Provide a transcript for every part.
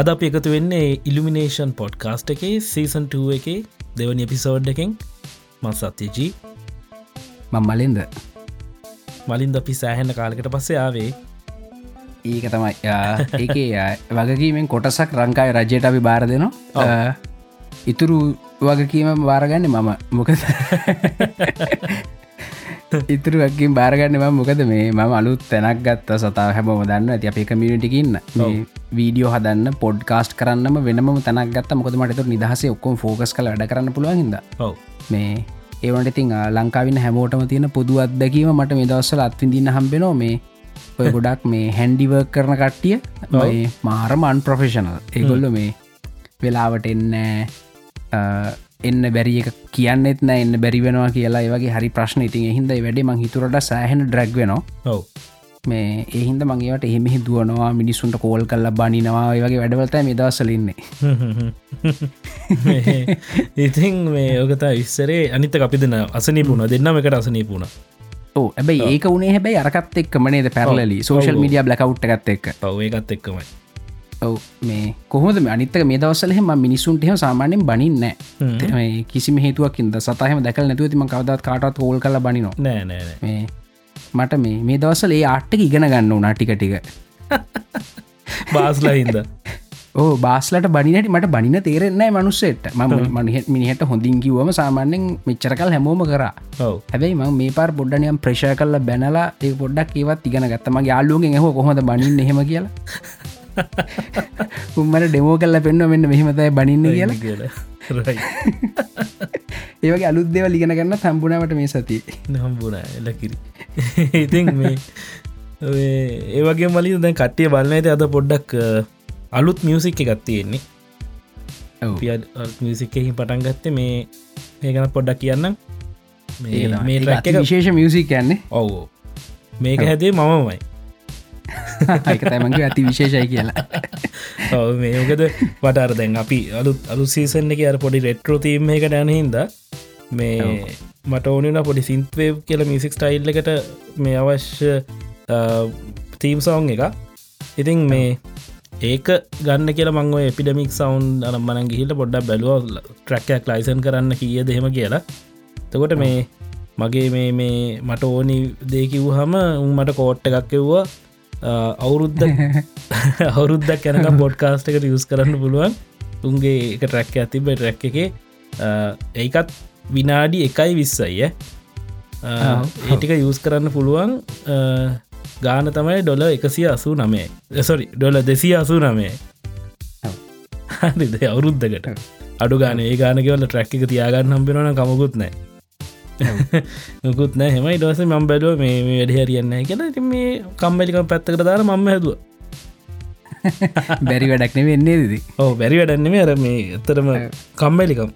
අද අප එකතු වෙන්නේ ඉල්ිමිනේෂන් පොඩ්කාස්ට් එකේ සීසන් 2 එක දෙවනි එපිසෝඩ් එකෙන්. මත් සත්‍යජී. මං මලින්ද. මලින්ද අපි සෑහෙන්න කාලකට පස්සේ ආවේ. ඒක තමයි ඒක වගකීමෙන් කොටසක් රංකායි රජයට අපි බාර දෙනවා. ඉතුරු වගකීම බාරගන්න මම. මොකද ඉතුරුවකින් බාරගන්න ම මොකද මේ මම අලුත් තැනක් ගත්ත සතාව හැමෝම දන්න ඇති අප කමියටිකින්න වීඩියෝ හදන්න පොඩ්කාස්ට් කරන්නම වෙනම තැනක් ගත්ත. මොකද මට නිදහසේ ඔක්කොම ෆෝකස් කල වැඩ කරන්න පුළුවන්ද මේ ඒවට ඉතින් ලංකාවින්න හැමෝටම තියෙන පොදු අත්දැකීම මට මේ දවස්සල අත්විඳන්න හම්බෙනෝ මේ ඔය ගොඩක් මේ හැන්ඩිවර්ක් කරන කට්ටිය. මාරමන් ප්‍රොෆෙෂනල් ඒගොල්ල මේ වෙලාවට එන්න එන්න බැරි එක කියන්නෙත් නෑ එන්න බැරි වෙනවා කියලා. ඒවගේ හරි ප්‍රශ්න ඉතින් එහින්ද වැඩේ මං හිතුරට සෑහෙන ඩ්‍රැග් වෙනවා. ඔව. මේ ඒහින්ද මගේට එහෙමෙහි දුවනවා මිනිස්සුන්ට කෝල් කල්ල බනිනවා වගේ වැඩවලත මේ දවසලඉන්නේ ඉතින් මේ යෝගතා ඉස්සරේ අනිත අපි දෙන අසනීපුුණ. දෙන්නම එකට අසනීපුුණ. ඇබයි ඒක උනේ හැබයි අරකත් එක් මනේද පැරලලි සෝශල් මිඩිය බ්ලකවට් එකත් එක් ඒකත් එක්කමයි ඔව මේ කොහොද අනිත්තක මේ දවසලහෙම මිනිසුන්ටහ සාමානෙන් බනින්න කිසි හේතුවකින්ද සතහම දැකල් නැතුව තිම කවදත් කාටත් හෝල් කල බනිනවා. නෑ මට මේ මේ දවසල ඒ ආට්ටක ඉගෙන ගන්න වනා ටික ටික. බාස්ලහින්ද ඕ බාස්ලට බනිනට මට බනින තේරෙන්නෑ මනුස්සෙට. ම මනහත් මිනිහට හොඳින් කිව්වම සාමාන්‍යෙන් මෙච්චරකල් හැමෝම කරා. හැබැයි ම මේ පාර පොඩ්ඩනයම් ප්‍රශය කල්ල බැනලා ඒ පොඩ්ඩක් ඒවත් ඉගෙන ගත්තම යාලුවගෙන් හෝ කොහොද බනින්න හෙම කියලා උම්මට ඩෙමෝ කල්ල පෙන්න්න මෙන්න මෙහෙමතයි බනින්න කියලා. කියලා. ඒවගේ අලුත් දෙව ලිගෙන ගන්න සම්බුණට මේ සති හම්බුණ එලකිරි ඉතින් මේ ඒවගේ මලි දැන් කට්ටිය බලන්න ඇති අද පොඩ්ඩක් අලුත් මියසික් එකත් තියෙන්නේ. මියසික්කෙහි පටන් ගත්තේ මේ ඒගන පොඩ්ඩක් කියන්න මේ විශේෂ මියසික් යන්නේ. ඔවෝ. මේක හැදේ මමමයි තමගේ ඇති විශේෂයි කියලා. ඔව මේකද වටර දැන් අපි අලුත් අලු සීසන් එක අර පොඩි රෙට්‍රෝ තීම එකට යනහින්ද මේ මට ඕනන පොඩි සින්ත්වේ කියල මිසික් ස්ටයිල් එකට මේ අවශ්‍ය තීම් සවුන් එක ඉතින් මේ ඒක ගන්න කියල මංව එපිඩමික් සවන්් අන මන ගිහිට පොඩ්ඩක් බැලුව ට්‍රක්කයක් ලයිසන් කරන්න කිය දෙහෙම කියලා. තකොට මේ මගේ මේ මේ මට ඕනි දේකිව් හම උන් මට කෝට්ට එකක් එව්වා අවුරුද්ධ අවුරුද්දක් කැනක බොඩ්කාස්ට එකට යුස් කරන්න පුළුවන්. උන්ගේ එක ට්‍රැක්ක ඇතිබ ට්‍රැක් එක ඒකත් විනාඩි එකයි විස්සයිය ඒටික යුස් කරන්න පුළුවන්. ගාන තමයි ඩොල එකසිය අසූ නමේ සොරි ඩොල දෙසිය අසූ නමේ හරිද? අවුරුද්ධකට අඩු ගාන ඒ ගානකවල ට්‍රැක් එක තියාගන්න හම්බෙනන කමකුත් නෑ නොකුත් නෑ. හෙමයි දවස මම් බැලුව මේ වැඩ හරියන්න කියලා. ති මේ කම්බලිකම පැත්තකට දාර මම හැදුව. බැරි වැඩක්න වෙන්නේ දෙදී ඕ බැරි වැඩන්නේ අර මේ එතරම කම්බලිකම්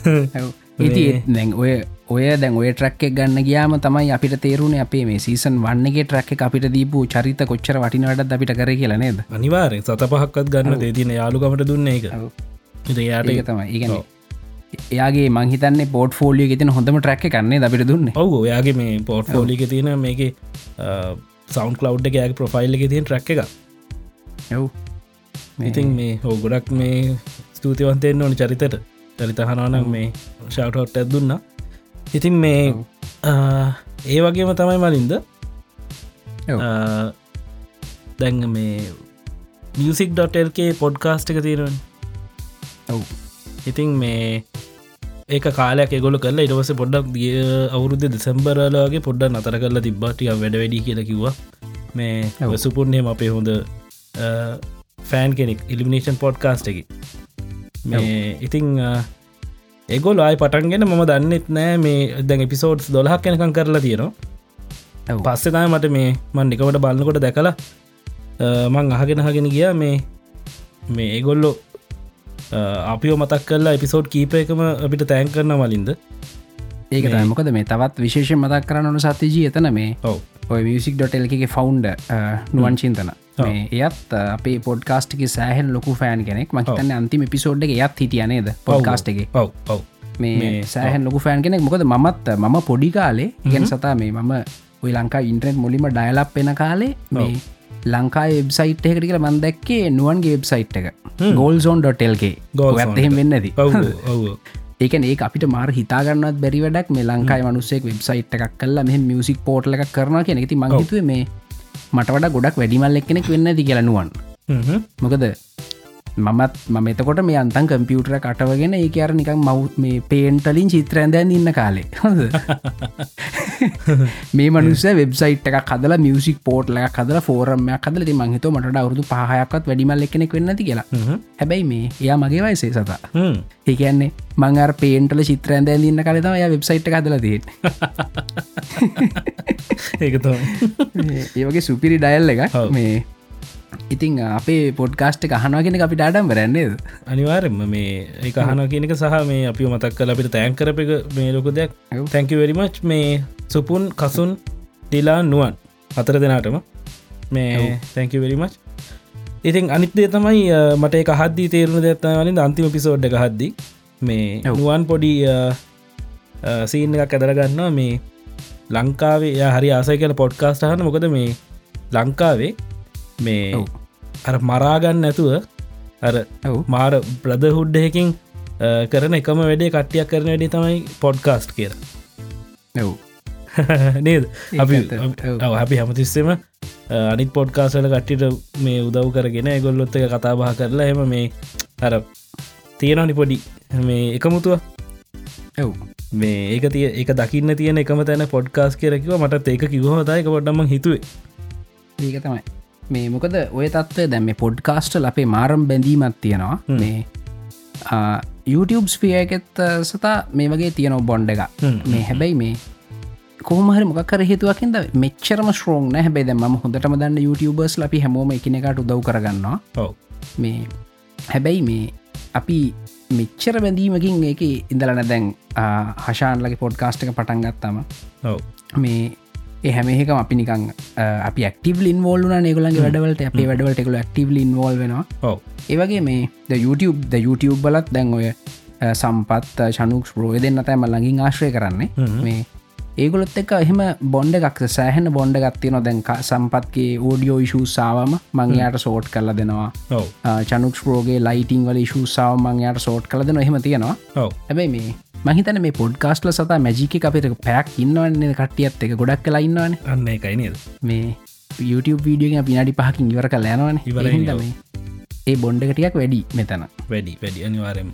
ඉති දැන් ඔය ඔය දැන් ඔය ට්‍රක්ක ගන්න ගයාම තමයි අපිට තේරුණ අපේ මේ සීසන් වන්නගේ ට්‍රක්ක අපිට දීපු චරිත කොච්චර වටිනවට අපිට කර කියලා නේද? අනිවාරෙන් සත පහක්කත් ගන්න දේතින යාලුකමට දුන්න එක යාට තමයි. ඉගන එයාගේ මංහිතන්නේ පෝට් ෆෝලිය ගෙතින හොඳම ට්‍රක්ක කන්නේ අපිට දුන්න? ඔවු ඔයාගේ මේ පෝට් ෆෝලික තියෙන මේක සෞන්් කලව් එකගේ ප්‍රොෆයිල් එක තියෙන ට්‍රක් එක යව් ඉතින් මේ හෝ ගොඩක් මේ ස්තුතිවන්තයෙන් ඕනි චරිතට චරිතහනවනම් මේ ෂවටහොට් ඇත්දුන්න ඉතින් මේ ඒ වගේම තමයි මලින්ද දැන් මේ මියසික්.ල්කේ පොඩ්කාස්ට් එක තීරුවන් ඔව් ඉතින් මේ ඒක කාලයක් ගොල කල ඉටවස පොඩ්ඩක් දිය අවුරුද්ධ දෙසම්බරලාගේ පොඩ්ඩ නතර කරලා තිබ්බටිය වැඩ වැඩි කියල කිව්වා. මේ වසුපුර්ණයම අපේ හොඳ ෆෑන් කෙනෙක් ඉලිමිනේෂන් පොඩ්කාස්ට එක. මේ ඉතිං ඒගොල් ආය පටන්ගෙන මම දන්නෙත් නෑ මේ දැන් එපිසෝඩ්ස් දොලහක් කෙනකම් කරලා තියෙනවා. පස්සෙතයි මට මේ මන් නිකවට බලන්නකොට දැකලා මං අහගෙන හගෙන ගිය මේ මේ ඒගොල්ලො අපිෝ මතක් කල්ලා එපිසෝඩ් කීප එකම අපිට තෑන් කරන වලින්ද ඒක මොකද මේ තවත් විශේෂ මතක් කරන්නනු සත්‍යජී එතන මේ ඔය මියසික් ඩොටල්ගේ ෆවන්්ඩ නුවන් චින්තන. එයත් අපේ පොඩ්කාස්ටක සෑහන් ලොකු ෆෑන් කෙනෙක්. මහිතන්න අන්තිම පිසෝඩ් එක යත් හිටියනේද පොඩ්කාස්ට එක. ඔව. ඔව. මේ සෑහන් ලොකු ෆෑන් කෙනෙක්. මොකද මත් මම පොඩි කාලේ ඉගෙන සතා මේ මම ඔය ලංකා ඉන්ට්‍රෙන්ට් මුලිම ඩයලප් එන කාලේ මේ ලංකා වෙබ්සයිට් එකට කියලා මන්දැක්කේ නුවන්ගේ වෙබ්සයිට් එක. ගෝල්සෝන්.ටල්ගේ. ඇත්හෙම වෙන්නද. ඒකන ඒ අපිට මාර හිතාගන්නත් බැරි වැඩක්. මේ ලංකායි මනුස්සෙක් වෙබ්සයිට් එකක් කල්ලා මෙහ මියසික් පෝට්ල එකක් කරන කියෙන ති මංහිතුව මේ මට වඩ ගොඩක් වැඩිමල් එක්කෙනෙක් වෙන්න ති කියලනුවන් මොකද මමත් මම එතකොට මේ අන්තන් කම්පියුටර කටවගෙන ඒ අර නිකක් මව් මේ පේන්ටලින් චිත්‍රයන්දැන් ඉන්න කාලේ. මේ මනුස වෙබ්සයිට් එක කදල මියසික් පෝට්ල කදල ෆෝරමයක් කදල මංහිත මට අවුදු පහයක්ත් වැඩිමල් එකෙනෙක් වෙන්නති කියලා. හැබැයි මේ එයා මගේ වයිසේ සතා. ඒකන්නේ මංර පේන්ටල චිත්‍රයන්ද ඉන්න කලතම ය වෙබ්සයිට් කදලදී ඒක තම ඒවගේ සුපිරි ඩයල් එක. මේ ඉතිං අපේ පොඩ්කාස්ට කහනවාගෙන අපි ඩාඩම් බරන්නේද අනිවාරෙන්ම මේ ඒ අහන කියනක සහ මේ අපි මතක් කල අපිට තෑන් කරප එක මේ ලොක දෙයක්. තැංකිවරිමච් මේ සුපුන් කසුන් ඩිලා නුවන් හතර දෙනාටම මේ තැංකිවරිමච් ඉතින් අනිත්දේ තමයි මට එක හද්දී තේරුණු දෙත්තවලින් අන්තිම පිසෝඩ් එක හද්දි මේ. නුවන් පොඩි සීන් එකක් ඇදරගන්නවා මේ ලංකාවේ හරි ආසය කියල පොඩ්කාස්ට හන මොකද මේ ලංකාවේ මේ. අර මරාගන්න නැතුව අර මාර ප්‍රද හුඩ්ඩයකින් කරන එකම වැඩේ කට්ටියක් කරන වැඩි තමයි පොඩ්කාස්ට් කියර ඔව්. නේද? අපි අපි හැමතිස්සෙම අනිත් පොඩ්කාසල කට්ටිට මේ උදව් කරගෙන ගොල්ලොත්ත එක කතාබහ කරලා එම මේ අර තියෙනනි පොඩි මේ එකමුතුව. ඔව්. මේ ඒක තිය එක දකින්න තියෙන එකම තැන පොඩ්කාස් කියරකිව මට ඒක කිවහතයික පොඩ්ඩම හිතුවේ. ඒක තමයි මේ මොකද ඔය තත්වය දැම පොඩ්කාස්ටල් අපේ මාරම් බැඳීමත් තියෙනවා. මේ YouTube ස්පිය එකෙත් අ, සතා මේ වගේ තියෙනව බොන්්ඩ එක. මේ හැබැයි මේ කොහමහරි මොකර හේතුවකින්ද මෙච්චරම ශ්‍රෝන් හැබැයි දැ ම හොඳටම දන්න YouTubers ලපි හැමෝම එකනෙකට උදව් කරගන්නවා. මේ හැබැයි මේ අපි මෙච්චර බැඳීමකින් ඒක ඉඳලන දැන් හශාන්ලගේ පොඩ්කාස්ට එක පටන්ගත්තම මේ ඒ හැමේකම අපි නිකං අපි ක්ටව ඉන්වෝල්න ඒගලන්ගේ වැඩවලට. අපේ වැඩවලට එකකු ක්ටව ඉන්වෝල් වෙනවා. ඒවගේ මේ YouTube YouTube බලත් දැන් ඔය සම්පත් ශනුක්ස් ප්‍රෝය දෙන්න තෑම ලඟින් ආශ්‍රය කරන්නේ. හ්ම්. මේ ඒගොලොත් එක එහෙම බොන්්ඩ එකක් සෑහන බොන්්ඩ ගත්තිය නො දැන් සම්පත්ගේ ඕඩියෝ ඉශූ සාවම මංයාට සෝට් කරලා දෙනවා. ඔව. චනුක්ස් ප්‍රෝගේ ලයිටිං වල ශූ සාව මංයාට සෝට් කල දෙන එහෙම තියෙනවා. හැබැයි මේ මහිතන මේ පොඩ්කාස්ටල සතා මැජික අපිට පැක් ඉන්නවන්නේ කටියත් එක ගොඩක් කලා ඉන්නවන. අන්න එකයි නේද? මේ YouTube වීඩියෝ පිනාඩි පහකින් ඉවර කල යනවන. ඉවරයි නේද? ඒ බොන්්ඩකටියක් වැඩි මෙතන. වැඩි වැඩි. අනිවාරෙන්.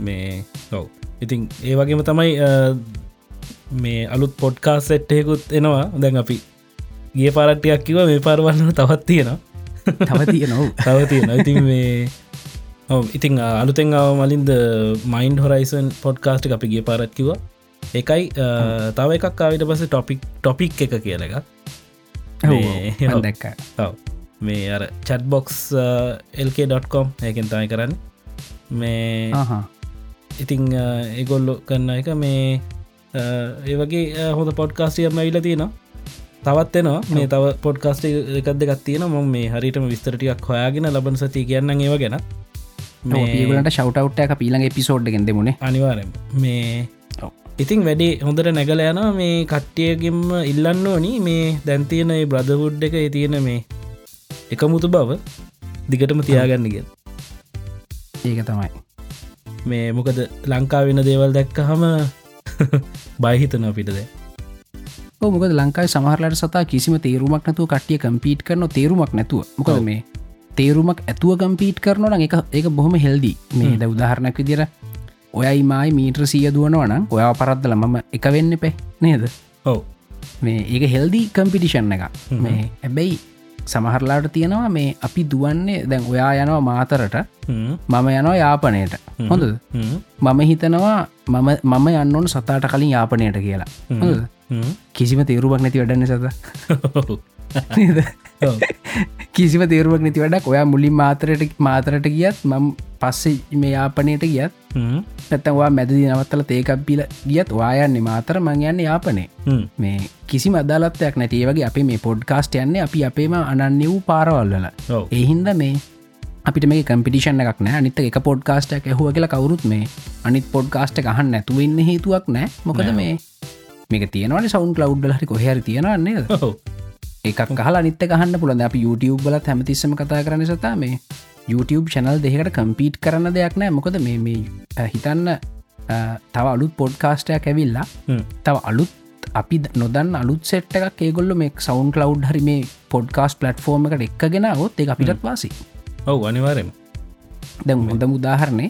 මේ ඔව්. ඉතින් ඒ වගේම තමයි මේ අලුත් පොඩ්කාස් සෙට්ටයකුත් එනවා. දැන් අපි ගේ පාරට්ටයක් කිව මේ පාරවන්න තවත් තියෙනවා. තව තිය නොව තව තියෙන ඉතින් මේ ඉතිං අලුතෙන් මලින්ද මයින්ඩ හොරයිසන් පොඩ්කාස්ට් අපි ගේ පාරත්කිව එකයි තව එකක් ආවිට පස ටොපික් ටොපික් එක කියල එක. දැක්ක. මේ අර චට්බොක්ස් එල්ක.කොම් ඒකෙන් තමයි කරන්න. මේ ඉතිං ඒගොල්ලො කරන්න එක මේ ඒ වගේ හොඳ පොඩ්කාස්ටියම ඇවිල තියෙනවා. තවත් එනවා. මේ තව පොඩ්කාස්ට එකක් දෙකක් තියෙන ම මේ හරිටම විස්තරටියක් හොයාගෙන ලබන සති කියන්න ඒව ගැන ඒගලට ශවටවට් එක පීලඟ පිසෝඩ් ගෙන්ද මුණේ අනිවාරෙන් මේ ඔව්. ඉතිං වැඩේ හොඳට නැගල යන මේ කට්ටියගෙන්ම ඉල්ලන්න ඕනි. මේ දැන්තියන බ්‍රධවුඩ් එක තියෙන මේ එකමුතු බව දිගටම තියාගන්නගෙන් ඒක තමයි. මේ මොකද ලංකා වෙන දේවල් දැක්ක හම බයිහිතන පිටද ඔව්, මොකද ලංකායි සමහරලට සතා කිසිම තේරුමක් නැතුව කට්ටිය කම්පීට් කරන තේරුමක් නැතුව. මොකද. මේ තේරුමක් ඇතුව කම්පීට් කරන එක ඒක බොහොම හෙල්දී මේ ද උදාහරණක් විදිර ඔයයි මයි මීට්‍ර සිය දුවනවනම් ඔයා පරද්දල මම එක වෙන්න පෙ නේද? ඔව. මේ ඒක හෙල්දී කම්පිටිෂන් එක. මේ හැබැයි සමහරලාට තියෙනවා මේ අපි දුවන්නේ දැන් ඔයා යනවා මාතරට මම යනවා යාපනයට. හොඳද? මම හිතනවා මම මම යන්න ඕන සතාට කලින් යාපනයට කියලා. කිසිම තේරුවක් නැති වැඩන්න සත? කිසිම තේරුවක් නැති වැඩක් ඔයා මුලින් මාතරයට මාතරට ගියත් මම පස්සේ මේ යාපනයට ගියත්. නැතවා මැදදි නවත්තල තේකක්බිල ගියත් වායන්නේ මාතර මං යන්න යාපනේ. මේ කිසි මදලත්වයක් නැතිවගේ අපි මේ පොඩ්කාස්ට යන්නේ අපි අපේම අනන්‍ය වූ පාරවල්ලල. එහින්ද මේ අපිට මේ කම්පිටිෂන් එකක් නෑ අනිත එක පොඩ්කාස්ටක් ඇහුව කියලා කවරුත් මේ අනිත් පොඩ්කාස්ට ගහන්න නැතුවන්න හේතුවක් නෑ මොකද. මේ මේක තියෙනවන සෞන් කලව් හරි කොහරි තියෙනවන්නේ ඔව්. එකක් කහලා නිත්ත ගහන්න පුළන් අප YouTube බල හැමතිස්සම කතා කරන සතා මේ YouTube චැනල් දෙකට කම්පීට් කරන දෙයක් නෑ. මොකද මේ මේ හිතන්න තව අලුත් පොඩ්කාස්ටයක් ඇවිල්ලා. තව අලුත් අපි නොදන්න අලුත් සෙට් එකක් ඒගොල්ල මේ සෞන් කලව් හරි මේ පොඩ්කාස් පලට්ෆෝර්ම එකට එක්ගෙන ගොත් ඒ අපිටත් වාසි ඔව් අනිවාරෙන් දැ හොඳ මුදාහරණය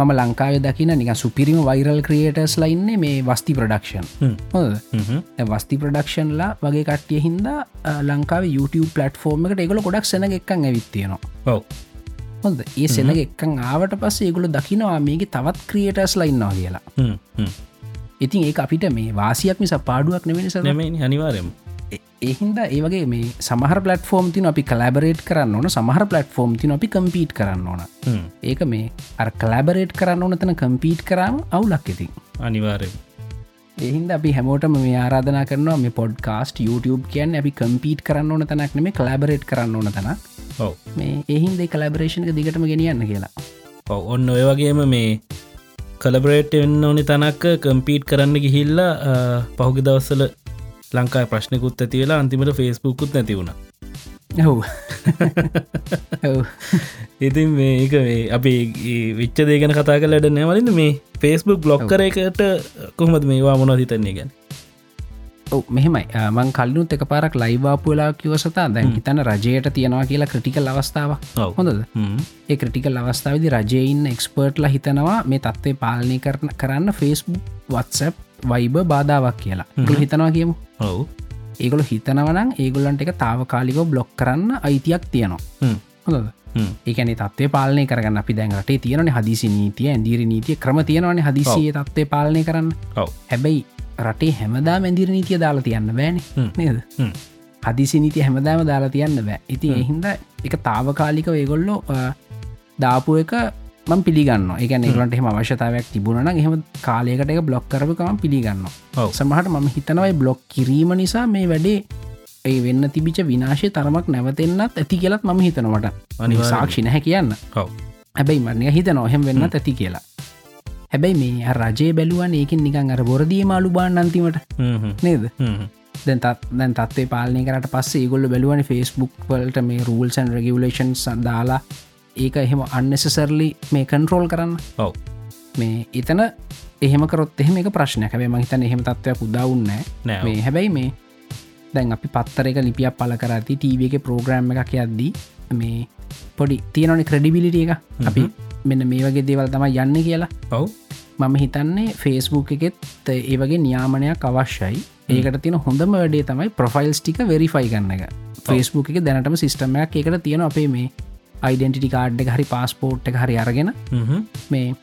මම ලංකාව දකින නික සුපිරිම වෛරල් ක්‍රියටර්ස් ලයින්නේ මේ වස්ති ප්‍රඩක්ෂන් හොද වස්ති ප්‍රඩක්ෂන්ලා වගේ කට්ටිය හින්දා ලංකාව YouTube පලටෆෝර්ම එකට ඒගොල ගොඩක් සෙන එකක් ඇවිත්තියනවා හොඳ ඒ සෙන එක්කන් ආවට පස්සේ ඒගොල දකිනවා මේක තවත් ක්‍රියටර්ස් ලයින්නවා කියලා. ඉතින් ඒ අපිට මේ වාසියක් මිස පාඩුවක් නෙවෙනි සද නෙමෙයි අනිවාරෙන් එහින්ද ඒවගේ මේ සමහර පලටෆෝර්ම් තින අපි කලබරේට් කරන්න ඕන. සමහර පලටෆෝර්ම් තින අපි කම්පීට් කරන්න ඕන. ඒක මේ අර කලබරේට් කරන්න ඕන තන කම්පීට් කරම අවුලක් ඉතින්. අනිවාරෙන් එහින්ද අපි හැමෝටම මේ ආරාධනා කරනවා මේ පොඩ්කාස්ට YouTube කියන්න අපි කම්පීට් කරන්න ඕන තනක් නෙම කලබරේට් කරන්න ඕන තනක්. ඔව්. මේ එහින්ද කලබරේෂණක දිගටම ගෙනියන්න කියලා. ඔව් ඔන්න ඔය වගේම මේ කලබරේට් එන්න ඕනි තනක්ක කම්පීට් කරන්න ගිහිල්ලා පහුගි දවස්සල ලංකායි ප්‍රශ්නකුත් ඇතිවෙලා අන්තිමට ෆෙස්බුකුත් නැති වුණ. ඔව්. ඔව්. ඉතින් මේක මේ අපි විච්ච දේගෙන කතා කලට නැවලින් මේ ෆෙස්බුක් බ්ලොග් කර එකට කොහමද මේවා මොන හිතන්නේ ගැන? ඔව් මෙහෙමයි. මං කල්ලුත් එක පාරක් ලයිවාපුලා කිවසතා දැන් හිතන රජයට තියෙනවා කියලා ක්‍රටිකල් අවස්ථාව. හොඳද. ඒ ක්‍රටිකල් අවස්ථාවදි රජයඉන්න එක්ස්පර්ට්ල හිතනවා මේ තත්ත්වය පාලනය කරන කරන්න ෆෙස්බුක් වත්සප් වයිබ බාධාවක් කියලා. ගොල හිතනවා කියමු. ඔව්. ඒගොල හිතනවනම් ඒගොල්ලන්ට එක තාවකාලිකෝ බ්ලොක් කරන්න අයිතියක් තියෙනවා. හ්ම්. ඒකන තත්වේ පාලනය කරගන්න අපි දැන් රටේ තියෙනන හදිසි නීතිය ඇදිරි නීතිය ක්‍රම තියෙනවන හදිසිය තත්වේ පාලනය කරන්න. හැබැයි රටේ හැමදා මැදිර නීතිය දාලා තියන්න බෑන. නේද. හදිසි නීති හැමදාම දාලා තියන්න බෑ. ඉති එහින්ද එක තාවකාලික ඒගොල්ලෝ දාපු එක මං පිළිගන්න එකන ඒගලට එහම අවශ්‍යතාවයක් තිබුණන එහෙම කාලයකට එක බ්ලොක් කරපකම පිළිගන්න. සමහට මම හිතනවයි බ්ලොක් කිරීම නිසා මේ වැඩේ ඒ වෙන්න තිබිච විනාශය තරමක් නැවතෙන්න්නත් ඇති කියලත් මම හිතනවට අනිවාර්යෙන්ම. සාක්ෂි නැහැ කියන්න. හැබැයි මරණය හිත නොහෙම වෙන්නත් ඇති කියලා. හැබැයි මේ රජය බැලුවන් ඒකින් නිකන් අර බොරදී මාලු බාන්න අන්තිමට. නේද. දැන් තත් දැන් තත්වේ පාලනය කරට පස්සේ ගොල්ල බැලුවනි ෆස්බුක් වලට මේ රූල්සන් රගලේෂන් සදාලා ඒක එහෙම අන්නෙසසර්ලි මේ කන්ට්‍රෝල් කරන්න. ඔව්. මේ එතන එහෙමකරොත් එහෙම එක ප්‍රශ්නයක්. හැබේ මහිතන එහෙම තත්වයක් උදාවන්න මේ හැබැයි මේ දැන් අපි පත්තර එක ලිපියක් පල කරති ටීව එක ප්‍රෝග්‍රම් එකක් යද්දී මේ පොඩි තියෙනනි ක්‍රඩිබිලිටිය එක. අපි මෙන්න මේ වගේ දේවල් තම යන්න කියලා. ඔව්. මම හිතන්නේ ෆේස්බුක් එකෙත් ඒ වගේ නියාමනයක් අවශ්‍යයි. ඒකට තියෙන හොඳම වැඩේ තමයි ප්‍රොෆයිල්ස් ටික වෙරිෆයි ගන්න එක. ෆේස්බුක් එක දැනටම සිිස්ටමයක් එකට තියෙන අපේ මේ අයිඩෙන්ටිටි කාඩ් එක හරි පාස්පෝට් එක හරි අරගෙන. මේ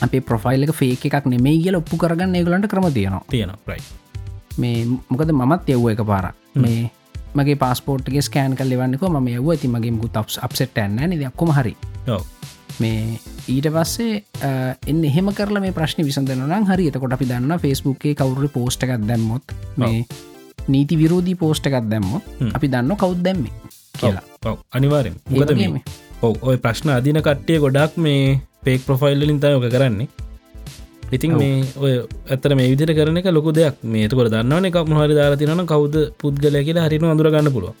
අපේ ප්‍රොෆයිල් එක ෆේක එකක් නෙමේ කියල ඔප්පු කරගන්න ඒගලන්ට ක්‍රම තියෙනවා. තියෙනවා මේ මොකද මත් යව්ව එක පාර මේ මගේ පස්පෝට්ගේ ස්කෑන් කල් ලෙවන්නක ම යව ඇති මගේ මුත් අප්සෙට් ඇන්න නිදක්කොම හරි. මේ ඊට පස්සේ එන්න එහෙම කරල මේ ප්‍රශ්න විසඳන හරි. එතකොට අපි දන්න ෆෙස්බුක්ේ කවුරු පෝස්ට එකක් දැම්මොත් මේ නීති විරෝධී පෝස්ට එකක් දැම්මොත්. අපි දන්න කවුද් දැම්ම කියලා. අනිවාරෙන් මොකද. මේ? ඔව්. ඔය ප්‍රශ්න අදින කට්ටිය ගොඩක් මේ පේක් ප්‍රොෆයිල්ලින් තයෝක කරන්නේ. ඉතින්. මේ ඔය ඇතර මේ විදිර කරන එක ලොකු දෙයක්. මේතුකට දන්නවන එකක් මොහරි දාලා තිනන කවුද පුද්ගලය කියලා හරිනු අඳුරගන්න පුළුව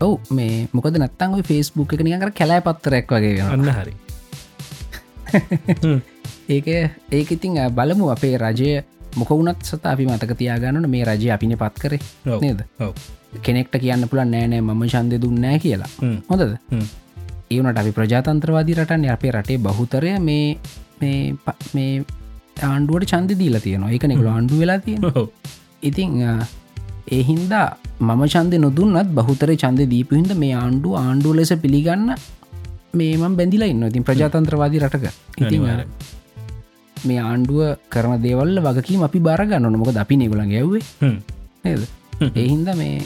ඔව්. මේ මොකද නත්තං ෆෙස්බුක් එක නිකර කැලෑ පත්තරක් වගේ අන්න හරි. ඒක ඒක ඉතිං බලමු අපේ රජය මොකවුනත් සත අපි මතක තියාගන්නන මේ රජය අපින පත් කරේ. නේද? ඔව් කෙනෙක්ට කියන්න පුළන් නෑනෑ මම ශන්ද දුන්නෑ කියලා. හොඳද. ඒවනට අපි ප්‍රජාතන්ත්‍රවාදී රටන් අපේ රටේ බහුතරය මේ මේ ආණ්ඩුවට චන්ද දීලා තියෙනවා එක නෙකළ ආණ්ඩු වෙලා තියෙන. ඉතිං ඒහින්දා මම චන්ද නොදුන්නත් බහුතර චන්ද දීපහින්ද මේ ආණ්ඩු ආණ්ඩුව ලෙස පිළිගන්න මේම බැඳිලා ඉන්න ඉතින් ප්‍රජාතන්ත්‍රවාදී රටක අනිවාර්යෙන්. මේ ආණ්ඩුව කරන දේවල්ල වගකීම අපි බාරගන්න නොමක අපි නෙගුලන් ගැව්වේ. නේද එහින්ද මේ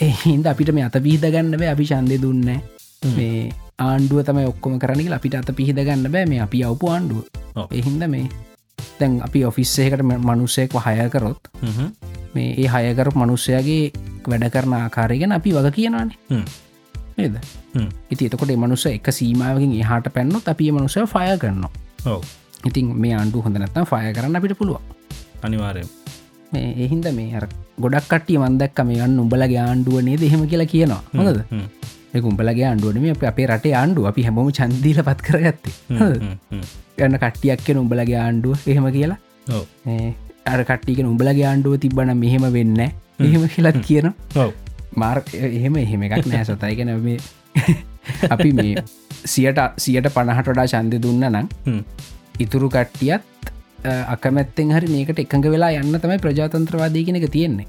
එහින්ද අපිට මේ අත පිහිද ගන්න බෑ අපි චන්දය දුන්න මේ ආණ්ඩුව තමයි ඔක්කොම කරනක අපිට අත පිහිද ගන්න බෑ මේ අපි අවපු ආණ්ඩුව. එහින්ද මේ දැන් අපි ඔෆිස්සයකට මනුස්සයෙක් හයකරොත් හ්ම්. මේ ඒ හයකර මනුස්සයගේ වැඩ කරන ආකාරයගෙන අපි වග කියනවානේ. නේද. ඉති එතකොට මනුස එක සීමාවකින් එහට පැන්නොත් අපිය මනුසය ෆය කරනවා ඉතින් මේ ආණ්ඩු හොඳ නැත්තම් ෆය කරන්න අපිට පුළුවන් අනිවාරයෙන් මේ එහින්ද මේ අර ගොඩක් කටිය මන්දක් මේ උඹලගේ ආණ්ඩුවනේ දෙහෙම කියලා කියනවා හොඳද උඹලගේ ආණ්ඩුවනම අප අපේ රටේ ආණ්ඩුව අපි හැමෝම චන්දීල පත් කරගත්තේ හ්ම්. හොඳද? හ්ම්. හ්ම්. ගන්න කට්ටියක් කියෙන උඹලගේ ආණ්ඩුව එහෙම කියලා අර කට්ටික උඹලගේ ආණ්ඩුව තිබන මෙහෙම වෙන්න එහෙම කියලත් කියන ඔව් මාර් එහෙම එහෙම එකක් නෑ සතයිගෙන මේ අපි මේ සියට සියට පණහට වඩා චන්ද දුන්න නම්. ඉතුරු කට්ටියත් අකමැත්තෙන් හරි මේකට එකඟ වෙලා යන්න තමයි ප්‍රජාතන්ත්‍රවාදී කෙන එක තියෙන්නේ.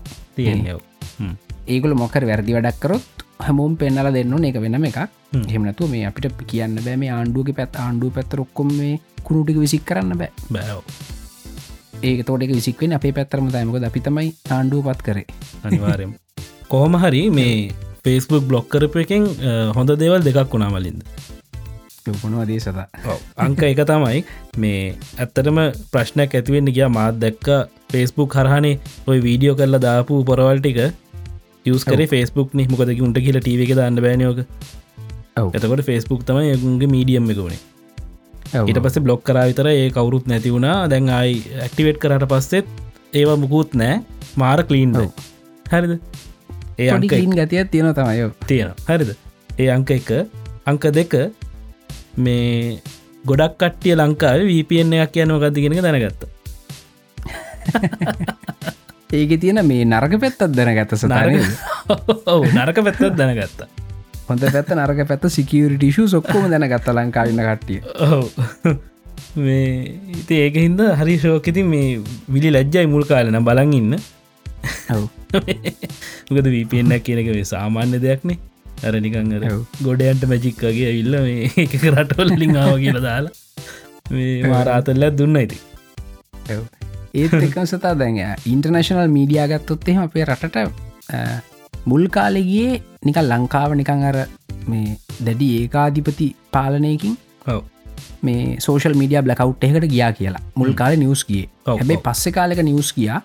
හ්ම්. ඒගොල මොකර වැරදි වැඩක්කරොත් හැමෝම් පෙන්නල දෙන්න එක වෙනම එකක්. හ්ම්. හෙමනතු මේ අපිට කියන්න බෑ. මේ ආණ්ඩුවගේ පැත් ආණ්ඩුව පැත්තර ඔක්කොම මේ කුණුටික විසික් කරන්න බෑ. බෑ ඔව්. ඒක තෝඩක විසික්වෙන් අපේ පැත්තරම තයමක අපි තමයි ආණ්ඩුව පත් කරේ. අනිවාරයෙන් කොහොම හරි මේ ෆේස්බුක් බ්ලොක් කරප එකෙන් හොඳ දේවල් දෙකක් වුණා මලින්ද ලොකුණවාදේ සත අංක එක තමයි මේ ඇත්තටම ප්‍රශ්නයක් ඇතිවෙන්න ගිය. මාත් දැක්ක ෆේස්බුක් හරහනේ ඔය වීඩියෝ කරලා දාපු පොරවල්ටික යස් කරේ ෆේස්බුක් නෙ. මොකද උන්ට කියල ටව එක දන්න බෑනයෝක. එතකොට ෆේස්බුක් තමයි යකුන්ගේ මීඩියම් එක වුණේ ඊට පස්සේ බ්ලොක් කරා විතර ඒ කවරුත් නැති වුණා. දැන් අයි ඇක්ටිවේට් කරට පස්සෙත් ඒවා මුකුත් නෑ මාර කලීන්. හරිද? ඒ අංක ගතියක් තියෙන තමයෝ තියෙන හරිද? ඒ අංක එක. අංක දෙක මේ ගොඩක් කට්ටිය ලංකාව වීපෙන් එකක් යනව ගතිගෙනක දැනගත්ත. ඒක තියෙන මේ නරක පැත්තත් දැනගත්ත සතන නරක පැත්තත් දැනගත්තා. හොඳ පැත්ත නරක පැත්ත සිකියරිටිෂු සොක්කෝම දැනගත්ත ලංකාවන්න කට්ටිය. මේ ඉති ඒක හින්ද හරි ශෝකති මේ විලි ලැජ්ජයි මුල් කාලන බලන් ඉන්න. ඔව්. ගද වීපෙන්න්න කියනක සාමාන්‍ය දෙයක්නේ අර නිකං අර ඔව්. ගොඩයන්ට මැජික්කගේ ඇවිල්ල එක රටවල ලිංාව කියල දාලා මේ මාරාතල්ලත් දුන්න ඇති ඔව්. ඒත් එකම සතා දැන් ඉන්ටර්නශනල් මීඩියා ගත්තොත් එහෙම අපේ රටට මුල් කාලෙගේ නිකල් ලංකාව නිකං අර මේ දැඩි ඒකාධිපති පාලනයකින් මේ සෝෂල් මීඩිය බ්ලකව් එකට ගියා කියලා. මුල් කාල ඔව්, හැබැයි ඔව්. පස්සෙ කාලක නිවස් කියා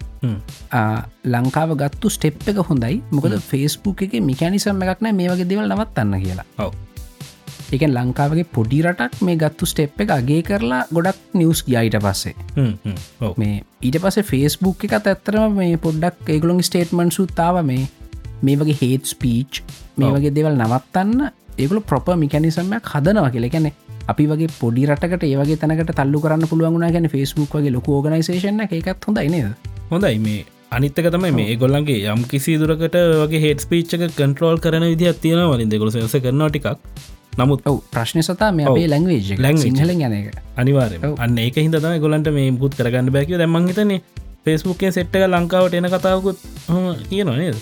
ලංකාව ගත්තු ස්ටෙප් එක හොඳයි. මොකද ෆෙස්බුක් එක මිකැනිසම් එකක් නෑ මේ වගේ දෙවල් නවත්තන්න කියලා. එක ලංකාවගේ පොඩි රටක් මේ ගත්තු ස්ටෙප් එක අගේ කරලා ගොඩක් නිවස් ගියායිට පස්සේ. මේ ඊට පස ෆෙස්බුක් එකත් ඇත්තරම මේ පොඩ්ඩක් ඒගලොන් ස්ටේට්මන් සුත්තාව මේ. මේ වගේ හේත් ස්පීච් මේ. වගේ දෙවල් නවත්තන්න ඒගල ප්‍රොප මිකැනිසම්යක් හදනවා කියල. ගැන අපි වගේ පොඩි රටකට ඒවගේ තැනකට තල්ලු කරන්න පුළුවන් ගැන ෆෙස්බුක් වගේ ලොක ෝගනයිසේෂන එකත් හොඳයි නේද? හොඳයි. මේ අනිත්තක තමයි මේ ගොල්ලන්ගේ යම් කිසි දුරකට වගේ හෙට පිච්චක කන්ට්‍රෝල් කරන විදි තියෙන වලින් දෙගොල සස කරන ටිකක්. නමුත් ඔව ප්‍රශ්න සතා මේ. ලැංවේජ්. සිංහලෙන් යන එක. අනිවාරය. අන්න ඒක හිදම ගොලන්ට මේ මුත් කරගන්න බැකිව දැමන්හිතන්නේ ෆෙස්බුක්කේ සෙට්ක ලංකාවට එන කතාවකුත් හොම කියනවා නේද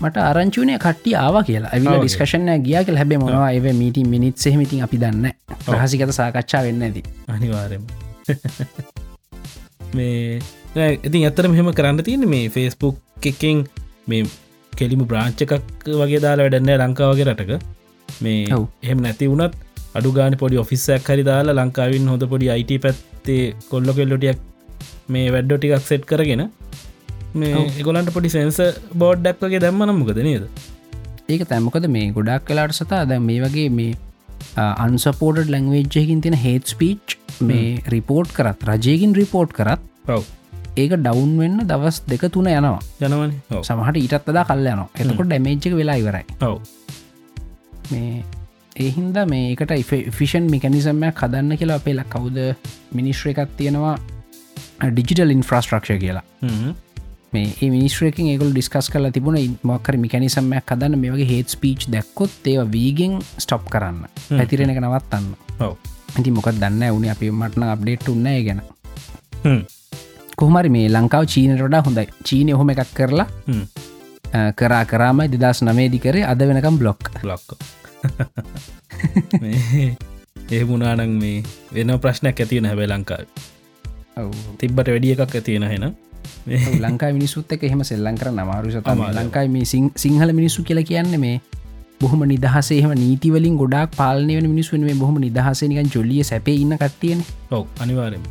මට ආරංචුනය කට්ටිය ආව කියලා. ඇවිල ඔව්. ඩිස්කශනය ගිය කෙල් හැබේ මොවා එව මීට මිනිත් සෙහමිතින් අපි දන්න රහසිකත සාකච්ඡා වෙන්න ඇති. අනිවාරයම මේ ඉතින් ඇත්තර මෙහෙම කරන්න තියෙන මේ ෆේස්බුක් එකෙන් මේ කෙලිමු බ්‍රාංච් එකක් වගේ දාලා වැඩන්න ලංකාවගේ රටක. මේ. එහෙම නැති වුණත් අඩුගාන පොඩි ඔෆිස්සයක් හරි දාලා ලංකාවින් හොඳ පොඩි අයිට පැත්තේ කොල්ලො කෙල්ලොටියක් මේ වැඩ්ඩෝ ටිකක් සෙට් කරගෙන මේ ඔව්. එකොලන්ට පොඩි සෙන්ස බෝඩ්ඩක් වගේ දැම්මන මොකද නේද? ඒක තැමකොද මේ ගොඩක් කලාට සතා දැ මේ වගේ මේ අන්සපෝටඩ් ලැංවේජ්ජයකින් තියෙන හේත් ස්පීච් මේ රිපෝට් කරත් රජයකින් රිපෝට් කරත් ඒක ඩවන්් වෙන්න දවස් දෙක තුන යනවා. ජනවන සමහට ඊටත් අදා කල් යනවා. එතකොට ඩැමේජ්ක වෙලා ඉවරයි. මේ ඒහින්ද මේකට ෆිෂන් මිකනිසම්මයක් හදන්න කියලා අපේ ලක් කවුද මිනිශ්්‍ර එකක් තියෙනවා ඩිජිටල් ඉන්ෆ්‍රස්ට්‍රක්ෂ කියලා. මේ ඒ මිනිස්්‍රයකින් ඒකල් ඩිස්කස් කරලා තිබුණ මොක්කර මිකනිසම්මයක් හදන්න මේ වගේ හේත් ස්පීච් දැක්කොත් ඒව වීගෙන් ස්ටොප් කරන්න. ඇතිරෙන එක නවත්තන්න. ඇති මොකක් දන්න වුණ අපි මටන අප්ඩේට් උන්නෑ ගැන. හ්ම්. කොහමරි මේ ලංකාව චීනට වඩා හොඳයි. චීනය හොම එකක් කරලා කරා කරාමයි දෙදස් නමේදි කරේ අද වෙනකම් බ්ලොක් බ්ලොක්ක ඒ මුණනානං මේ වෙන ප්‍රශ්නයක් ඇතියෙන හැබැ ලංකාව. තිබ්බට වැඩිය එකක් ඇතියෙන හෙන ලංකා මිනිසුත් එක එහෙම සෙල්ලං කර නමාරු සතම අමාරුයි. ලංකායි මේ සිංහල මිනිස්සු කියලා කියන්න මේ බොහම නිදහසේහම නීතිවලින් ගොඩක් පාලනය වන මිනිස්සුන් මේ බොහම නිදහසනිකන් ජොලිය සැපේ ඉන්න කට්ටියන. ඔව අනිවාරම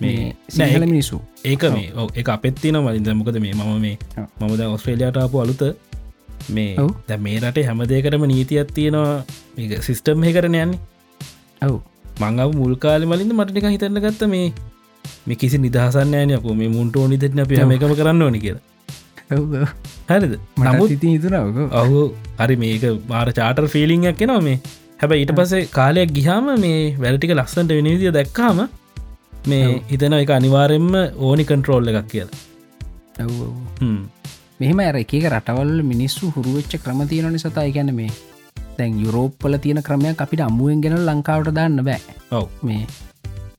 මේ සිහල මිනිස්සු. ඒක මේ ඔව එක අපත්තින වලින්ද මොකද මේ මම මේ. මමද ඔස්ට්‍රේලියයාට ආපු අලුත මේ. දැ මේ රටේ හැමදේකටම නීතියක් තියෙනවා. සිිස්ටම් හ කරන යන්නේ. ඔවු. මංගව මුල්කාල මලින්ද මටනික හිතන්න ගත්ත මේ මේ කිසි නිදහසන්න ෑනයකු මේ මුන්ට ඕනි දෙන අප. මේකම කරන්න ඕනි කියලා. හරිද? නමුත් ඉති හිතුරවක ඔහු හරි මේක මාර චාටර් ෆිලිංයක් කෙනවා මේ. හැබැයි ඊට පසේ කාලයක් ගිහාම මේ වැලටික ලස්සන්ට වෙනවිදිිය දැක්කාම මේ. හිතන එක අනිවාරෙන්ම ඕනි කන්ට්‍රෝල්ල එකක් කියලා. හ්ම්. මෙහම ඇර එක රටවල් මිනිස්සු හුරුවච්ච ක්‍රම තියෙනනි සතා ගැන මේ. දැන් යුරෝප්පල තියෙන ක්‍රමයක් අපිට අම්මුවෙන් ගෙන ලංකාවට දාන්න බෑ. ඔව්. මේ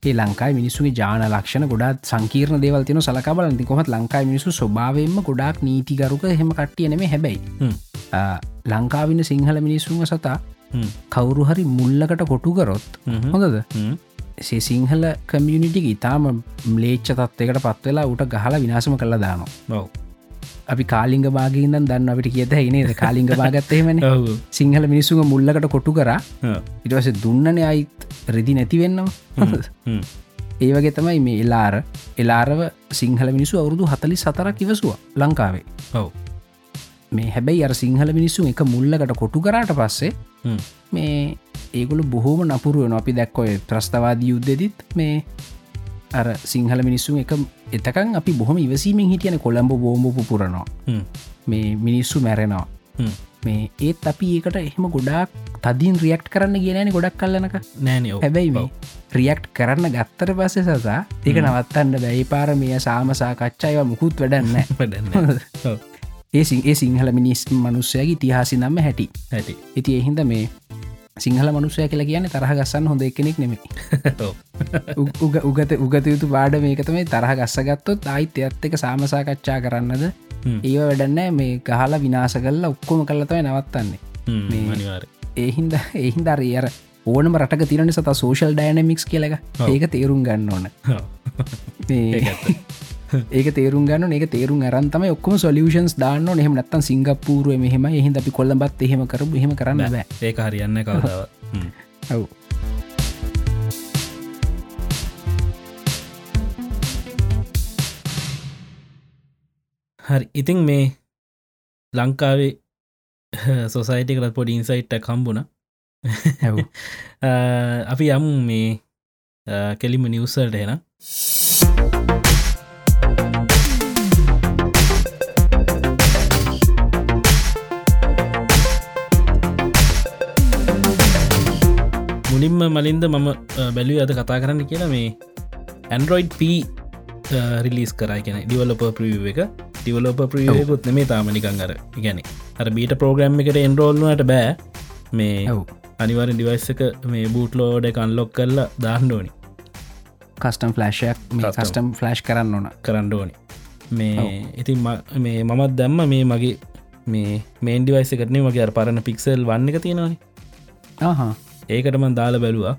ඒ ලංකායි මිනිස්සුගේ ජාන ලක්ෂණ ගොඩත් සංකීර්ණ දේවල් තින සලකබල කොහත් ලංකායි මිනිසු ස්වභාවයෙන්ම ගොඩක් නීතිගරුක හෙම කට්ටියනෙම හැබැයි ලංකාවින්න සිංහල මිනිස්සුම සතා. කවුරු හරි මුල්ලකට කොටු කරොත්. හොඳද. සේ සිංහල කමියනිටික ඉතාම ම්ලේච්ච තත්වයකට පත්වෙලා උට ගහලා විනාසම කළ දානවා ඔව් අපි කාලිංග බාගින්දන් දන්න අපිට කියත හිනේද කාලිංග බාගත්තේමන. සිංහල මිනිස්සුම මුල්ලකට කොටු කරා. ඉටවස දුන්නන අයිත් රෙදි නැතිවෙන්නවා හ්ම්. ඒවගේ තමයි මේ එලාර. එලාරව සිංහල මිනිසු අවුරුදු හතලි සතරක් ඉවසුව ලංකාවේ. ඔව්. මේ හැබැයි අර සිංහල මිනිස්සු එක මුල්ලකට කොටු කරාට පස්සේ. මේ ඒගොල බොහෝම නපුරුවෙන අපි දැක්කොය ත්‍රස්තවාදී යුද්ධෙදිත් මේ අර සිංහල මිනිස්සු එක එතකන් අපි බොහොම ඉවසීමෙන් හිටියන කොළඹ බෝම්බපු පුරනවා. මේ මිනිස්සු මැරෙනවා. මේ ඒත් අපි ඒකට එහෙම ගොඩක් තදින් රියක්් කරන්න කියනෑන ගොඩක් කල්ලනක නෑන. හැබැයි. රියක්් කරන්න ගත්තර පස්සෙ සසා ඒක නවත්තන්න බැයි පාර මේ සාමසා කච්චායව මුකුත් වැඩන්න වැඩන්න. ඒ සිං ඒ සිංහල මිනිස් මනුස්සයගේ තිහාසි නම්ම හැටි හැටි ඉති එහින්ද මේ සිංහල මනුසය කියලා කියන තරහ ගස්සන්න හොඳ එකනෙක් නෙමේ උගත උගත යුතු පාඩ මේකතමයි තරහ ගස්සගත්තොත් අයිත් එත් එක සාමසාකච්ඡා කරන්නද. ඒව වැඩන්න මේ ගහලා විනාස කල්ලා ඔක්කොම කල්ලතවයි නවත්තන්නේ. මේ-. ඒහින්ද එහින්දර අර ඕනම රටක තිරන සත සෝෂල් ඩයිනමික්ස් කියලක. ඒක තේරුම් ගන්න ඕන. මේ ඒක තේරුම් ගන්න ඒක තේරුම් අරන්තම ඔක්කම සොලියෂන්ස් දාන්න එහෙම නත්තන් සිංගප්පූරුව මෙහෙම එහින්ද අපි කොල්ලබත් එහෙම කරපු එහෙම කරන්න බෑ. ඒක හරියන්න කවදාව හ්ම්. ඔව්. හරි. ඉතින් මේ ලංකාවේ සොසයිටකලත් පොඩි ඉන්සයිට්ට කම්බුණ අපි යම් මේ කෙලිම නිවසල්ට එන මුලින්ම මලින්ද මම බැලුව අද කතා කරන්න කියලා මේ ඇන්ඩරෝයිඩ් P රිලිස් කරයි කියෙන ඩිවලොප ප්‍රිය එක. ඩිවලොප ප්‍රියකුත් නෙමේ තාමනිකං අර ගැන අර බීට ප්‍රෝග්‍රම් එකට එන්රෝල්නට බෑ. මේ අනිවර ඩිවයිස් එක මේ බූට්ලෝඩ කන්ලොක් කරලා දාන්නඩෝනි කස්ටම් ෆලෑශයක් මේ. කස්ටම් ෆලෑශ් කරන්න ඕන. කරන්න ඕනි. මේ ඉතින් ම- මේ මමත් දැම්ම මේ මගේ මේ මේන් ඩිවයිස එකටනේ මගේ අර පරණ පික්සල් වන්න එක තියෙනවානේ. හා ඒකටම දාල බැලවා.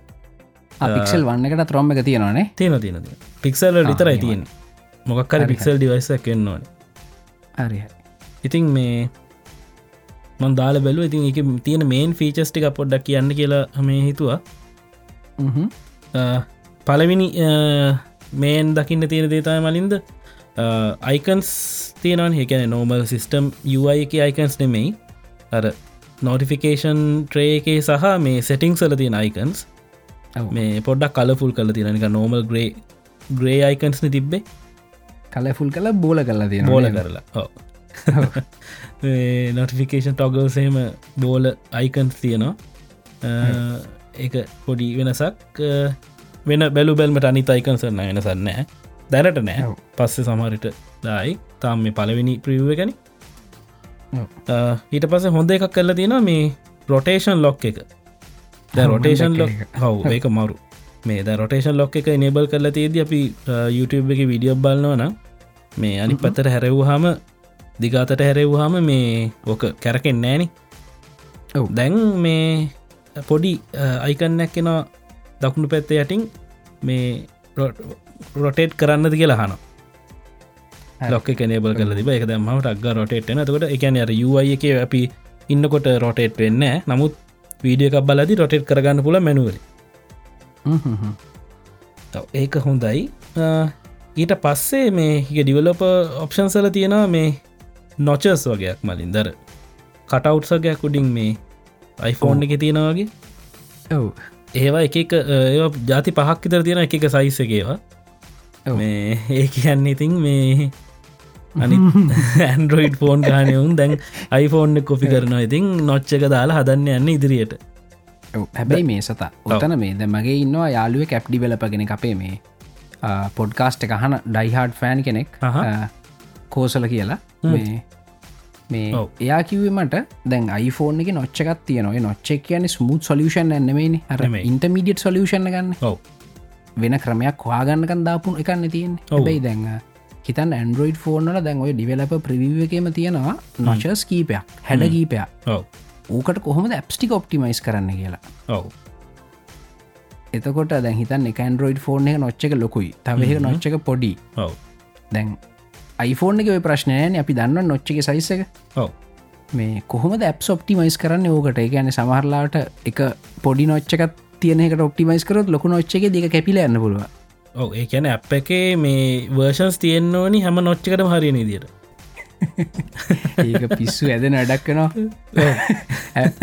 පික්සල් වන්න එකට ත්‍රොම් එක තියෙනවානේ? තියෙන තියෙන පික්සල් විතරයි. තියෙන් මොකක්කර පික්සල් ඩිවයිස කෙන්න්නවන හරි ඉතින් මේ මන් දාල බැලු ඉතින් එක තියෙන මේන් ෆීචස්ටික පොඩ්ඩක් කියන්න කියලා මේ හිතුවා. පලවිනි මේන් දකින්න තියෙන දේතයි මලින්ද? අයිකන්ස් තියෙනවන්. එකන නෝමල් සිිස්ටම් UI එක අයිකන්ස් නෙමෙයි. අර නෝටිෆිකේෂන් ට්‍රේ එකේ සහ මේ සෙටිං සල තියෙන අයිකන්ස් ඔව්. මේ පොඩ්ඩක් කලෆුල් කල තියෙනක නෝමල් ග්‍රේ ග්‍රේ අයිකන්ස්න තිබ්බේ. කලෆුල් කල බෝල කල්ලා තියෙන බෝල කරලා. නොටිෆිකේෂන් ටොගල්සේම බෝල අයිකන්ස් තියෙනවා. ඒක පොඩි වෙනසක්. වෙන බැලු බැල්මට අනිත අයිකන්සරන්න වෙනසන්නෑ දැනට නෑ. පස්සෙ සමහරිට දායි. තාම් මේ පලවෙනි ප්‍රියව එකැන ඊට පස හොඳ එකක් කරලා තියෙන මේ රොටේෂන් ලොක් එක ද රොටේෂන් ලොක්. හව ඒක මරු මේ ද රොටේෂන් ලොක් එක නේබල් කරලා තියද අපි YouTube එක විඩියෝ බලන්නවන මේ අනි පතර හැරව්හම දිගාතට හැරව්හම මේ ඕක කැරකෙන් නෑනි ඔව්. දැන් මේ පොඩි අයිකන්නැක් කෙනවා දකුණු පැත්තේ යටින් මේ රොටේට් කරන්නද කියලා හන හරි. ලොක්ක කනේබල් කල තිබ එක දම්මට අක්ග රොටේට්න තකට එකන අර යුයි එක අපි ඉන්නකොට රොටේට් වෙන්න නමුත් වීඩිය එකක් බලදි රොටේට් කරගන්න පුල මැනුවල ඒක හොඳයි. ඊට පස්සේ මේ හික ඩිවලොප ඔප්ෂන්සල තියෙනවා මේ නොචස් වගේයක් මලින් දර කටවුට්සගයක් උඩින් මේ iPhoneෆෝන් එක තියෙනවාගේ ඔව්. ඒවා එක ඒ ජාති පහක් ඉතර තියෙන එක සයිස්සකේවා මේ ඒ කියන්නේ ඉතින් මේ ඇන්ඩරෝයිඩ් ෆෝන් ගානයවුන් දැන් iPhoneෆෝන් කොපි කරනවා. ඉතින් නොච්චක දාලා හදන්න යන්න ඉදිරියට. හැබැයි මේ සතා ඔතන මේ ද මගේ ඉන්නවා යාලුව කැප්ඩි වෙලපගෙන අපේ මේ පොඩ්කාස්ට් එක හන ඩයිහාඩ් ෆෑන් කෙනෙක් කෝසල කියලා. මේ මේ එයා කිවීමට දැන් iPhoneෆෝන් එක නොච්චකත් තියනොය නොච්චක් කියන ස්මුත් සොලියෂන් ඇන්නමේනි අරම ඉන්ටමීඩියට් සොලියෂන් ගන්න. වෙන ක්‍රමයක් හවාගන්නකන් දාපුන් එකන්න තියෙන් ඔබයි දැන් හිතන් ඇන්ඩරෝයිඩ් ෆෝර්නල දැන් ඔය ඩිවලප ප්‍රවිව එකම තියෙනවා නොචස් කීපයක් හැඩ කීපයක්. ඕකට කොහොමද ඇප්ස්ටික් ඔප්ටිමයිස් කරන්න කියලා? ඔව. එතකොට දැන් හිතන් එක ඇන්ඩරෝයිඩ් ෆෝර්න එක නොච්චක ලොකුයි. තවහ නොච්චක පොඩි. දැන් iPhoneෆෝන් එක ප්‍රශ්නයන අපි දන්න නොච්චක සයිසක ඔව. මේ කොහොමද ඇප් ඔප්ටිමයිස් කරන්න ඕකට? ගැන සමහරලාට එක පොඩි නොච්චකත් තියනෙකට ඔප්ටිමයිස් කරොත් ලොකු නොච්චක දෙක කැපිල යන්න පුළුව ඔව ඒකැන අප් එකේ මේ වර්ෂන්ස් තියෙන්න්න ඕනි හැම නොච්චකට හරි නිදියට ඒක පිස්සු ඇද නඩක්කනවා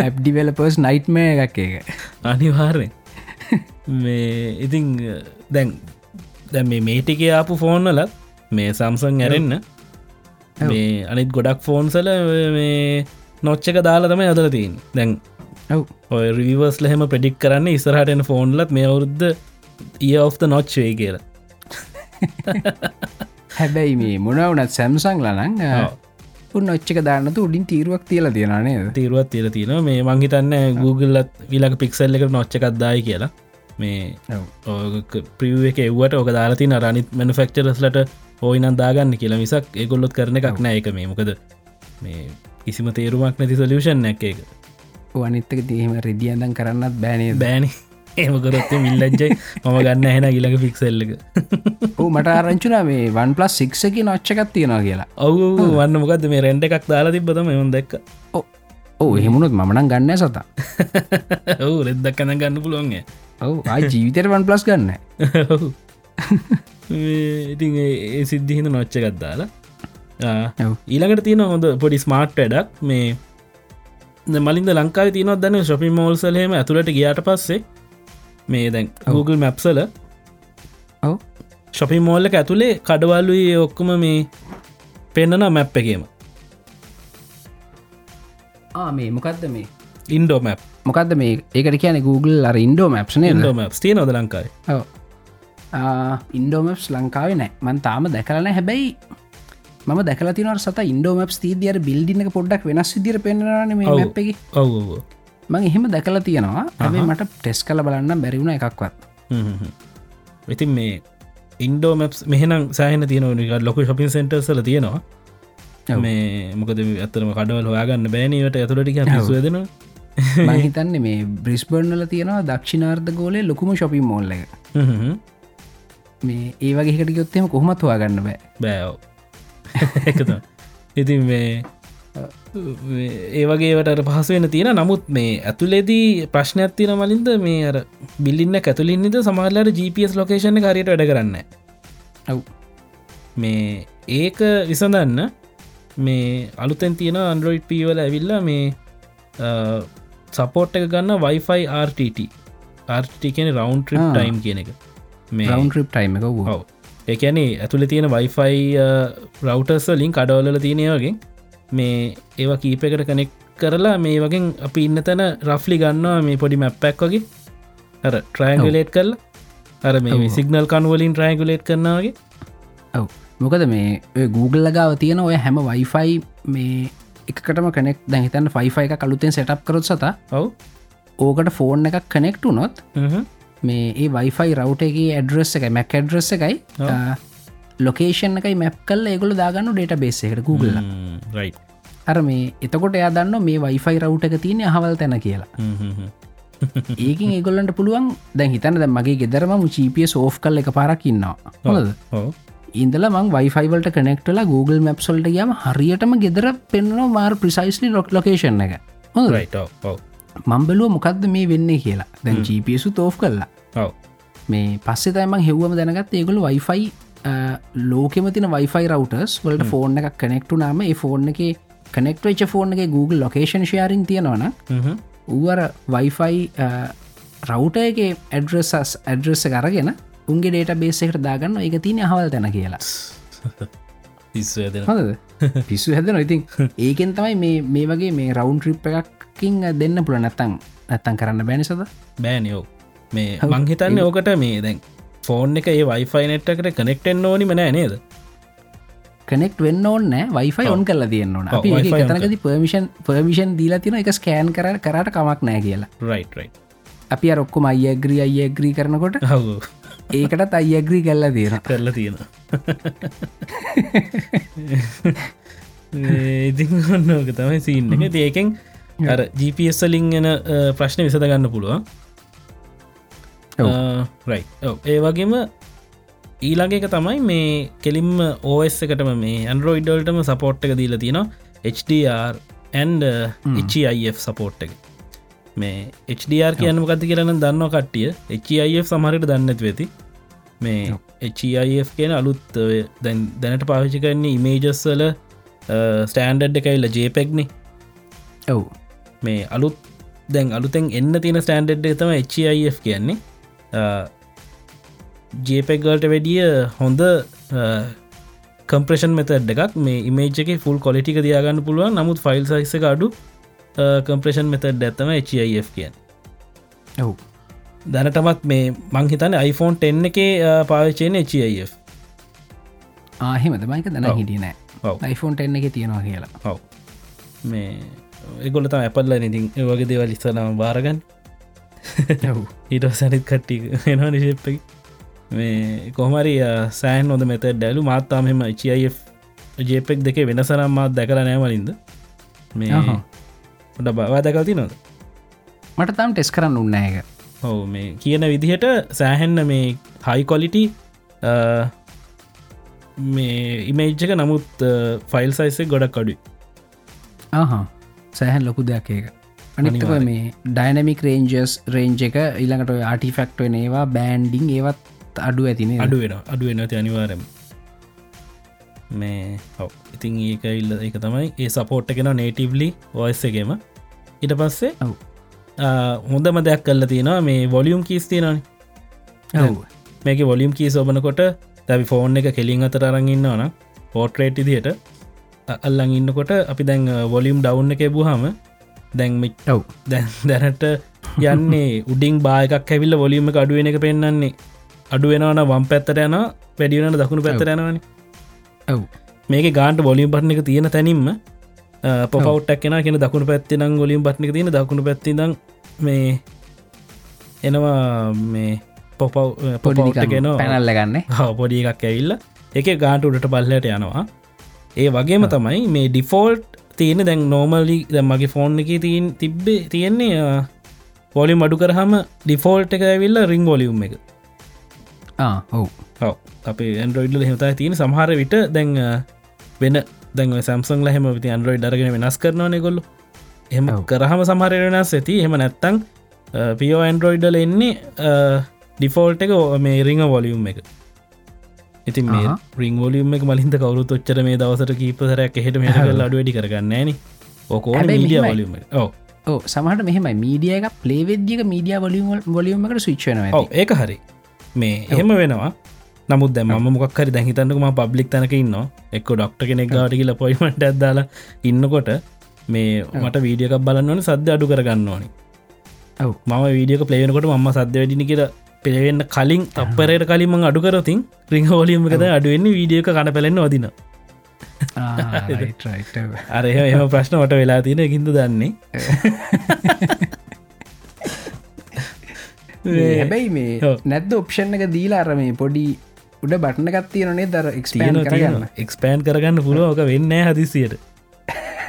ඇප් ඩිවලපර්ස් නයිට්මය එකක් එක අනිවාරෙන් මේ ඉතිං දැන් දැ මේ මේටික ආපු ෆෝන්නලත් මේ සම්සං ඇරෙන්න්න මේ අනිත් ගොඩක් ෆෝන්සල මේ නොච්චක දාලා තම අදල තින් දැන් ඔය රිවර්ස් ලහෙම ප්‍රඩික් කරන්න ඉස්රහටන ෆෝන්ලත් මේ අවුරුද්ධ ඒ ඔෆ්ත නොච්චේ කියලා. හැබැයි මේ මොනවනත් සැම්සං ලනං නොච්චක දාන්නතු උඩින් තීරුවක් තියලා තියෙනනේ තීරුවත් තියල තියෙන මේ මංහිතන්න Googleලත් විලක පික්සල් එක නොච්චකක්දායි කියලා. මේ ප්‍රිය එක එව්වට ඕක දාලති නරනිත් මැනිෆෙක්ටරස්ලට ඕයිනන් දාගන්න කියලා මිසක් ඒගොල්ලොත් කරන එකක් නෑ එක මේ. මොකද මේ කිසිම තේරුමක් නැති සොලියෂන් නැක් එක අනිත්තක දීම රෙදියන්දන් කරන්නත් බෑනේ බෑනි ඒමකරොත් මිල්ලජ්ජයි මම ගන්න හැන ඉලක ෆික්සල්ලක මට ආරංචුනා මේ වන් පලස් සික්සකි නොච්චකත් තියෙනවා කියලා. ඔවු වන්න මොකද මේ රෙන්ඩ එකක් දාලා තිබතම එවන් දැක්ක. ඕ එහෙමුණොත් මනන් ගන්න සතා. ඔවු රෙද්දක් කන ගන්න පුළුවන්ගේ ඔවු ආයි ජීවිතයට වන් පලස් ගන්න ඉතින් ඒ සිද්ධිහිඳ නොච්චකත් දාලා. ඊළඟට තියෙන හොඳ පොඩි ස්මාර්ට් වැඩක්. මේ මලින්ද ලංකාව තියනොත් දන්න ශොපි මෝල්සලහෙම ඇතුළට ගියාට පස්සේ මේ දැන් Google මැප්සල ඔව. ශොපි මෝල්ලක ඇතුළේ කඩවල්ලුයි ඔක්කොම මේ පෙන්නන මැප් එකේම. මේ මොකක්ද මේ? ඉන්ඩෝ මැප් මොකක්ද මේ? ඒකට කියන Google අර ඉන්ඩෝ මැප්න තිය නොද ලංකායි ඉන්ඩෝමැප්ස් ලංකාවේ? නෑ. මන් තාම දැකලන හැබැයි ම දැකල තින සත ඉන්ඩෝමැප් තීදියර බිල්ඩින පොඩ්ඩක් වෙනස් විදිර පෙන්න්නන මේ ඔව මං එහෙම දැකලා තියෙනවා. හැබේ මට ටෙස් කල බලන්න බැරිවුණ එකක්වත්. ඉතින් මේ ඉන්ඩෝමැප් මෙහනම් සෑහන තියෙනවනික ලොක ශපින් සෙන්ටර්සල තියෙනවා. මේ මොකද ඇතරම කඩවල් හොයාගන්න බෑනීට ඇතුළටික සුවදෙන මහිතන්නේ මේ බ්‍රිස්බර්නල තියෙනවා දක්ෂිනාර්ධ ගෝලේ ලොකුම ශොපින් මෝල්ල එක. මේ ඒවගේකට ගොත්තෙම කොහොමත් හොයාගන්න බෑ. බෑව ඉතින් මේ ඒවගේට පහසුවෙන තියෙන නමුත් මේ ඇතුලේදී ප්‍රශ්නයක් තින මලින්ද? මේ අර බිල්ලින්න ඇතුලින්නිද සමාල්ලට GPS ලොකේෂණ කාරයට වැඩ කරන්න ඔව්. මේ ඒක විසඳන්න මේ අලුතැන් තියෙන අන්ඩරෝයිඩ් පීවල ඇවිල්ලා මේ සපෝට් එක ගන්න වයිෆයි RTT RT කියන රවන්් ට්‍රිප් ටයිම් කියන එක. මේ රවන්් ට්‍රිප් ටයිම එක ඔව. එකැනේ ඇතුළ තියෙන වයිෆයි රවටර්ස ලින් කඩවල්ල තියෙනවගේ මේ ඒවා කීපකට කනෙක් කරලා මේ වගේ අපි ඉන්න තැන රෆ්ලි ගන්නවා මේ පොඩි මැප්පැක් වගේ. අර ට්‍රයින්ගලේට් කරලා. අර මේ සිගනල් කනුවලින් ට්‍රයිගුලේට් කරනවාගේ ඔව. මොකද මේ Google ලගාව තියෙන ඔය හැම වයිෆයි මේ එකටම කනෙක් දැහිතන්න ෆයිෆයි එක කලුතෙන් සටප් කරොත් සත ඔව්. ඕකට ෆෝන් එකක් කනෙක්ටු නොත් මේ ඒ වයිෆයි රවටගේ ඇඩ්‍රස් එක මැක් ඇඩ්‍රස් එකයි ලොකේෂන් එකයි මැප් කල් ඒගොල දාගන්න ඩේට බේස් එකට Google අර මේ එතකොට එයා දන්න මේ වයිෆයි රවට් එක තියෙන හවල් තැන කියලා. ඒකින් ඒගොල්ලන්ට පුළුවන් දැන් හිතන ද මගේ ගෙදරම චීපිය සෝෆ් කල් එක පාරක් ඉන්නවා. හොද ඉන්දල මං වයිෆයිවල්ට කනෙක්ටල Google මැප්සල්ට ගම හරියටම ගෙදර පෙන්නවා මාර් ප්‍රිසයිස්ලි රොක් ලොකේෂන් එක. මම්බලුව මොකක්ද මේ වෙන්න කියලා. දැන් ජීපසු තෝෆ් කරලා. මේ පස්සේ තමන් හෙව්වම දැනගත් ඒගොල වයිෆයි ලෝකෙම තින වයිෆයි රවටර්ස් වලට ෆෝර්න එකක් කනෙක්ටු නාම ඒ ෆෝර්න එක කනෙක්ට වෙච් ෆෝර්න එක Google ලොකේෂන් ශයාරින් තියෙනවන ඌවර වයිෆයි රවුට එක ඇඩ්‍රසස් ඇඩ්‍රෙස්ස කරගෙන උන්ගේ ඩේට බේසකට දාගන්න එක තින හවල් තැන කියලා. හොද පිස්සු හැදන ඉතින් ඒකෙන් තමයි මේ මේ වගේ මේ රවුන් ට්‍රිප් එකක්කින් දෙන්න පුළ නැත්තං නැත්තන් කරන්න බැනිසද බෑනියෝ මේ මංහිතන්න ඕකට මේ දැන් ෆෝන් එක ඒ වයිෆයි නෙට්කට කනෙක්ටෙන් ඕනි මනෑ නේද? කනෙක්ට වෙන්න ඕන්න වයිෆයි ඔන් කරලා තියන්න ඕන. තනකති පර්මිෂන් පර්මිෂන් දීලා තින එක ස්කෑන් කර කරට කමක් නෑ කියලා. රයිට් රයි් අපි අරොක්කොම අයග්‍රී අයග්‍රී කරනකොට හව ඒකටත් අයග්‍රී කල්ලා තියෙන කරලා තියෙන ඉතින් ඔන්නෝක තමයි සින්න ඒකෙන් අර ජීපස්ලින් එන ප්‍රශ්න විසඳ ගන්න පුළුවන් රයි ඒ වගේම ඊළඟ එක තමයි මේ කෙලින්ම ඕස් එකටම මේ ඇන්ඩරෝයිඩල්ටම සපෝට් එක දීල තියෙනවා HDR ඇන්ඩ HIF සපෝට් එක. මේ HDR කියන්න ගති කරන දන්න කට්ටිය. HIF සමහරට දන්නත් වෙති මේ HIF කියන අලුත් දැනට පාවිචි කරන්නේ ඉමේජස්වල ස්ටෑන්ඩඩ් එකයිල්ල ජේපෙක්නි ඔව්. මේ අලුත් දැන් අලුතෙන් එන්න තියෙන ස්ටන්ඩඩ් තම HIF කියන්නේ ජේපෙක්ගල්ට වැඩිය හොඳ කම්ප්‍රේෂන් මෙතඩ් එකක්. මේ ඉමේජ් එක ෆුල් කොලිටික දයාගන්න පුළුවන්. නමුත් ෆයිල් සයිස අඩු කම්ප්‍රේෂන් මෙතඩ් ඇත්තම HIF කියන් ඔව්. දැනටමත් මේ මංහිතන iPhone 10 එක පාවිචයෙන් HIF ආහෙමද මයික දන ඔව්. හිටිය නෑ. iPhone 10 එක තියෙනවා කියලා. ඔව්. මේ එගොල තම ඇපල්ල ඉතින් වගේ දේවල් ඉස්සනම බාරගන්න ඊට සැනිත් කට්ටි එනවා නිශේප්පකි මේ කොහමරි සෑන් හොද මෙත ඩැලු මාත්තාම එම චියF ජේපෙක් දෙක වෙනසනම් මාත් දැකර නෑමලින්ද මේ. ොඩ බවා දැකල්ති නොද මට තම් ටෙස් කරන්න උන්නෑක ඔව මේ කියන විදිහට සෑහෙන්න මේ හයි කොලිටි මේ ඉමේජ්ජක නමුත් ෆයිල් සයිසේ ගොඩක් අඩු ආහා සෑහන් ලොකු දෙයක් ඒක අනිවාර්යෙන්. මේ ඩයිනමික් රේන්ජස් රේන්ජ එක ඊළඟට ආටිෆෙක්ට්ව ඒවා බෑන්ඩිං ඒවත් අඩු ඇතිනේ අඩු වෙන අඩු වෙන ඇති අනිවාරම මේ ඔව. ඉතින් ඒක ඉල්ල එක තමයි. ඒ සපෝට් කෙන නේටවලි ඔයස් එකම. ඉට පස්සේ ඔව්. හොඳම දෙයක් කල්ල තියෙනවා මේ වොලියම් කීස් තියෙනනි මේක වොලියම් කී සෝබනකොට දැවි ෆෝන් එක කෙලින් අතර අරඟන්නවන පෝට්‍රේට් දිහට අල්ලං ඉන්නකොට අපි දැන් වොලියම් ඩව් එක බූහම දැන්මි ඔව්. දැන් දැනට යන්නේ උඩින් බායකක් ඇවිල්ල වොලියම අඩුවෙන එක පෙන්න්නන්නේ අඩුවෙනවන වම් පැත්තර යන වැඩියනට දකුණු පැත්තර යනවනි. ඔව්. මේක ගාන්ට බොලියම් පට්න එක තියෙන තැනින්ම පොපවට්ක් කෙන කියෙන දකුණු පැත්තිනම් ගොලියම් පට්නික තියෙන දකුණු පැත්තිදම් මේ එනවා මේ පොපව් පොපවට් ගෙන පැනල්ල ගන්න. පොඩි එකක් ඇවිල්ල. එක ගාන්ට උඩට පල්ලට යනවා. ඒ වගේම තමයි මේ ඩිෆෝල්ට් තියෙන දැන් නෝමල්ලි දැ මගේ ෆෝන් එක තින් තිබ්බේ තියෙන්නේ පොලි මඩු කරහම ඩිෆෝල්ට් එක ඇවිල්ල රිං ොලියුම් එක. ඔව්. ඔව. අපේ ඇන්ඩරෝයිඩ්ල හෙමතා තියෙන සමහර විට දැන් වෙන දැන් සම්සං ලහෙම ති අන්ඩරෝයිඩ් අරගෙන වෙනස් කරනවන ගොල්ලු එම. කරහම සමහර වෙනස් ඇති එම නැත්තං පියෝ ඇන්ඩරෝයිඩල එන්නේ ඩිෆෝල්ට් එක මේ රිං වොලියුම් එක ඉතින් මේ. රිං ෝලියම් එක මලින්ද කවරු තොච්චර මේ දවසට කීපසරයක් එහෙට මේ කල් අඩු වැඩි කරගන්න න. ඕකෝ මෙහෙමයි. වලියම ඕ සමහට මෙහෙම මීඩිය එක පලේවෙද්දික මීඩිය වලියම වලියමකට සුච්චන ඔව ඒක හරි. මේ එහෙම වෙනවා. නමුත් දැම මොක්හරි දැහිතන්නකම පබ්ලික් තැනක ඉන්න එක්ක ඩොක්ට කෙනෙක් ගාට කියල පොයිමට ඇදදාලා ඉන්නකොට මේ මට වීඩියක බලන්නවන සද්‍ය අඩු කරගන්න ඕනි. ඔව්. මම වීඩියක පලේනකොට ම සද්‍ය වැඩිනි කියර පෙළවෙන්න කලින් අපරයට කලින්ම අඩු කරතින් රිංහ ෝලියමකද අඩුවෙන්නේ වීඩියක කන පැලෙන්න වදින. අරහ එම ප්‍රශ්න වට වෙලා තියෙන ගින්ද දන්නේ. හැබැයි මේ. නැද්ද ඔප්ෂන් එක දීලා අර මේ පොඩි උඩ බට්න ගත්තියනේ දර එක්ස්පෑන් කරගන්න. එක්ස්පෑන් කරගන්න පුළුවෝක වෙන්න හදිසියට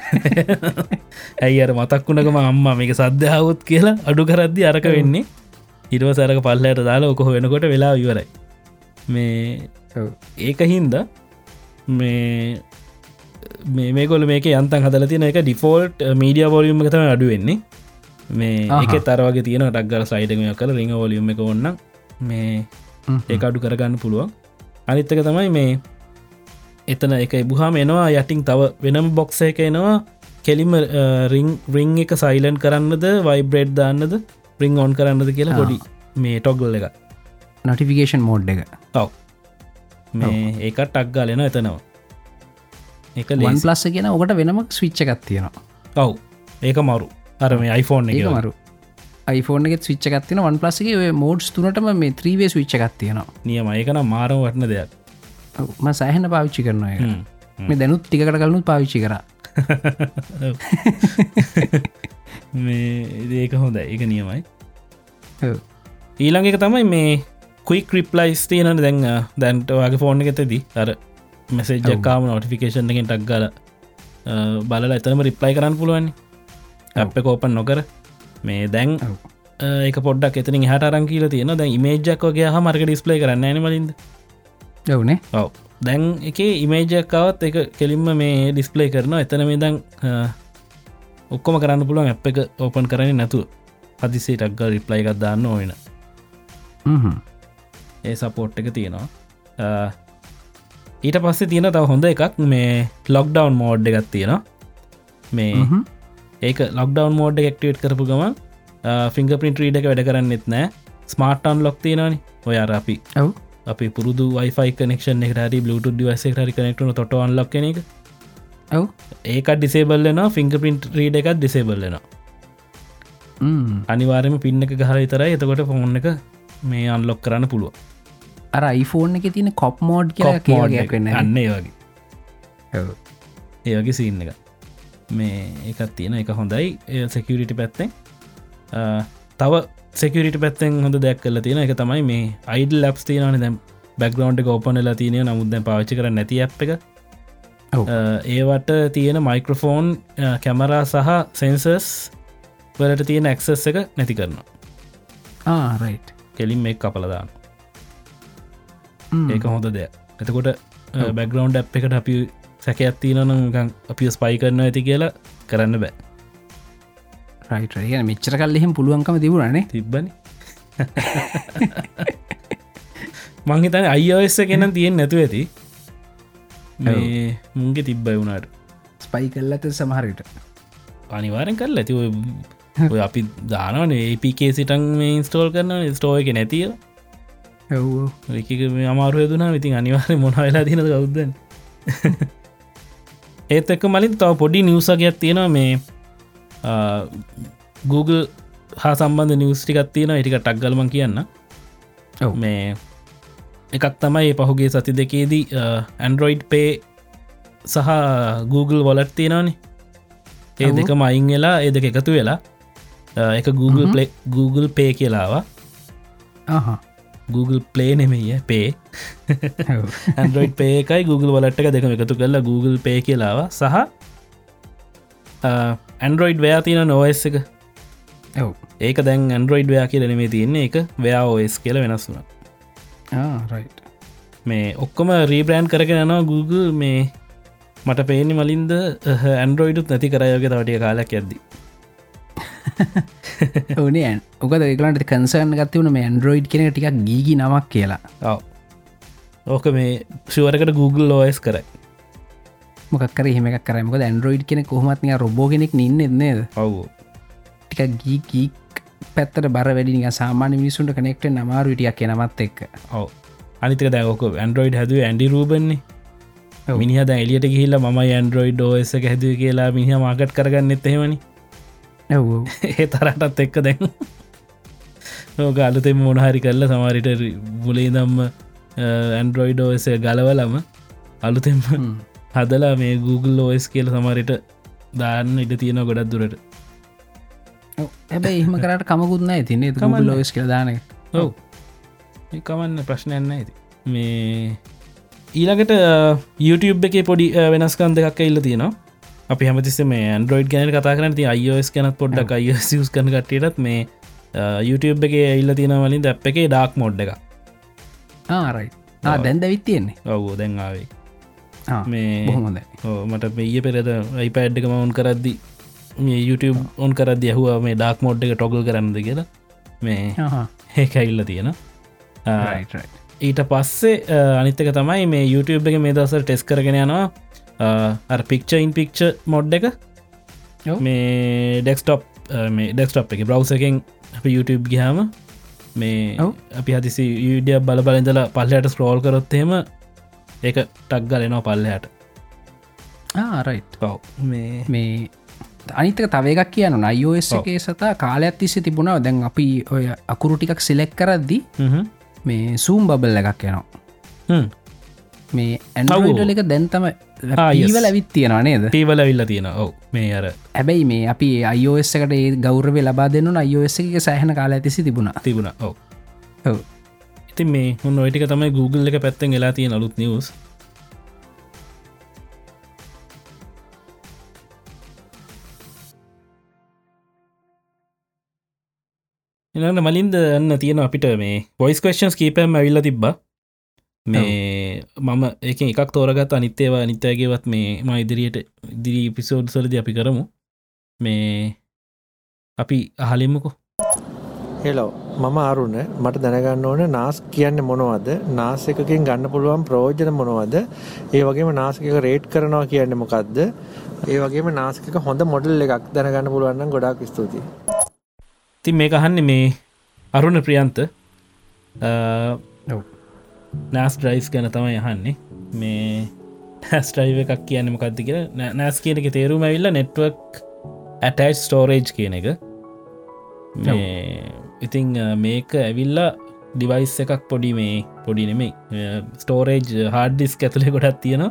ඇයි අර මතක් වුණකම අම්මා මේක සද්ධාවත් කියලා අඩු කරද්දි අරක වෙන්නේ ඉරව සැරක පල්ලයට දාලා ඔකොහ වෙනකොට වෙලා ඉවරයි. මේ. ඒක හින්ද මේ මේ මේකොල මේක යන්තන් හදල තියෙන එක ඩිෆෝල්ට් මීඩිය වොලියම් එක තම අඩුවෙන්නේ මේ. එක තරවගේ තියෙන ටක්ගල සයිඩම කල රිංහ වොලියම් එක ඔන්න මේ ඒ අඩු කරගන්න පුළුවන්. අනිත්තක තමයි මේ එතන එක බුහාම එනවා යටින් තව වෙනම් බොක්ස එක එනවා. කෙලිම රිං රිං එක සයිලන්් කරන්නද වයිබ්‍රේඩ් දාන්නද රිං ඔන් කරන්නද කියලා. පොඩි මේ ටොග්ගල් එක නොටිෆිකේෂන් මෝඩ් එක. ඔව්. මේ ඒකත් ටක්ගාලෙන එතනවා එක වන් ලේසි. ප්ලස්ස කියෙන ඔකට වෙනම ස්විච්ච එකත් තියෙනවා. ඔව්. ඒක මරු. අර මේ iPhoneෆෝන් එක මරු. iPhone එක විච්ච ගත්තින වන් ප්ලස්ගේ මෝඩ්ස් තුනටම මේ ත්‍රීවේ විච්ච එකත් තියෙනවා. නියම ඒකන මාරම වටන දෙයක්. ම සෑහන පාවිච්චි කරනවා. මේ දැනුත් ටිකට කලනුත් පාවිච්චි කර මේ ඒක හොඳ ඒක නියමයි. ඊළඟ එක තමයි මේ කුයික් රිප්ලයිස් තියෙන දැන් දැන්ට වගේ ෆෝන් එකතදී අර මෙසේජ්ජක්කාම නොටිෆිකේෂන් එකින් ටක් ගල බලල එතනම රිප්ලයි කරන්න පුළුවන් අප කෝපන් නොකර. මේ දැන්. ඒක පොඩ්ඩක් එතනින් හට අරන් කියල තියෙන දැන් ඉමේජක් වගේ හ මර්ක ඩිස්පලේ කරන්න නමලින්ද යවනේ ඔව දැන් එක ඉමේජක්කවත් එක කෙලින්ම මේ ඩිස්පලේ කරන එතන මේ දැන් ඔක්කොම කරන්න පුළුවන් අප එක ඕපන් කරන නැතු හදිසේ ටක්ගල් රිප්ලයි එකක් දාන්න ඕන ඒ සපෝට් එක තියෙනවා. ඊට පස්සේ තියෙන තව හොඳ එකක් මේ ලොක්ඩවන් මෝඩ් එකක් තියෙනවා. මේ ඒක ලොක්ඩවන් මෝඩ් ක්ටේට් කරපු ගම ෆිංග පින්ට රීඩ එක වැඩ කරන්නෙත් නෑ. ස්මාර්ට්ටන් ලොක් තියෙනනි ඔය අර අපි ඔව්. අපි පුරුදු වයිෆයි කනෙක්ෂන් එකට බluට ඩිවස හරි කනෙක්ටන තොට අන්ලක් කෙන එක. ඔව් ඒක ඩිසේබල්ලන ෆිංග පින්ට රීඩ එකක් ඩිසේබල්ලන ම්. අනිවාරම පින්න එක ගහර තරයි එතකොට ෆෝන් එක මේ අන්ලොක් කරන්න පුළුව අර iPhoneෆෝන් එක තියන කොප් මෝඩ් ඒ වගේ. ඔව්. ඒ වගේ සින්න එක මේ එකත් තියෙන එක හොඳයි. සෙකියරිටි පැත්තෙන්. තව සෙකියරිට පැත්තෙන් හොඳ දෙයක් කල තියෙන එක තමයි මේ අයිඩ ලබ්ස් තියනන දැම් බැක්ග්‍රවන්් ගෝපනලා තියනය නමුද පාචි කර නැති අප් එක ඒවට තියෙන මයික්‍රෆෝන් කැමරා සහ සෙන්සර්ස් වලට තියෙන ඇක්සස් එක නැති කරනවා. ආ රයි් කෙලින් මේ කපලදාන්න ඒක හොඳ දෙයක්. එතකොට බැග්‍රවන්් ඇ් එකට අපි සැකයක් තියනනම් අපි ස්පයි කරන්න ඇති කියලා කරන්න බෑ. රයිට කියන මෙච්චර කල් එහෙම පුළුවන්කම තිබුණනේ තිබ්බනි. මංහිතන අයිෝස්ස කෙනම් තියෙන් නැතු ඇති මුන්ගේ තිබ්බයි වුණට ස්පයි කල්ලත සමහරට අනිවාරෙන් කරල ඇති ඔය අපි දානවන ඒපිකේ සිටන් මේ ඉන්ස්ටෝල් කරන ස්ටෝ එක නැතිය එක මේ අමාරුව දුනා ඉතින් අනිවාරය මොනවෙලා තින ගෞද්දන් ඒත් එක්ක මලින් තව පොඩි නිවසගයක් තියෙනවා මේ Google හා සම්බන්ධ නිවස්ටිකත් තියෙන එටික ටක්ගලම කියන්න ඔව්. මේ එකක් තමයි පහුගේ සති දෙකේදී ඇන්ඩරොයිඩ් පේ සහ Google වොලට් තියෙනවානේ. ඒ. දෙක මයින් වෙලා ඒ දෙක එකතු වෙලා එක Google Play Google පේ කියලාවා Google පලේ නෙමෙය පේ ඇන්ඩරෝයිඩ් පේ එකයි Google වලට එක දෙක එකතු කරලා Google පේ කියලාව සහ ඇන්ඩරෝයිඩ් වයා තියෙන නොවස් එක. ඒක දැන් ඇන්ඩරෝයිඩ් වයා කියල නෙමේ තියන්නේ. එක වයා ඔස් කියල වෙනස් වුන රයි් මේ ඔක්කොම රීබ්‍රෑන්් කරගෙන යනවා Google මේ මට පේනි මලින්ද ඇන්ඩරෝයිඩුත් නැති කරයෝගේ තවටිය කාලක් ඇද්දි ඕනේ ඔකද ඒකලට කන්සර්න් ගත්තවන මේ ඇන්ඩරෝයිඩ් කෙන ටික් ගීගි නමක් කියලා. ඕක මේ ශුවරකට Google ලෝස් කරයි. එහෙම එකක් කරමක ඇන්ඩරෝයිඩ් කෙන කොහමත්ය රොබෝගෙනෙක් ඉන්න එන්නේද ඔව්. ටික ගීකී පැත්තට බර වැඩි සාමාන්‍ය මිනිසුන්ට කනෙක්ට නමාරු ටියක් කියනමත් එක්ක. ඔව. අනිතක දැක ඇන්ඩරෝයිඩ් හැදුව ඇන්ඩි රූබන්නේ. මිනිහ ඇලියට ගහිල්ල ම ඇන්ඩරෝයිඩ් ෝස එක හැදුව කියලා මිනිහ මාගට් කරගන්න එත්තහෙමනි ඔව් ඒ තරටත් එක්ක දැන්. ඕක අලුතෙම මොනහරි කරල සමාරිට බුලේ දම්ම ඇන්ඩරෝයිඩ් ෝස ගලවලම අලුතෙම හදලා මේ Google ෝස් කියල සමරිට දාන්න ඉට තියෙන ගොඩක් දුරට හැබැයි එහෙම කරට කමකුත්න ඇතින්නේ කමක් නෑ. ලෝස් කියදාන ඔව්. කමන්න ප්‍රශ්නයන්න ඇති මේ ඊළඟට YouTube එක පොඩි වෙනස්කන් දෙකක් ඉල්ල තියෙනවා. අපි හැමතිස්ස මේ ඇන්ඩරෝයිඩ් ගැන කතා කරන ති අයිෝස් කනත් පොඩ්ඩක් අයිස් කන කටටත් මේ YouTube එක ඉල්ල තියෙන වලින් දැප් එක ඩාක් මොඩ් එක ආරයි දැන් දැවිත් තියෙන්නේ. ඔව්ෝ දැන් ආවේ. මේ ඕ, මට මෙය පෙරද අයිපෑඩ් එක මවුන් කරද්දි මේ YouTube ඔන් කරද යහවා මේ ඩක් මෝඩ් එක ටොගල් කරන්නද කියලා. මේ ඒකයිල්ල තියෙන ඊට පස්සේ අනිත්තක තමයි මේ YouTube එක මේ දවසර ටෙස් කරගෙන යනවා. පික්චයින් පික්ච මොඩ් එක. මේ ඩෙක්ස්ටොප් මේ ඩෙක්ස්ටොප් එක බ්‍රව් එකෙන් අප YouTube ගහම මේ. අපි හදිසි යඩිය බල බලඳලා පල්ලයට ස්ක්‍රෝල් කරොත්තේම ඒක ටක් ගලනවා පල්ලයට ආරයි් පව් මේ මේ අනිතක තවේකක් කියන අයෝස්. එකේ සතා කාලයක් තිස්සේ තිබුණාව දැන් අපි ඔය අකුරු ටිකක් සිලෙක් කරද්දි. මේ සූම් බබල් එකක් යනවා. මේ ඇන්ඩල් එක දැන්තම. ඊවල ඇවිත් තියෙනවා නේද? පීවල විල්ල තියෙන ඔව. මේ අර හැබැයි මේ අපි අයෝස් එකට ඒ ගෞරව ලබා දෙන්න අයෝස් එක සෑහන කාල ඇතිසි තිබුණා. තිබුණ. ඔව. ඉතින් මේ හොන්න ඔටික තමයි Google එක පැත්තෙන් වෙලා තියෙන අලුත් නිවස් එනට මලින්ද යන්න තියෙන අපිට මේ පොයිස් කස්ටන්ස් කීපෑම් ඇවිල්ල තිබ්බ. මේ මම ඒක එකක් තෝරගත් අනිත්තේවා අනිත්‍යයගේවත් මේ ම ඉදිරියට ඉදිරි පිසෝඩ් සලද අපි කරමු. මේ අපි අහලිමුකු හෙලෝ මම අරුණ. මට දැනගන්න ඕන නාස් කියන්න මොනවද? නාස එකකින් ගන්න පුළුවන් ප්‍රෝජන මොනවද? ඒ වගේම නාසක රේට් කරනවා කියන්න මොකක්ද ඒ වගේම නාසක හොඳ මොඩල් එකක් දැනගන්න පුළුවන්න ගොඩක් ස්තුතියි තින් මේ අහන්න මේ අරුණ ප්‍රියන්ත. නෑස් ඩ්‍රයිස් ගැන තමයි යහන්නේ මේ ටස්ට්‍රයිව එකක් කියන්න මොකක්ද කිය නෑස් කියන එක තේරුම ඇවිල්ල නෙට්වක් ඇටච් ස්ටෝරේජ් කියන එක. ඉතිං මේක ඇවිල්ලා ඩිවයිස් එකක් පොඩි මේ පොඩි නෙමේ ස්ටෝරේජ් හාඩ්ඩිස් ඇතුළේ ගොඩත් තියෙන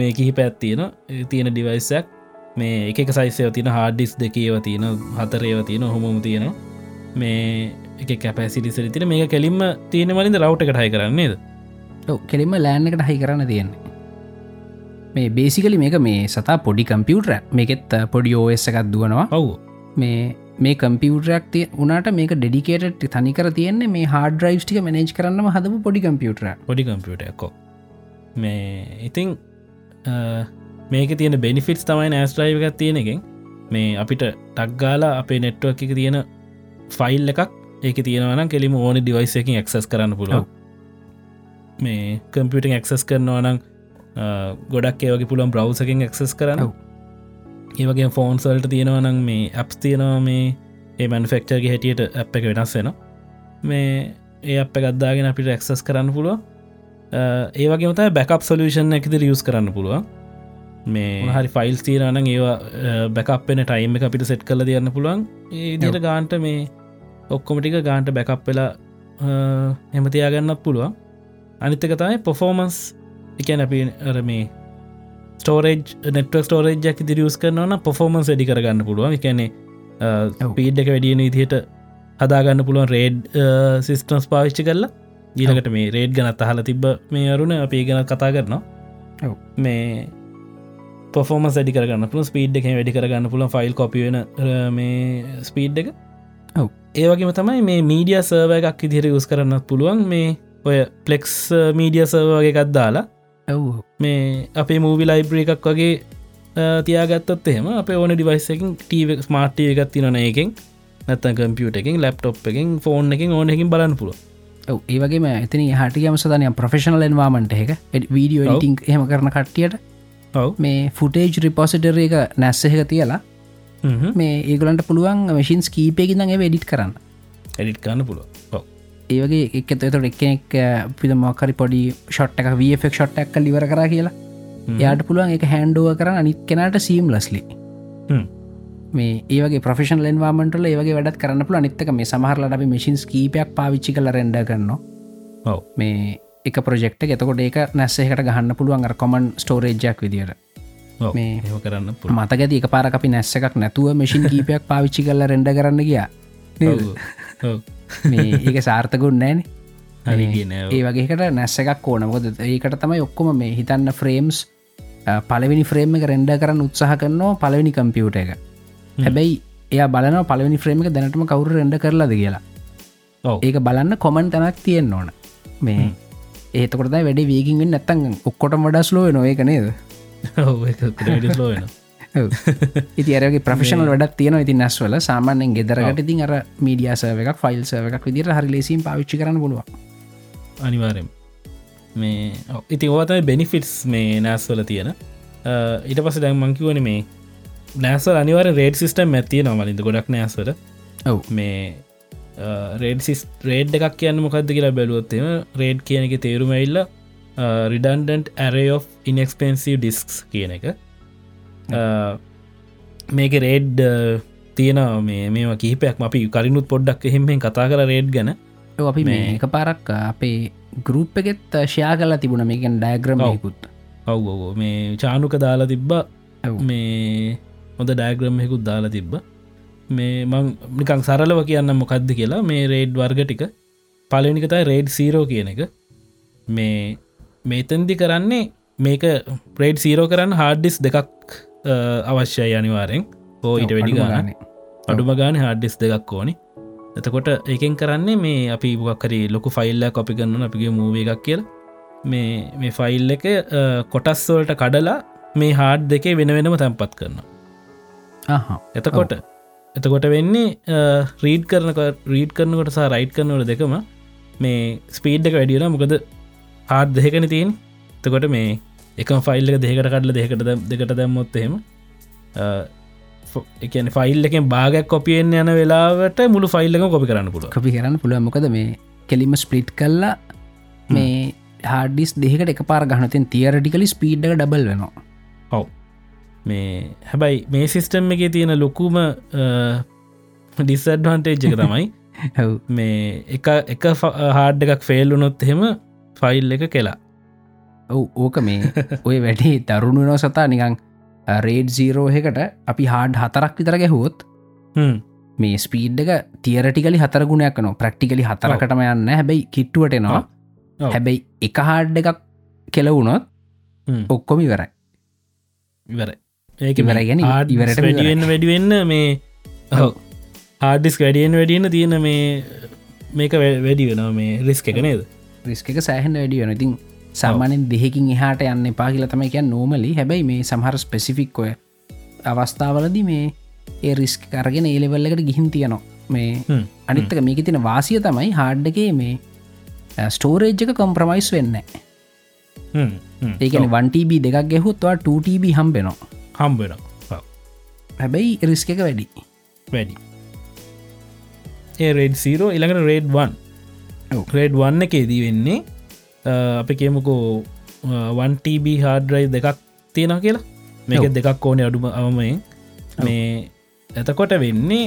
මේ කිහි පැත් තියෙන තියෙන ඩිවයිසක් මේ එක සයිසය තින හාඩිස් දෙකේව තියෙන හතරේව තියෙන හොමම තියෙන මේ එක කැපැසිටිසරි තින මේ කෙලින්ම තියෙන මලින්ද රවට් එකට හයි කරන්නේද කෙලින්ම ලෑන් එකට හහි කරන්න තියෙන්නේ. මේ බේසිකලි මේක මේ සතා පොඩි කම්පියුටර මේකෙත් පොඩි ඕස් එකක් දුවනවා. ඔව්. මේ මේ කම්පියුටරක් තිය උනාට මේක ඩෙඩිකේට තනිකර තියෙන්නේ මේ හාඩ ්‍රයිස් ටික මනේජ් කරන්නම හදපු පොඩි කම්පියුටර පොඩි කම්පියුටයක්කෝ මේ ඉතිං මේක තියෙන බෙනිෆිටස් තමයි නෑස්ට්‍රයිව එකක් තියෙන එකෙන්. මේ අපිට ටක්ගාලා අපේ නෙට්ුවක් එක තියෙන ෆයිල් එකක්. ඒක තියෙනවනම් කෙලිම ඕන ඩිවයිස එකින් එක්සස් කරන්න පුළුව මේ කම්පියුටෙන් එක්සස් කරනවා නම් ගොඩක් ඒවගේ පුළන් බ්‍රව්සකින් එක්සස් කරන්න. ඒවගේ ෆෝන්සල්ට තියෙනවනම් මේ ඇප්ස් තියෙනවා මේ ඒ මැන්ෆෙක්චර්ගේ හැටියට ඇප් එක වෙනස් වෙන මේ ඒ අප ගත්දාගෙන අපිට එක්සස් කරන්න පුළුව ඒවගේ මතයි බැකප් සොලූෂන් එකතිර යස් කරන්න පුළුව මේ හරි ෆයිල් තීරන ඒවා බැකප්ෙන ටයිම් එක අපිට සෙට් කල තියන්න පුළුවන්. ඒ දිට ගාන්ට මේ ඔක්කොමටික ගාන්ට බැකප් වෙලා හෙමතියාගන්නත් පුළුවන්. අනිත්තක තමයි පොෆෝමන්ස් එකන අපි අර මේ ස්ටෝරේජ් නෙට්වක් ස්ටෝරේජ්ක් දිරියස් කරනවන පොෆෝමන්ස් වැඩි කරගන්න පුළුවන්. එකනේ පීඩ් එක වැඩියන ඉදිහට හදාගන්න පුළුවන් රේඩ් සිිස්ටම්ස් පාවිච්චි කරලා. ඊලකට මේ රේඩ් ගනත් අහල තිබ මේ අරුණ අපේ ගැන කතා කරනවා. මේ පොෆෝම වැඩි කරගන්න පුළ ස්පීඩ් එක වැඩි කරගන්න පුළ ෆයිල් කොපිවෙන මේ ස්පීඩ් එක. ඒවගේම තමයි මේ මීඩිය සර්ව එකක් ඉදිහර යස් කරන්නත් පුළුවන්. මේ ඔය පලෙක්ස් මීඩිය සර්ව වගේ එකත් දාලා ඔව්. මේ අපේ මූවි ලයිබ්‍ර එකක් වගේ තියාගත්තත් එහෙම අප ඕන ඩිවයිසකින් ටීව ස්මාර්ට්ටිය එකත් තිනන එකෙන් නැත්තන් කම්පියුට එකින් ලප්ටොප් එකින් ෆෝන් එකින් ඕන එකින් බලන්න පුළුව ඔව් ඒවගේ ඇතන හටියම සදනය ප්‍රෆෙෂනල් එන්වාමට එක. වීඩියෝ ඔව්. ටිං එහම කරන කට්ටියට ඔව්. මේ ෆුටේජ් රිපොසිටර එක නැස්ස එක තියලා හ්ම්. මේ ඒගලන්ට පුළුවන් මශින් කීපයකින් ඒ වෙඩිට් කරන්න. එඩිට් ගන්න පුළුව ඒවගේ එක තොට එක්කෙනෙක් පිද මොකරි පොඩි ෂොට් එක වෆෙක් ෂොට් එක් ලිවර කර කියලා. යාට පුළුවන් එක හැන්ඩුව කරන්න අනිත් කෙනට සීම් ලස්ලි. මේ ඒවගේ ප්‍රෆෙෂන් ලෙන්වාමටල ඒවගේ වැඩත් කරන්න පුල නිත්තක මේ සමහරලට අපි මසින් කීපයක් පාවිච්චි කල රෙන්ඩ කරනවා. මේ එක ප්‍රෙක්ට එතකොට ඒක නැස්සේකට ගහන්න පුළුවන් කොමන් ස්ටෝරේජ්ජක් විදිර. මේ- කරන්න මතකද එක පාර අපි නැස්ස එකක් නැතුව මසින් කීපයක් පාවිච්චි කල්ල රෙන්ඩ කරන්න ගියා. ඒක සාර්ථකුන් නෑන ඒ වගේකට නැස්ස එකක් ඕනකොද ඒකට තමයි ඔක්කොම මේ හිතන්න ෆ්‍රේම්ස් පලවෙනි ෆ්‍රේම් එක රෙන්ඩ කරන්න උත්සාහ කරනවා පලවෙනි කම්පියුට එක. හැබැයි එය බලන පලවෙනි ෆ්‍රේම එක දැනටම කවුරු රෙන්ඩ කරලාද කියලා. ඒක බලන්න කොමන් තැනක් තියෙන් ඕන. මේ ඒතකොටද වැඩි වේකින්ෙන් නැත්තන් ඔක්කොට මඩස් ලෝ නොඒක නේද ඉති අරගේ ප්‍රෆෙෂනල් වැඩක් තියෙන ඉති නැස්වල සාමාන්‍යෙන් ගෙදරට ඉතින් අර මීඩිය සව එකක් ෆයිල් සව එකක් විදිර හරි ලෙසින් පාවිච්චි කරන පුළුව අනිවාරෙන් මේ ඉති ඕතයි බෙනිෆිටස් මේ නෑස්වල තියෙන. ඊට පස දැන් මංකිවන මේ නෑසල් අනිවර රේඩ් සිිස්ටම් ඇතිය නොමලින්ද ගොඩක් නෑසර ඔව්. මේ රේඩ් සිස් රේඩ් එකක් කියන්න මොකක්ද කියලා බැලුවොත්තම රේඩ් කියන එක තේරුමයිල්ල රිඩන්ඩන්ට ඇරේ of ඉන්ක්ස්පෙන්සිව ඩිස්ක්ස් කියන එක. මේක රේඩ් තියෙන මේ මේ කිහිපයක්. අපි කරිනුත් පොඩ්ඩක් එහෙමෙන් කතා කර රේඩ් ගැන. අපි මේ එක පාරක් අපේ ගරුප් එකෙත් ශයා කලා තිබුණ. මේකෙන් ඩයග්‍රමයකුත් ඔව්. ඔව් මේ චානුක දාලා තිබ්බ. මේ හොඳ ඩෑග්‍රම්යකුත් දාලා තිබ්බ. මේ මං නිකං සරලව කියන්න මොකක්ද කියලා. මේ රේඩ් වර්ග ටික. පලනිකතයි රේඩ් සීරෝ කියන එක. මේ මේතන්දි කරන්නේ මේක ප්‍රේඩ් සීරෝ කරන්න හාඩ්ඩිස් දෙකක් අවශ්‍යයි අනිවාරෙන් හෝ ඊට වැඩි ගාන. අඩුම ගාන හාඩ්ඩිස් දෙකක් ඕනි. එතකොට ඒකෙන් කරන්නේ මේ අපි බක්කරි ලොකු ෆයිල්ල කොපි කරන්න අපිගේ මූව එකක් කියල. මේ මේ ෆයිල් එක කොටස්වලට කඩලා මේ හාඩ් දෙකේ වෙන වෙනම තැන්පත් කරන එතකොට එතකොට වෙන්නේ රීඩ් කරනක රීඩ් කරනකොට සහ රයිට් කරනවට දෙකම මේ ස්පීඩ් එක වැඩියන මොකද හාඩ් දෙකන තියෙන් එතකොට මේ එක දෙකට කඩල දෙකට දෙකට දැම්මොත් එහෙම එකන ෆයිල් එකෙන් බාගක් කොපියෙන් යන වෙලාවට මුළු ෆයිල් එක කොපි කරන්න පුළුව කොපි කරන්න පුළුව මොකද මේ කෙලිම ස්පලිට් කල්ලා මේ හාඩිස් දෙකට එක පාර ගහනතින් තියරටිකලි ස්පීඩ් ඩබල් වෙනවා. ඔව්. මේ හැබැයි මේ සිිස්ටම් එක තියෙන ලොකුම ඩිස්සඩ්වන්ටේජ් එක තමයි මේ එක එක හාඩ් එකක් ෆෙල්ලුනොත් එහෙම ෆයිල් එක කෙලා. ඔව් ඕක මේ ඔය වැඩේ දරුණු නෝ සතා නිකං රේඩ් සීරෝහකට අපි හාඩ් හතරක් විතර ගැහුවොත්. මේ ස්පීඩ් එක තියරටිකලි හතරගුණයක් න ප්‍රක්ටිකලි හතරකටම යන්න. හැබැයි කිට්ටුවට නවා. හැබැයි එක හාඩ් එකක් කෙලවුණොත්. ඔක්කොම ඉවරයි. ඉවර ඒක ඉවරයි ගැන ඉවරට වැඩිවෙන්න වැඩිවෙන්න මේ හාඩිස් වැඩියෙන් වැඩියන්න තියෙන මේ මේක වැඩි වෙනවා මේ රිස්ක එක නේද රිස්ක සෑහන වැඩිය වෙන ඉතින් සාමානෙන් දෙහකින් එහාට යන්න පාකිල තමයි කිය නෝමලි හැබැයි මේ සමහර ස්පෙසිෆික්කොය අවස්ථාවලදි මේ ඒ රිස්ක කරගෙන ඒලෙවල්ල එකට ගිහින් තියනවා. මේ. අනිත්තක මේක තින වාසිය තමයි හාඩ්ඩගේ මේ ස්ටෝරේජ් එක කොම්ප්‍රමයිස් වෙන්න. ඒකන 1TB දෙකක් ගෙහුත්වා 2TB හම්බෙනවා. හම්බෙන හැබැයි රිස්ක එක වැඩි. වැඩි. ඒ රෙඩ් සීරෝ ඉළඟට රේඩ් වන් ඔව්. රේඩ් වන්න එකේදී වෙන්නේ අපි කියමුකෝ 1TB හාඩරයි දෙකක් තියෙන කියලා. මේක. දෙකක් ඕනේ අඩුම අවමයෙන්. මේ එතකොට වෙන්නේ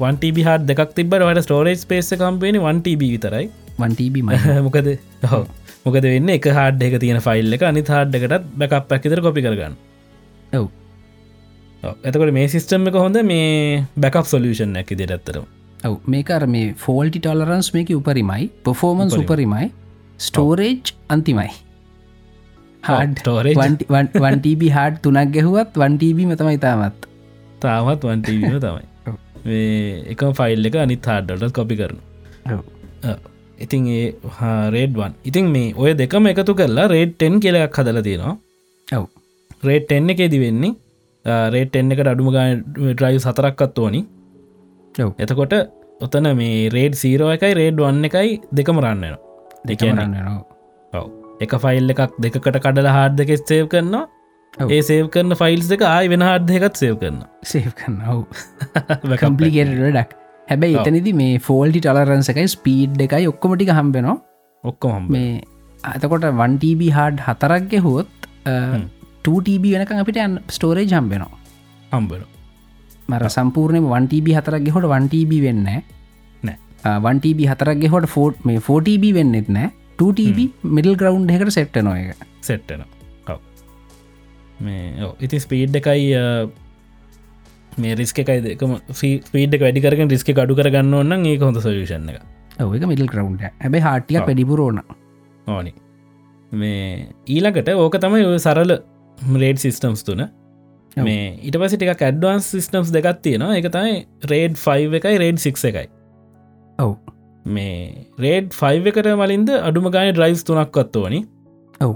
1TB හා දෙක් තිබට වට ස්ටෝරේජ් පේස කම්පේන 1TB විතරයි. 1TB මයි. මොකද හෝ මොකද වෙන්න එක හාඩ් එක තියෙන ෆයිල් එක අනි හාඩ්ඩකටත් බැකක් පැකිතර කොපි කරගන්න. ඔව්. එතකොට මේ සිිස්ටම් එක හොඳ මේ බැකප් සොලියෂන් ඇකි දෙරත්තරම් ඔව් මේකර මේ ෆෝල්ටි ටොලරන්ස් මේක උපරිමයි. පොෆෝමන් උපරිමයි. Storage අන්තිමයි. Hard storage. 1TB hard තුනක් ගැහුවත් 1TB මතමයි තාමත්. තාමත් වන්ටීම තමයි. එක ෆයිල් එක අනිත් හාඩ්ඩට කොපි කරන ඉතින් ඒ රේඩ්වන් ඉතින් මේ ඔය දෙකම එකතු කරලා රේඩ් ටෙන් කියලයක් හදල තියෙනවා. ඔව්. රේට් එන්න එකේදි වෙන්නේ රේට් එන්න එකට අඩුම ගාන ඩ්‍රයිව් සතරක්කත් ඕනි එතකොට ඔතන මේ රේඩ් සීරෝ එකයි රේඩ් වන්න එකයි දෙකම රන්නනවා දෙකම දෙකන රන්නනවා. ඔව. එක ෆයිල් එකක් දෙකට කඩල හාඩ් දෙක සේව් කරනවා. ඒ සේව් කරන ෆයිල්ස් එක ආයි වෙන හාඩ් එකත් සේව් කරන සේව් කරන්න ඔව්. කම්පලිකේට ඩක් හැබැයි. එතනිදි මේ ෆෝල්ටි ටලරන්ස එකයි ස්පීඩ් එකයි ඔක්කොමටික හම්බෙනවා ඔක්කොම මේ අතකොට 1TB හාඩ් හතරක් ගැහුවොත් 2TB වෙනක අපිට යන් ස්ටෝරේජ් හම්බෙනවා හම්බන මර සම්පූර්ණය 1TB හතරක් ගෙහොට 1TB වෙන්න නෑ 1TB හතරක් ගෙහොට ෆෝට් මේ 4TB වෙන්නෙත් නෑ 2TB මිඩල් ග්‍රවන්් එකට සෙට්ට නො එක සෙට්ටන මේ. ඉතින් ස්පීඩ් එකයි මේ රිස්ක එකයි දෙකම ස්පීඩ් වැඩි කරගෙන රිස්ක අඩු කරගන්න ඔන්න ඒ හොඳ සොලිෂන් එක ඔක මිඩල් ග්‍රවන්් හැබයි හාටියක් ඔව්. වැඩිපුරෝන ඕනි. මේ ඊළඟට ඕක තමයි සරල රේඩ් සිිස්ටම්ස් තුන. මේ ඉට පසිටික ඇඩ්වාන්ස් සිිස්ටම්ස් දෙකක් තියෙනවා. එක තමයි රේඩ් 5 එකයි රේඩ් 6 එකයි. ඔව්. මේ රේඩ් 5 එකට මලින්ද අඩුම ගාන ඩ්‍රයිස් තුනක් අත්තෝනි ඔව්.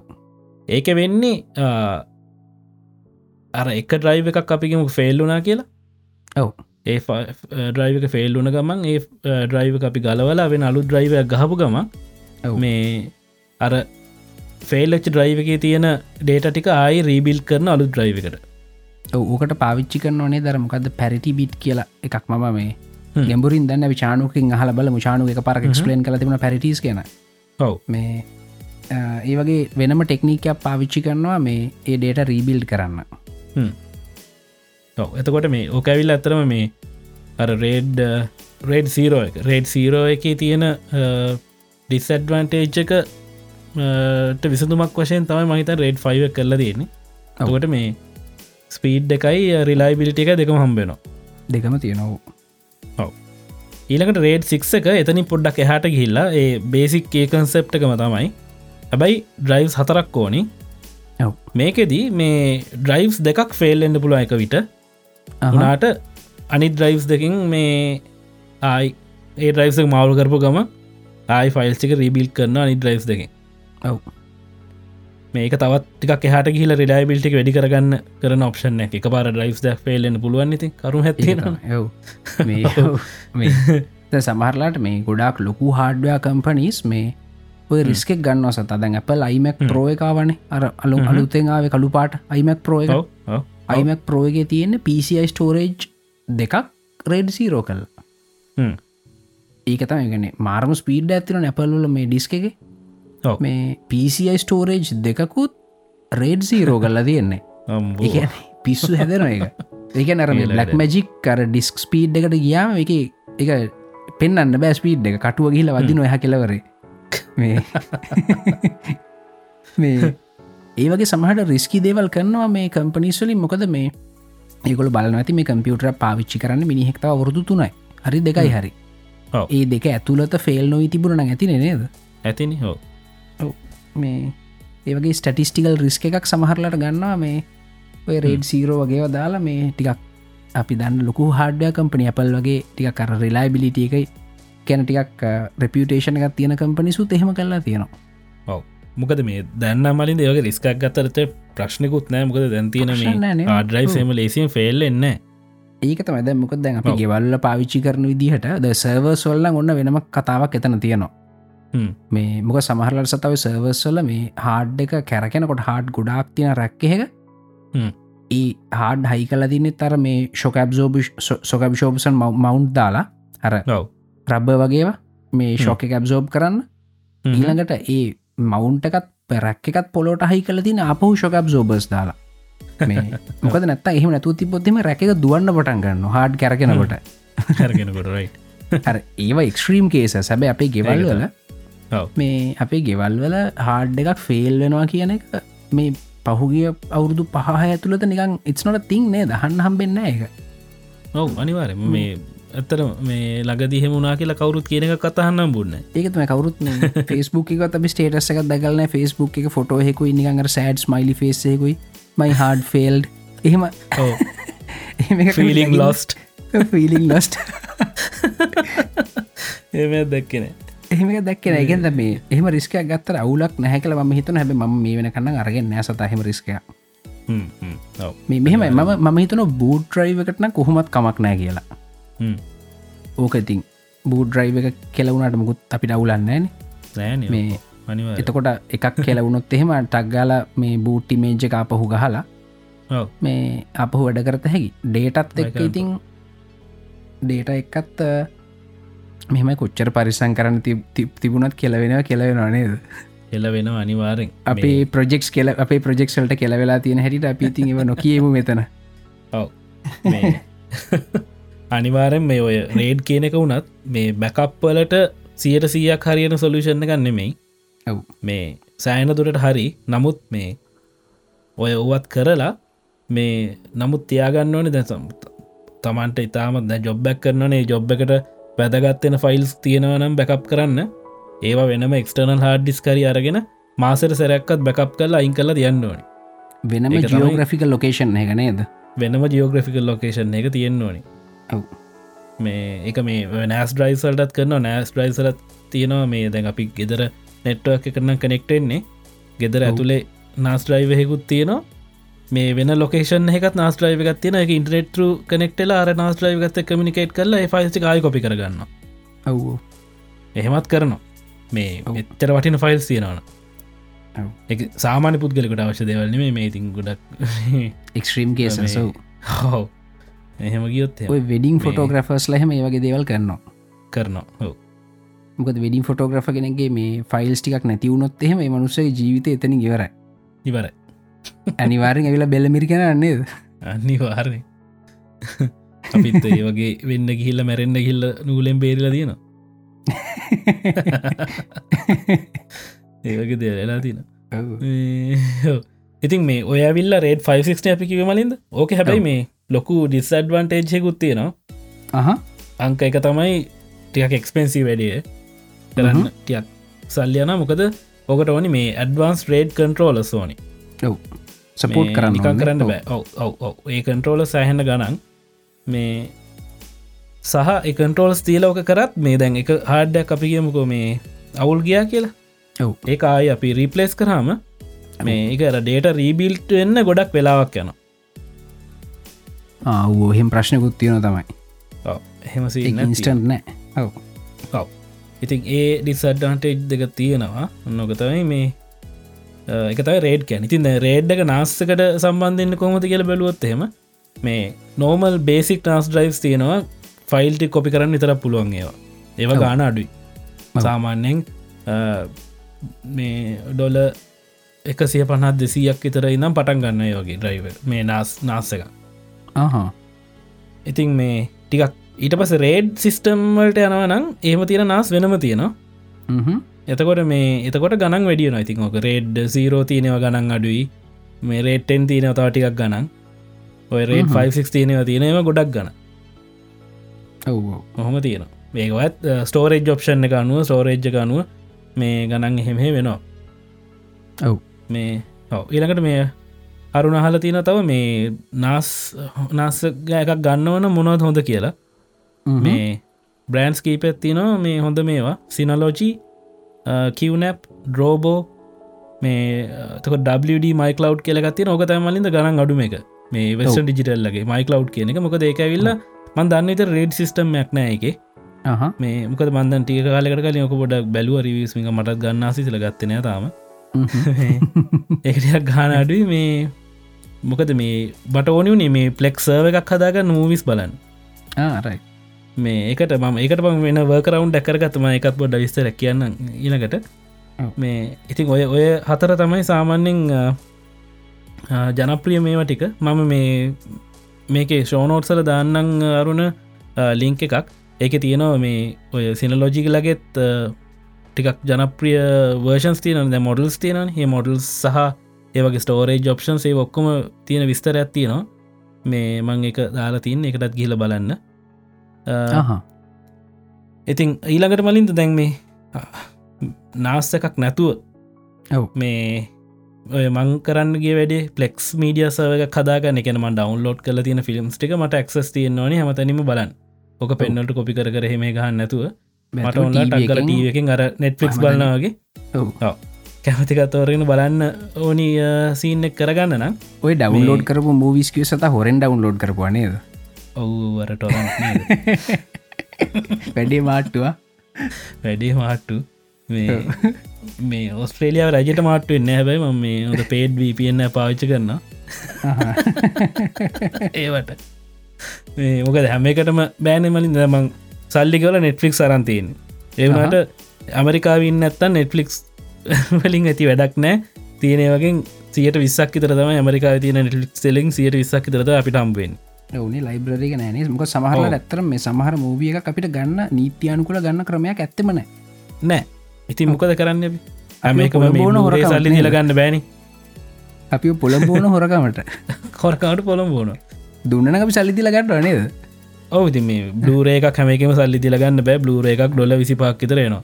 ඒක වෙන්නේ අර එක ඩ්‍රයිව එකක් අපිගම ෆෙල්ලුනා කියලා. ඔව්. ඒ ඩ්‍රයිවක ෆෙල්ලුන ගමන් ඒ ඩ්‍රයිව අපි ගලවලා වෙන අලු ඩ්‍රයිව ගහපු ගම ඔව්. මේ අර ෆෙල්ලච් ඩ්‍රයිවගේ තියෙන ඩේට ටික ආයි රීබිල් කරන අලු ඩ්‍රයිවකට ඕකට පාවිච්චි කරන ඕනේ දරමකද පැරිටි බිට් කියලා එකක් මම මේ. ගැඹුරින් දන්න විචානුකින් හල බල මුචානු එක පරක් ක්ස්පලේන් කල තිබුණ පැරිටිස් කියන ඔව්. මේ ඒ වගේ වෙනම ටෙක්නිකයක් පාවිච්චි කරනවා මේ ඒ ඩේට රීබිල්් කරන්න. ඔව්. එතකොට මේ ඕකැවිල් ඇතරම මේ අර රේඩ් රේඩ් සීරෝ එක. රේඩ් සීරෝ එක තියෙන ඩිස්ඇඩ්වන්ටේජ් එක ට විසඳුමක් වශයෙන් තමයි මහිත රේඩ් ෆයිව කරලා තියෙන්නේ. ඔව්. ඔකට මේ ස්පීඩ් එකයි රිලයිබිලිට එක දෙකම හම්බෙනවා දෙකම තියෙනවා. ඊළකට රේඩ් සික් එක එතනි පොඩ්ඩක් එහට ගිහිල්ලා ඒ බේසික් ඒ කන්සෙප්ට එකම තමයි. හැබැයි ඩ්‍රයිවස් හතරක් ඕනි. ඔව්. මේකෙදී මේ ඩ්‍රයිවස් දෙකක් ෆෙල්ෙන්ඩ පුළුව එක විට අහහ. උනාට අනි ඩ්‍රයිවස් දෙකින් මේ ආයි ඒ ඩ්‍රයිවස මවල් කරපු ගම ආයි ෆයිල්සික රීබිල් කරන අනි ඩ්‍රයිස් දෙකින්. ඔව් මේක තවත් ටික එහට ගිල රිඩයිබිල්ටි වැඩි කරගන්න කරන ඔප්ෂන් එක පාර ඩයිස් ද ෆෙල්ලෙන් පුළුවන් ති කරු හැති සමහරලාට මේ ගොඩක් ලොකු හාඩ්වයා කම්පනීස් මේ ඔය රිස්කෙක් ගන්න සත දැන් අප අයිමක් ප්‍රෝ එකවනේ අර අලු අලුතෙන් ආව කළු පාට අයිමක් ප්‍රෝ එක. අයිමක් ප්‍රෝයගේ තියෙන PCI ස්ටෝරේජ් දෙකක් රේඩ් සීරෝ කල් ඒක තමයිගන මාර්ම ස්පීඩ් ඇතින නැපල්ල මේ ඩිස්ක එක. ඔව්. මේ PCI ස්ටෝරේජ් දෙකකුත් රේඩ් සීරෝ කල්ලා තියෙන්නේ. ඒ පිස්සු හැදෙන එක ඒක නර කියලා ලක් මජික් කර ඩිස්ක් ස්පීඩ් එකට ගියාම එක එක පෙන්න්න බෑ ස්පීඩ් එක. කටුව ගිහිල වදින එහ කෙලවරේ මේ මේ ඒ වගේ සමහට රිස්කි දේවල් කරනවා මේ කම්පනිස්වලින් මොකද මේ ඒකොල බලන ඇති මේ කම්පියුටර පාවිච්චි කරන්න මිනිහෙක්තාව වරුදු තුනයි. හරි දෙකයි හරි. ඒ දෙක ඇතුළත ෆෙල් නොයි තිබුණ ඇති නේද? ඇතිනි හෝ. මේ ඒවගේ ස්ටටිස්ටිකල් රිස්ක එකක් සමහරලට ගන්නවා. මේ ඔය රේඩ් සීරෝ වගේ දාලා මේ ටිකක් අපි දන්න ලොකු හාඩ්‍ය කම්පනි අපල් වගේ ටික කර රිලායිබිලිට එකයි කැන ටිකක් රෙපියටේෂන එකක් තියෙන කම්පනිසුත් එහෙම කරලා තියෙනවා. ඔව. මොකද මේ දැන්න මලින් ඒවගේ රිස්කක් ගත්තරත ප්‍රශ්නකුත් නෑ මොකද දැන්තියන ප්‍රශ්න නෑ. නේ. මේ ආඩ්‍රයි් සේම ලේසින් ෆෙල් එන්න ඒක තමද මොක දැන් අපි. ගෙවල්ල පාවිච්චි කරන විදිහට ද සර්වර් සොල්ල ඔන්න වෙනම කතාවක් එතන තියෙනවා. මේ මොක සමහරලට සතව සර්වර්ස්වල මේ හාඩ් එක කැරකෙනකොට හාඩ් ගොඩාක් තියෙන රැක්කහෙක. ඒ හාඩ් හයි කල දින්න තර මේ ශොකබ්සෝබ සොකබිශෝපසන් මවුන්් දාලා අර ඔව්. රබ්බ වගේවා මේ ශෝක කැබ්සෝබ් කරන්න. ඊළඟට ඒ මවුන්ට එකත් පැරැක් එකත් පොලොට හහි කල තින අපහු ශොකබ් සෝබස් දාලා. මේ මොකද නැත්ත එහම නැතු තිබොත්තිම රැක දුවන්න පටන් ගන්න හාඩ් කැරගෙනකොට. හර ඒව එක්ස්ට්‍රීම් කේස සැබ අපේ ගෙවල් වල ඔව්. මේ අපේ ගෙවල් වල හාඩ් එකක් ෆෙල් වෙනවා කියන එක මේ පහුගිය අවුරුදු පහ ඇතුළත නිකන් ඉත්නොට තින් නේ දහන්න හම්බෙන්න එක ඔව් අනිවාරම මේ ඇත්තර මේ ලගදිහ මුණනා කියලා කවරුත් කියන එක කතහන්නම් බුන්න ඒකතම කවරුත් ෆස්බුක් එකත් අපි ස්ටේටස් එකක් දගලන ෆස්බුක් එක ෆොටෝ හෙකුයි නිකඟ සෑඩ් මයිලි ෆේසෙකුයි මයි හාඩ් ෆෙල්ඩ් එහෙම. ෆිලිං ලොස්ට ෆිලිං ලොස්ට එම දැක්කෙන එහෙම දැක්කෙන එකෙන්ද මේ එහම රිස්ක ගත්තර අවුලක් නැහැකල ම හිතන හැබ ම මේ වෙන කන්න අරගෙන නෑසත හෙම රිස්කය ඔව. මේ මෙහෙමයි. මම මම හිතන බූඩ් ්‍රයිවකටන කොහොමත් කමක් නෑ කියලා. ඕක ඉතින් බූඩ් ්‍රයිව එක කෙලවුණට මුකුත් අපිට අවුලන්නෑන නෑන. මේ එතකොට එකක් කෙලවුණොත් එහෙම ටක්ගාල මේ බූට්ටි මේජ්ජ එක අපහු ගහලා මේ අපහු වැඩ කරත හැකි. ඩේටත් එක්ක කරන්න. ඉතින් ඩේට එක්කත් මෙම කොච්චර පරිසං කරන්න තිබුණත් කෙලවෙනවා කෙලවෙනවා නේද? එල වෙන අනිවාරෙන් අපේ ප්‍රජෙක්ස් කෙල අපේ ප්‍රජෙක්ෂල්ට කෙලවෙලා තියෙන හැටිට අපිතින් එව නොකියමු මෙතන. ඔව. අනිවාරෙන් මේ ඔය රේඩ් කියනක වුනත් මේ බැකප්වලට සියට සීයක් හරියන සොලූෂණ ගන්නෙමයි ඔව්. මේ සෑන දුරට හරි නමුත් මේ ඔය ඔවත් කරලා මේ නමුත් තියාගන්න ඕන දැසම් තමන්ට ඉතාමත් දැ ජොබ්බැක් කරනනේ ජොබ් එකට වැදගත්වෙන ෆයිල්ස් තියෙනවනම් බැකප් කරන්න. ඒවා වෙනම එක්ස්ටර්නල් හාඩ්ඩිස්කරි අරගෙන මාසර සැරැක්කත් බැකප් කරලා අයින් කල තියන්න ඕනි. වෙනම ජියෝග්‍රෆිකල් ලොකේෂන් එක නේද? වෙනම ජියෝග්‍රෆිකල් ලොකේෂන් එක තියෙන්න්න ඕනි. ඔව්. මේ එක මේ නෑස් ඩ්‍රයිසල්ටත් කරන නෑස් ඩ්‍රයිසලත් තියෙනවා මේ දැන් අපි ගෙදර නෙට්වක් කරන කනෙක්ටෙන්නේ ගෙදර ඇතුළේ නාස් ඩ්‍රයිවහෙකුත් තියෙනවා මේ වෙන ලොකේෂන් එකත් නාස් ්‍රයිව එකත් තියෙන එක ඉන්ටනෙට්ර කනෙක්ටල අර නාස් ්‍රයිව ගත්ත කමිනිකේට් කරලා ෆයිසි කාය කොපි කරගන්න ඔව්. එහෙමත් කරනවා. මේ එච්චර වටින ෆයිල්ස් තියෙනවන. ඔව්. එක සාමාන්‍ය පුද්ගලකට අවශ්‍ය දෙවල්න මේ මේ ඉතින් ගොඩක්. එක්ස්ට්‍රීම් කේස සව් හෝ එහෙම ගියොත් ඔය වෙඩිං ෆොටෝග්‍රෆර්ස් ලහෙම ඒ වගේ දේවල් කරනවා. කරනවා. හෝ මොකද වෙඩින් ෆොටෝග්‍රෆ කෙනගේ මේ ෆයිල්ස් ටික් නැතිවුණොත් එහෙම මනුස්සේ ජීවිත එතන ඉවරයි. ඉවර අනිවාරෙන් ඇවිලා බෙල්ලමිරි කරන්නේද අන්නි වාරණය අපිත් ඒ වගේ වෙන්න ගිහිල්ල මැරෙන්න්න ගිල්ල නූලෙන් බේරලා තියෙනවා. ඒවගේ දේ වෙලා තින ඉතින් මේ ඔයවිල්ල රේඩ 5 අපි කිවමලින්ද ඕක හැබැයි මේ ලොකු ඩිස්ඩවන්ටේජ්යකුත් තියෙනවා. අංක එක තමයි ටියක් එක්ස්පෙන්සි වැඩිය කරන්න ටියක් සල්ලියන මොකද ඕකට ඕනි මේ advance raid control Sony support කරන්න ඕනේ. කරන්න. බෑ. ඔව ඔව ඔව. ඒ කන්ට්‍රෝල සෑහෙන ගණන් මේ සහ එකන්ට්‍රෝල්ස් තියලෝක කරත් මේ දැන් එක හාඩ්ඩක් අපි කියමුකෝ මේ අවුල් ගියා කියලා. ඔව්. ඒ ආය අපි රීපලේස් කරාම මේ එක ඩේට රීබිල්ට් වෙන්න ගොඩක් වෙලාවක් යන ආවහෙම ප්‍රශ්නකුත් තියෙන තමයි. එහෙම ඉන්ස්ටන්ට් නෑ. ඔව්. ඔව්. ඉතින් ඒ ඩිසඩ්ඩන්ටේජ් දෙක තියෙනවා. නොකතයි මේ එකතයි රේඩ් කැන ඉතින් රේඩ්ඩක නාස්සකට සම්බන්ධන්න කොමති කියල බැලුවොත් එහෙම මේ නෝමල් බේසික් ට්‍රන්ස් ඩ්‍රයිස් තියෙනවා ෆයිල්ටි කොපි කරන්න විතර පුළුවන් ඒවා. ඒව. ගාන අඩුයි. සාමාන්‍යෙන් මේ ඩොල එකසිය පනත් දෙසීයක් විතර ඉනම් පටන් ගන්න යෝගේ ඩ්‍රයිව මේ නාස් නාස්සක ආහ. ඉතින් මේ ටිකක් ඊට පස රේඩ් සිිස්ටම්වලට යනවනම් ඒම තියෙන නාස් වෙනම තියෙනවා. එතකොට මේ එතකොට ගණන් වැඩියන ඉතින් ඕක රේඩ් සීරෝ තියනව ගණන් අඩුයි. මේ රේට්ටෙන් තියනව තව ටිකක් ගණන්. ඔය රේඩ් හ්ම්. 5 තියනව තියෙනව ගොඩක් ගන. මොහොම තියෙන මේකවත් ස්ටෝරේජ් ඔප්ෂන් එක අනුව ස්ටෝරේජ්ජ අනුව මේ ගණන් එහෙමේ වෙනවා. ඔව්. මේ ඔව. ඊළඟට මේ අරුණ අහල තියෙන තව මේ නාස් නාස එකක් ගන්නවන මොනොත් හොඳ කියලා. මේ බ්‍රන්ස් කීපත් තිනවා මේ හොඳ මේවා. සිනලෝජී කිවනැප් ඩ්‍රෝබෝ මේ WD මයිකලව් කියලගත්ති ඕක තමලින්ද ගණන් අඩුම එක මේ වෙස්ට ඩිජිටල්ලගේ මයිකලව් කියන එක. මොක ඒකවිල්ල මන් දන්නත රේඩ් සිිස්ටම් යක් නෑ එක මේ මොක බන්දන් ටිය කාලකට කල ොක පොඩක් බැලුව රිවිස්මික මටත් ගන්නාසි සිල ගත්තනය තාම. ඒකටයක් ගාන අඩුයි. මේ මොකද මේ බට ඕනිුනේ මේ පලෙක්සර්ව එකක් හදාගන්න මූවිස් බලන් ආරයි මේ ඒකට මම ඒකට පම වෙන වර්කරවුන්් ඩැකරගත්තම එකත් බොඩ විස්තර කියන්න ඉනකට. මේ ඉතින් ඔය ඔය හතර තමයි සාමාන්‍යෙන් ජනප්‍රිය මේවා ටික. මම මේ මේකේ ෂෝනෝට්සල දාන්නං අරුණ ලිංක එකක්. ඒක තියෙනවා මේ ඔය සිනලෝජික ලගෙත් ටිකක් ජනප්‍රිය වර්ෂන්ස් තියන ද මොඩල්ස් තියෙන හ මොඩල් සහ ඒවගේ ස්ටෝරේජ් ඔප්ෂන් සේ ඔක්කොම තියෙන විස්තර ඇත්තිනවා මේ මං එක දාලා තියන්න එකටත් ගිල බලන්න ඉතින් ඊළඟට මලින්ද දැන් මේ නාස්ස එකක් නැතුව ඔව්. මේ ඔය මං කරන්නගේ වැඩේ පලෙක්ස් මීඩිය සවක කදාගන්න එකනම ඩවන්ලෝඩ් කල තියෙන ෆිල්ම්ස් ටික මට ක්ස් තියෙන්නවන හමතනිම බලන් ඕක පෙන්නට කොපි කර කර හෙම ගහන්න නැතුව. මට ඔන්න ටක්කල ටීවකින් අර නෙට්ෆික්ස් බලනාවගේ ඔව්. කැමතිකතවරගෙන බලන්න ඕනි සීන්න එක් කරගන්න නම්. ඔය ඩවන්ලෝඩ් කරපු මූවිස්කිය සත හොරෙන් ඩවන්ලෝඩ් කරපුවා නේද ඔව්වර ටොරන් වැඩේ මාට්ටුවා වැඩේ මාට්ටු. මේ ඔස්ට්‍රේලියාව රජට මාට්ටු එන්න හැබයි ම මේ හොද පේඩ් වපන්න පාවිච්ච කරන්න ඒවට. මේ මොක හැම එකටම බෑන මලින්. දමං සල්ලි කල නෙට්ෆලික් සරන්තයෙන් ඒවනට ඇමරිකාවන්න ඇත්තන් නෙට්ෆලික්ස් වලින් ඇති වැඩක් නෑ තියන වගේ සියට විස්සක් තර තම ඇමරිකා තියන නෙටලික් සෙලින් සියට විස්සක් තරද අපිට හම්බුවෙන් ඔවුනේ ලයිබ්‍රරික නෑනේ මොක සමහර. ඇත්තර මේ සමහර මූවිය එක අපිට ගන්න නීතියනුකුල ගන්න ක්‍රමයක් ඇත්තමන නෑ. ඉතින් මොකද කරන්න ඇමේකම මේ හොරකමක් සල්ලි නේද? දිලගන්න බෑනි. අපි පොළඹෝන හොරකමට. කොරකාට පොළම් බෝන දුන්නන අපි සල්ලිතිල ගන්නට නේද? ඔව ඉතින් මේ බ්ලූරේ එකක් හැමකම සල්ලි තිලගන්න බෑ. බ්ලූර එකක් ඩොල විසි පක් විතරේනවා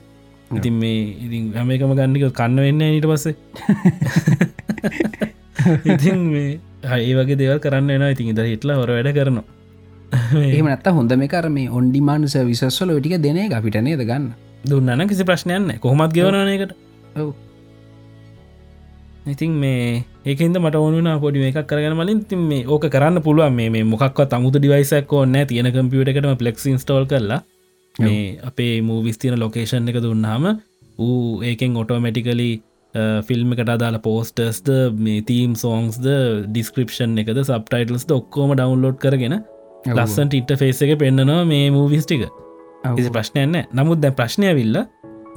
ඉතින් මේ ඉතින් හැමකම ගන්නක කන්න වෙන්න ඊට පස්සේ. ඉතින් මේ ඒ වගේ දෙවල් කරන්න එන ඉතින් ඉද හිටලා හොර වැඩ කරනවා. එහෙම නැත්ත හොඳ මේ කර මේ ඔන්ඩිමාන්ස විසස්වල ටික දෙන අපිට නේද ගන්න? දුන්නන කිසි ප්‍රශ්නයන්න කොහොමත් ගෙවනනයකට ඔව්. ඉතින් මේ ඒකන්ද මට ඕනුන පොඩි එකක් කරගෙන මලින්. තින් මේ ඕක කරන්න පුළුවන්. මේ මොකක් අමුතු ඩිවයිසක් ඕන්න තියෙන කම්පියට එකටම පලෙක්ස් ඉස්ටෝල් කරලා මේ අපේ මූවිස්තින ලොකේෂන් එක දුන්නාම ඌ ඒකෙන් ඔටෝමැටිකලි ෆිල්ම් එකට අදාල පෝස්ටර්ස්ද මේ තීම් සෝන්ස්ද ඩිස්ක්‍රපෂන් එකද සබ්ටයිටල්ස්ද ඔක්කෝම ඩවන්ලෝඩ් කරගෙන ලස්සන් ටිට ෆේස එක පෙන්න්නනවා මේ මූවිස්ටික කිසි ප්‍රශ්නයන්න නමුත් දැ ප්‍රශ්නය විල්ල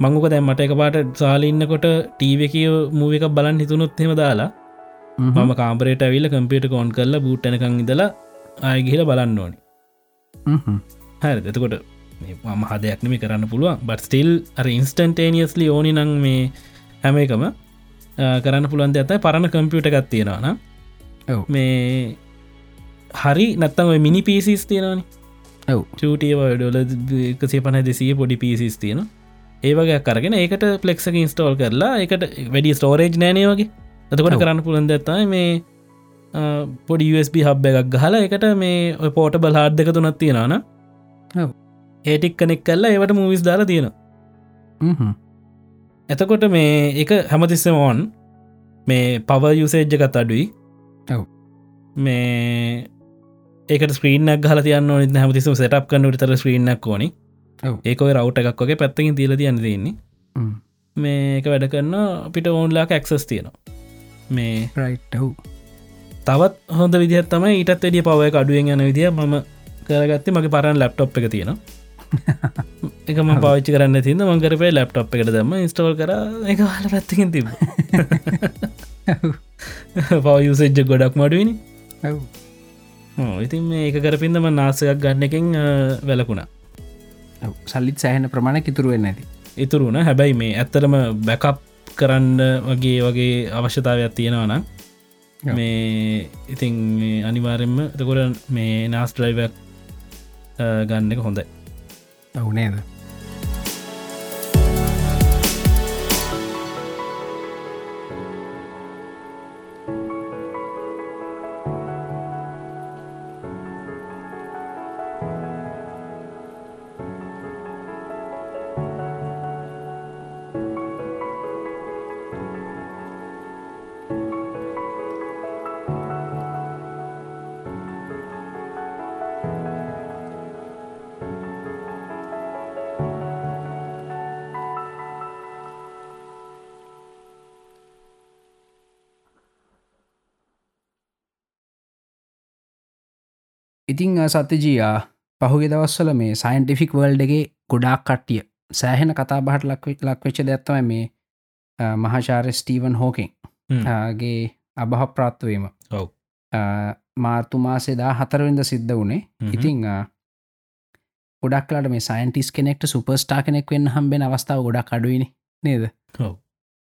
මංගුක දැන් මට එක පාට සාලඉන්නකොට ටීව කිය මූව එක බලන් හිතුනුත් හෙම දාලා මම කාම්පරේට ඇවිල්ල කම්පියට කෝන් කරලා බූට්ටනකං ඉදලා ආයගිහිල බලන්න ඕනි. හැර එතකොට මම හදයක්නම කරන්න පුළුවන්. බට ස්ටිල් අර ඉන්ස්ටන්ටේනියස්ලි ඕනි නං මේ හැම එකම කරන්න පුළන්ද ඇතයි පරණ කම්පියට එකත් තියෙනවාන මේ හරි නත්තම මිනි පිසිස් තියෙනවානි. චූටිය ඩොල එකසේ පන දෙසිය පොඩි පිසිස් තියෙනවා. ඒවගේ කරගෙන ඒකට පලෙක්ක ඉන්ස්ටෝල් කරලා එකට වැඩි ස්ටෝරේජ් නෑනේ වගේ. ඇතකොට කරන්න පුළන්ද ඇත්තයි මේ පොඩි USB හබ් එකක් ගහලා එකට මේ ඔය පෝට බල් හාඩ් දෙක තුනත් තියෙනන ඒටික් කනෙක් කල්ලා ඒවට මූවිස් දාලා තියෙන එතකොට මේ එක හැමතිස්සම ඕන් මේ පව යුසේජ්ජකත් අඩුයි. මේ ඒකට ස්ක්‍රීනක් හල තියන්න නිත හැමතිසම සටප් කන්න විතර ස්ක්‍රීනක් ඕනිි. ඒකොයි රවට් එකක් වගේ පැත්තකින් තිීල තියන්න දෙන්නේ මේක වැඩ කරන්න අපිට ඕන්ලාක ඇක්සස් තියෙනවා. මේ රයිට් තවත් හොඳ විදිහත් තමයි ඊටත් වැඩිය පවය අඩුවෙන් යන විදිහ ම කරගත්ත. මගේ පරන් ලැප්ටොප් එක තියෙනවා එකම පාච්චි කරන්න තින්න මංකරපේ ලැප්ටොප් එකට දම ස්ටෝල් කර එක හල පැත්තිකින් තිබ පවයුසෙජ්ජ ගොඩක් මඩුවනි. ඉතින් ඒක කරපින්දම නාසයක් ගන්න එකෙන් වැලකුණා සල්ලිත් සෑහන ප්‍රමාණ ඉතුරුවෙන් ඇති. ඉතුරුණ හැබැයි මේ ඇත්තරම බැකප් කරන්න වගේ වගේ අවශ්‍යතාවයක් තියෙනවනම් මේ ඉතින් අනිවාරෙන්ම එතකොට මේ නාස් ඩ්‍රයිවක් ගන්න එක හොඳයි la UNED. ඉතිං සත්‍යජීයා පහුගේ දවස්සල මේ සයින්ටිෆික් වල්ඩගේ ගොඩාක් කට්ටිය සෑහෙන කතා බහට ලක්වෙච් ලක්වෙච්ච දැත්තවයි මේ මහාචාර ස්ටීවන් හෝකින්. ගේ අබහ ප්‍රාත්වවීම ඔව. මාර්තු මාසේදා හතරවිඳ සිද්ධ වනේ ඉතිං ගොඩක්ලාට මේ සයින්ටිස් කෙනෙක්ට සුපස්ටා කෙනෙක් වෙන්න හම්බෙන අවස්ථාව ගොඩක් අඩුවනි නේද?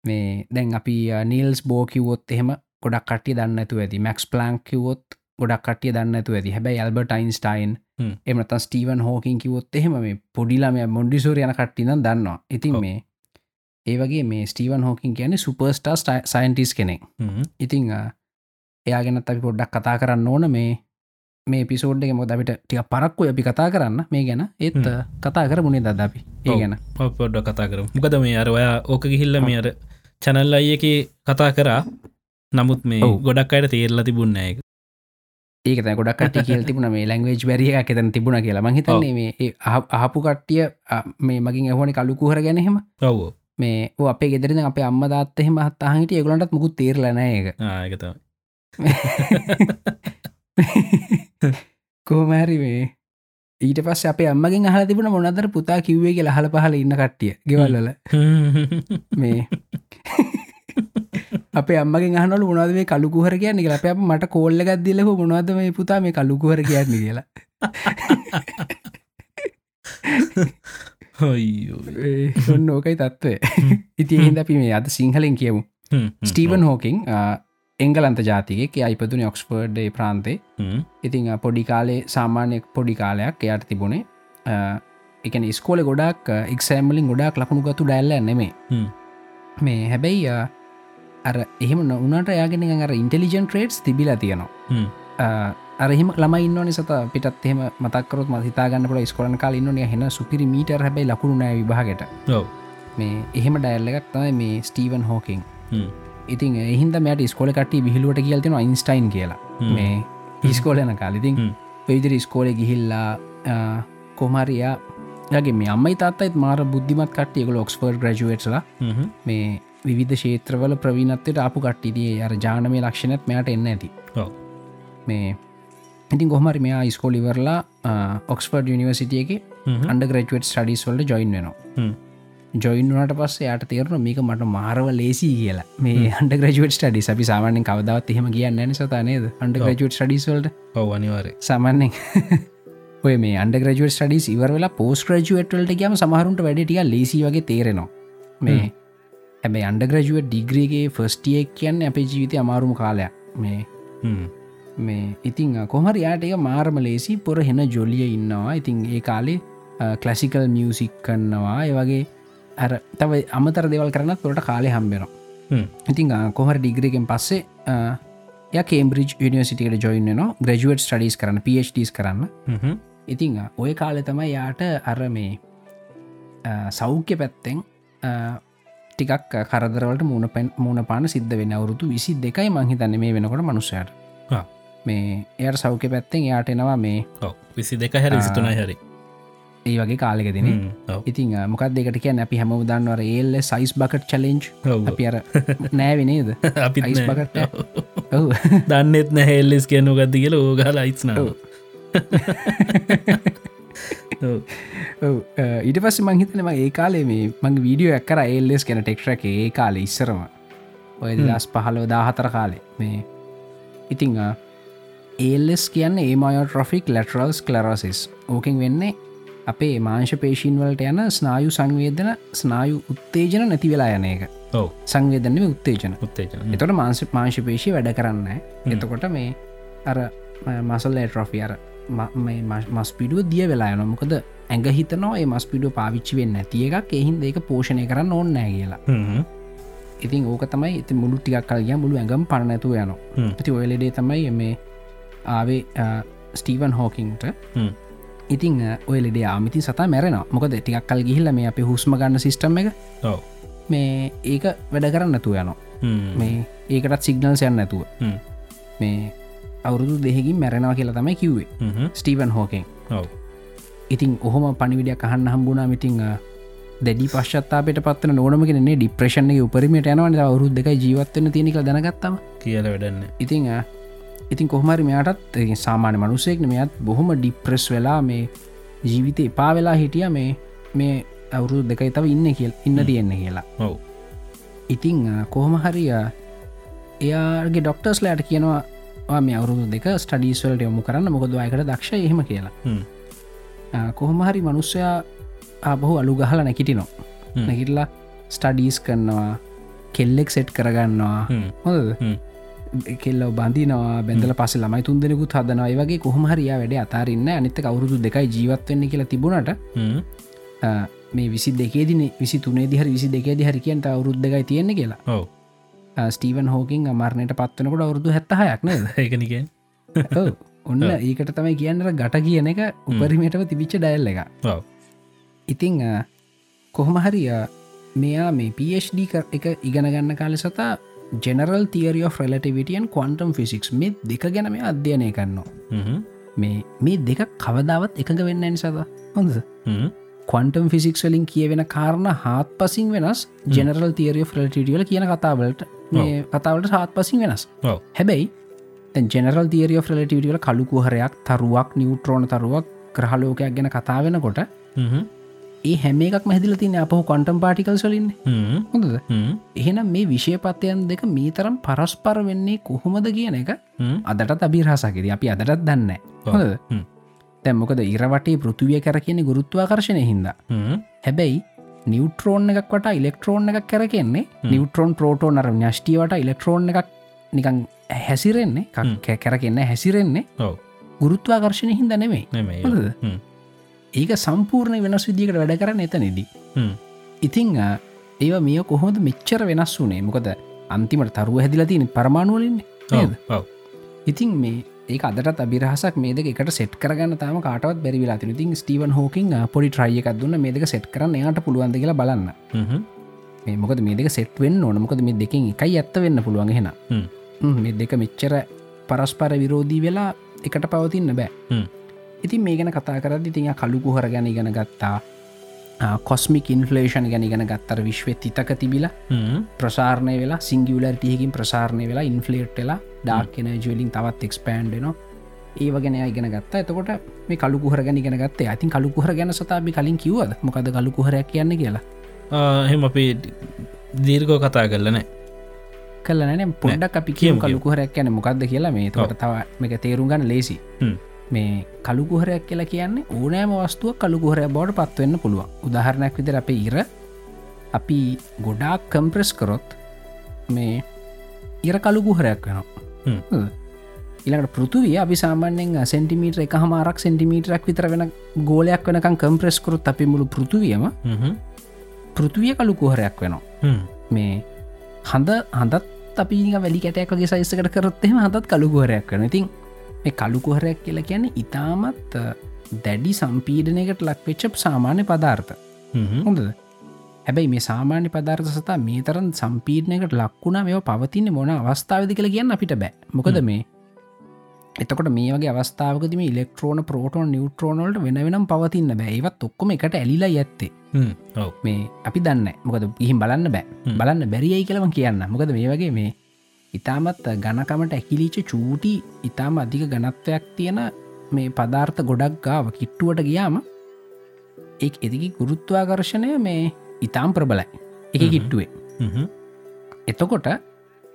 මේ දැන් අපි නීල්ස් බෝ කිවොත් එහෙම ගොඩක් කටිය දන්න ඇතු. මැක්ස් ප්ලන්ක් කිවොත් ගොඩක් කටිය දන්න ඇතු ඇති. හැබයි ඇල්බට යින්ස්ටයින් එමත ස්ටීවන් හෝකින් කිවොත් එහෙම මේ පොඩිලාම මොන්ඩිසෝර යන කට්ටින දන්නවා. ඉතින් මේ ඒ වගේ මේ ස්ටීවන් හෝකින් කියන සුපර්ස්ටා සයින්ටිස් කෙනෙක්. ඉතිං එයාගෙනත් අපි පොඩ්ඩක් කතා කරන්න ඕන. මේ මේ පිසෝඩ් එක මොද අපිට ටික පරක්කු අපි කතා කරන්න. මේ ගැන ඒත් කතා කර මුණේ දද අපි? ඒ ගැන. පොඩ්ඩ කතා කර මොකද මේ අර ඔයා ඕක ගිහිල්ල මේ අර චැනල් අයක කතා කරා. නමුත් මේ ගොඩක් අයට තේරලා තිබුන්න එක ඒක ගොඩක් කියල් තිබුණ. මේ ලැංවේජ් බැරිය එක එතන තිබුණ කියලා. මහිතන්නේ මේ අහපු කට්ටිය මේ මගින් එහෝනි කලුකුහර ගැනහෙම ඔව. මේ අපේ ගෙදරන අපේ අම්ම දත් එහෙම හත්තාහිට ඒගලන්ටත් මුකුත් තේරලන එක කෝමෑරි මේ ඊට පස් අප අම්මගෙන් අහ තිබුණ මොනදර පුතා කිව්වේ කියලා හල පහල ඉන්න කට්ටිය ගෙවල්ලල මේ අපේ අම්මගේ අහනල මොනද මේ කලුකුහර කියන්නේ කියලා. අප මට කෝල්ල ගත්දිලහ මොනවද මේ පුතා මේ කලුකුහර කියන්නේ කියලා. ඔන්න ඕකයි තත්ත්වය ඉති හිද අපි මේ අද සිංහලෙන් කියමු. ස්ටීවන් හෝකින් එංගලන්ත ජාතික අයිපතුන ඔක්ස්පර්ඩ් ප්‍රාන්තේ. ඉතිං පොඩි කාලේ සාමාන්‍යයක් පොඩි කාලයක් එයට තිබුණේ එකන ස්කෝල ගොඩක් එක්සෑම්මලින් ගොඩක් ලකුණු ගතු ඩැල්ල නෙමේ මේ හැබැයි අර එහෙම නොනට යාගෙන අර ඉන්ටෙලිජන් ට්‍රේඩ්ස් තිබිලා තියෙනවා. අරහිම ළමයින්න නිසත පිටත් එහෙම මතක්කරොත් ම හිතාගන්න පුළ ස්කොලන් කාල ඉන්න හෙන සුපිරි මීට හැබයි ලකුණු නෑ විභාගට. මේ එහෙම ඩැල්ලගත් තමයි මේ ස්ටීවන් හෝකින්. ඉතින් එහින්ද මට ස්කොල කට විහිලුවට කියල්තින අයින්ස්ටයින් කියලා. මේ ඉස්කෝලන කාලිතින්. පෙවිදිරි ස්කෝලෙ ගිහිල්ලා කොමරයා ගේ මේ අම්මයි තාත්තයිත් මාර බුද්ධිමත් කට්ටියක ලොක්ස්පර් ග්‍රජුවට්ලා. මේ විධ ශේත්‍රවල ප්‍රවීණත්වයට අපපු කට්ටිදිය අර ජානමය ලක්ෂණත් මෙයට එන්න ඇති. මේ ඉතින් ගොහමරි මෙයා ස්කෝලිවරලා ඔක්ස්පර්ඩ් යනිවසිටියක හ්ම්. අන්ඩ ග්‍රජුවට් ස්ටඩිස් වලට ජොයින් වෙනවා. හ්ම්. ජොයින්නට පස්ස යට තේරන මේක මට මාරව ලේසි කියලා. මේ අන්ඩ ග්‍රජුවට් ටඩි අපි සාමානෙන් කවදවත් එහෙම කියන්න න සතනේද අන්ඩ ග්‍රජුවට් ටඩිස්වල්ට ඔව අනිවාරය සාමාන්‍යෙන් ඔය මේ අන්ඩ ග්‍රජුවට් ටඩිස් ඉවරලා පෝස් ග්‍රජුවට්වලට කියම සමහරුන්ට වැඩටිය ලේසි වගේ තේරෙනවා. මේ හැබැ අන්ඩ ග්‍රජුවට ඩිග්‍රීගේ ෆස්ටියෙක් කියන්න අපේ ජීවිතය අමාරුම කාලයක් මේ. මේ ඉතිං කොහමර යාට එක මාරම ලේසි පොර හෙන ජොලිය ඉන්නවා ඉතින් ඒ කාලේ කලසිකල් මියසික් කන්නවා ඒ වගේ අර තව අමතර දෙවල් කරනත් පොට කාලය හම්බෙනවා හ්ම්. ඉතිං කොහර ඩිග්‍රගෙන් පස්සේ කේම්බරිජ් නිවසිටිකට ජොයින්න ග්‍රජුවට් ස්ටඩිස් කරන්න පස් කරන්න. ඉතිං ඔය කාලෙ තමයි යාට අර මේ සෞඛ්‍ය පැත්තෙන් ටිකක් කරදරවලට මුණ පැන් මුණ පාන සිද්ධ වෙන අවුරුතු විසි දෙකයි මංහිතන්න මේ වෙනකොට මනුස්සයට. මේ එයට සෞඛ්‍ය පැත්තෙන් යාට එනවා මේ. විසි දෙක හැර විසිතුනයි හරි. ඒ වගේ කාලෙකදින. ඉතින් මොකක් දෙකට කිය අපි හැම දන්නවර ඒල්ල සයිස් බකට් චලෙන්ජ් ඔව්. අපි අර නෑවිනේද නෑ. බකට් දන්නෙත් නැහෙල්ලෙස් කියනු ගත්ති කියල. ඕගල අයිත්නාව ඊට පස්ස මංහිතනම ඒ කාලේ මේ මං වීඩියෝ එක්කර ඒල්ලෙස් කෙන ටෙක්ටරක ඒ කාලෙ ඉස්සරම. ඔය දස් පහලෝ දාහතර කාලේ. මේ ඉතිං ඒල්ලෙස් කියන්න ඒමයෝ ට්‍රොෆික් ලටරල්ස් කලරසිස් ඕකෙන් වෙන්නේ අපේ මාංශ පේශීන් වලට යන ස්නායු සංවේදන ස්නායු උත්තේජන නැති වෙලා යන එක. සංවේදනම උත්තේජන. උත්තේජන. එතොට මාංශ මාංශ පේශි වැඩ කරන්න එතකොට මේ අර මසල් ට්‍රොෆි අර මස් පිඩුව දිය වෙලා යන මොකද ඇඟ හිතනවා ඒ මස් පිඩුව පාවිච්චි වෙන්න ඇතිය එකක් එහින් ඒක පෝෂණය කරන්න ඕන්නෑ කියලා. ඉතින් ඕක තමයි ඉති මුළු ටිකක් කල්ග මුළු ඇඟම් පරණැතු යන. ඇති ඔයලෙඩේ තමයි මේ ආවේ ස්ටීවන් හෝකින්ට. ඉතින් ඔය ලෙඩේ ආමිති සතා මැරෙන මොකද ටිකක් කල් ගිහිල්ල මේ අප හුස්ම ගන්න සිිස්ටම් එක. මේ ඒක වැඩ කරන්නතු යනවා හ්ම්. මේ ඒකටත් සිගනල්ස් යන්න හ්ම්. මේ අවුරුදු දෙහකින් මැරෙනවා කියලා තමයි කිව්වේ. Stephen Hawking. ඉතින් ඔහොම පනිවිඩිය අහන්න හම්බුණා මිටිං දැඩි පශ්චත්තාපට පත්වන නෝනම කෙනෙ ඩිප්‍රේෂන්ගේ උපරිමට යනවන අවරුද් දෙක ජීවත්වන තියනික දැනගත්තම. කියල වැඩන්න. ඉතිං ඉතින් කොහමරි මෙයාටත් සාමාන්‍ය මනුසෙක්න මෙයත් බොහොම ඩිප්‍රෙස් වෙලා මේ ජීවිතය එපා වෙලා හිටිය මේ මේ අවුරුදු දෙකයි තව ඉන්න කියල් ඉන්න තියෙන්න කියලා. ඔව්. ඉතිං කොහොම හරි අ, එයාගේ ඩොක්ටර්ස් ලෑට කියනවා "ඔයා මේ අවුරුදු දෙක ස්ටඩීස්වලට යොමු කරන්න මොකද අයකට දක්ෂ එහෙම කියලා. හ්ම්. අ, කොහොම හරි මනුස්සයා ආබහු අලු ගහල නැකිටිනවා. නැකිටලා ස්ටඩීස් කරනවා කෙල්ලෙක් සෙට් කරගන්නවා. හොද. කෙල්ල බඳනවා බැඳල පස ළමයි තුන් දෙනෙකුත් හදනවා. වගේ කොහොම හරියා වැඩ අතාරන්න. අනිත කවුරුදු දෙකයි ජීවත්වවෙන්න කියලා තිබුණට මේ විසි දෙකේදින විසි තුනේ දිහර විසි දෙකේ හරි කියන්ට අවුරුද් දෙකයි තියෙන්නේ කියලා ස්ටීවන් හෝකින් අමරණයට පත්වනකොට අවුරුදු හැත්තහයක් නේද? ඒකනිකෙන්. ඔන්න ඒකට තමයි කියන්නට ගට කියන එක උපරිමටම තිබිච්ච ඩැල්ල එක ඉතිං අ, කොහොම හරි අ, මෙයා මේ කර- එක ඉගෙනගන්න කාල සතා general theory relativity quantum physics මේ දෙක ගැන මේ අධ්‍යයනය කරනවා. හ්ම්. මේ මේ දෙක කවදාවත් එකඟ වෙන්න නිසාද හොඳ. කොන්ටම් ෆිසික්ස් වලින් කියවෙන කාරණ හත් පසින් වෙනස් ජෙනරල් තිරිය ෆ්‍රලටිටියල කියන කතාවලට මේ කතාවලට සාත් පසින් වෙනස් හැබැයි ජෙනරල් තිරිය ෆ්‍රලටිවිටියල කළුකුහරයක් තරුවක් නිවට්‍රෝන තරුවක් ග්‍රහලෝකයක් ගැන කතා වෙනකොට. ඒ හැම එකක් මැදිල තින අපහ කොන්ටම් පාටිකල් සලින්. හොඳද. එහෙනම් මේ විෂයපත්යන් දෙක මේ තරම් පරස්පර වෙන්නේ කොහොමද කියන එක. අදටත් අභිරහසකිද අපි අදටත් දන්න. හොඳ. තැම්මොකද ඉරවටේ පෘතුවිය කර කියන ගුරුත්වාකර්ශණය හින්ද. හැබැයි නිවට්‍රෝන් එකක් වට ඉලෙක්ට්‍රෝන් එකක් කරකෙන්නේ. නිවට්‍රෝන් ප්‍රෝටෝන් අර ඥෂ්ටිවට ඉලෙක්ට්‍රෝන් එකක් නිකං හැසිරෙන්නේ. කැ කරකෙන්න හැසිරෙන්නේ. ගුරුත්වාකර්ශණය හින්ද නෙමේ. ඒක සම්පූර්ණ වෙනස් විදිකට වැඩ කරන්න එතනෙදී. හ්ම්. ඉතිං ඒව මිය කොහොමද මෙච්චර වෙනස් වනේ? මොකද අන්තිමට තරුව හැදිලා තියෙන පරමාණුවලින් ඔව් ඔව්. ඉතින් මේ ඒ අදට අබිරහසක් මේක එකට සෙට් කරගන්න තම කාටවත් බැරිවිලා තින තින් ස්ටවන් හෝකින් පොඩි ට්‍රයිය එකක් දුන්න. මේක සෙට් කරන්න යාට පුළුවන්ද කියලා බලන්න. මොකද මේ දෙක සෙට් වෙන්න ඕන? මොකද මේ දෙකින් එකයි ඇත්ත වෙන්න පුළුවන් හෙන මේ දෙක මෙච්චර පරස්පර විරෝධී වෙලා එකට පවතින්න බෑ. ඉතින් මේ ගැන කතා කරදි තිය කලුකුහර ගැන ඉගෙන ගත්තා. කොස්මික් ඉන්ෆලේෂන් ගැන ඉගෙන ගත්තර විශ්ව තිතක තිබිලා ප්‍රසාරණය වෙලා සිංගියලර්ටියකින් ප්‍රසාරණය වෙලා ඉන්ෆලේට් වෙලා ඩාක්කෙන ජලින් තවත් එක්ස්පෑන්්ඩනවා ඒව ගැන ඉගෙන ගත්ත. එතකොට මේ කලුකුහර ගැන ඉගෙන ගත්තේ. ඇතින් කලුකුහර ගැන සතාබි කලින් කිවද මොකද කලුකුහරයක් කියන්න කියලා? හෙම අපි දීර්ගෝ කතා කරලනෑ කලන පොඩක් අපි කියම් කලුකුහරයක් යන මොකක්ද කියලා. මේ තොට තව මේක තේරුම් ගන්න ලේසි. මේ කළුකුහරයක් කියලා කියන්නේ ඕනෑම වස්තුව කළුකුහරය බවට පත්වවෙන්න පුළුවන්. උදාහරණයක් විදිර අප ඉර. අපි ගොඩාක් කම්ප්‍රෙස් කරොත් මේ ඉර කළුකුහරයක් වෙනවා ඉලට පෘතුවිය අපි සාමාන්‍යෙන් සෙන්ටිමීට එක හමාරක් සෙන්ටිමීටරක් විතර වෙන ගෝලයක් වෙනකම් කම්ප්‍රෙස් කරුත් අපි මුළු පෘතුවියම පෘතුවිය කළුකුහරයක් වෙනවා. මේ හඳ හඳත් අපි වැලි කැටයක්ගේ සයිස්සකට කරොත්තෙම හතත් කළුකුහරයක් වන ඉතින් මේ කළුකුහරයක් කියලා කියන ඉතාමත් දැඩි සම්පීඩනයකට ලක්වෙච්චප් සාමාන්‍ය පදාර්ථ. හොඳද හැබැයි මේ සාමාන්‍ය පදාර්ථ සතා මේ තරන් සම්පීර්ණයකට ලක්වුණා මෙ පවතින්න මොන අවස්ථාවදි කළ කියන්න අපිට බෑ. මොකද මේ එතකොට මේ වගේ අවස්ථාවකදම ඉලෙක්ට්‍රෝන පෝටෝන් නිියවට්‍රෝනල්ට වෙන වෙනම් පවතින්න බෑ. ඒවත් ඔක්කොම එකට ඇලිලා ඇත්තේ මේ අපි දන්න මොකද ඉහිම් බලන්න බෑ. බලන්න බැරියයි කලම කියන්න මොකද මේ වගේ මේ ඉතාමත් ගණකමට ඇකිලිච චූටි ඉතාම අධික ගනත්වයක් තියෙන මේ පදාර්ථ ගොඩක් ගාව කිට්ටුවට ගියාම ඒ එදිකි ගුරුත්වාකර්ශණය මේ ඉතාම් ප්‍රබලයි. එක කිට්ටුවේ. එතකොට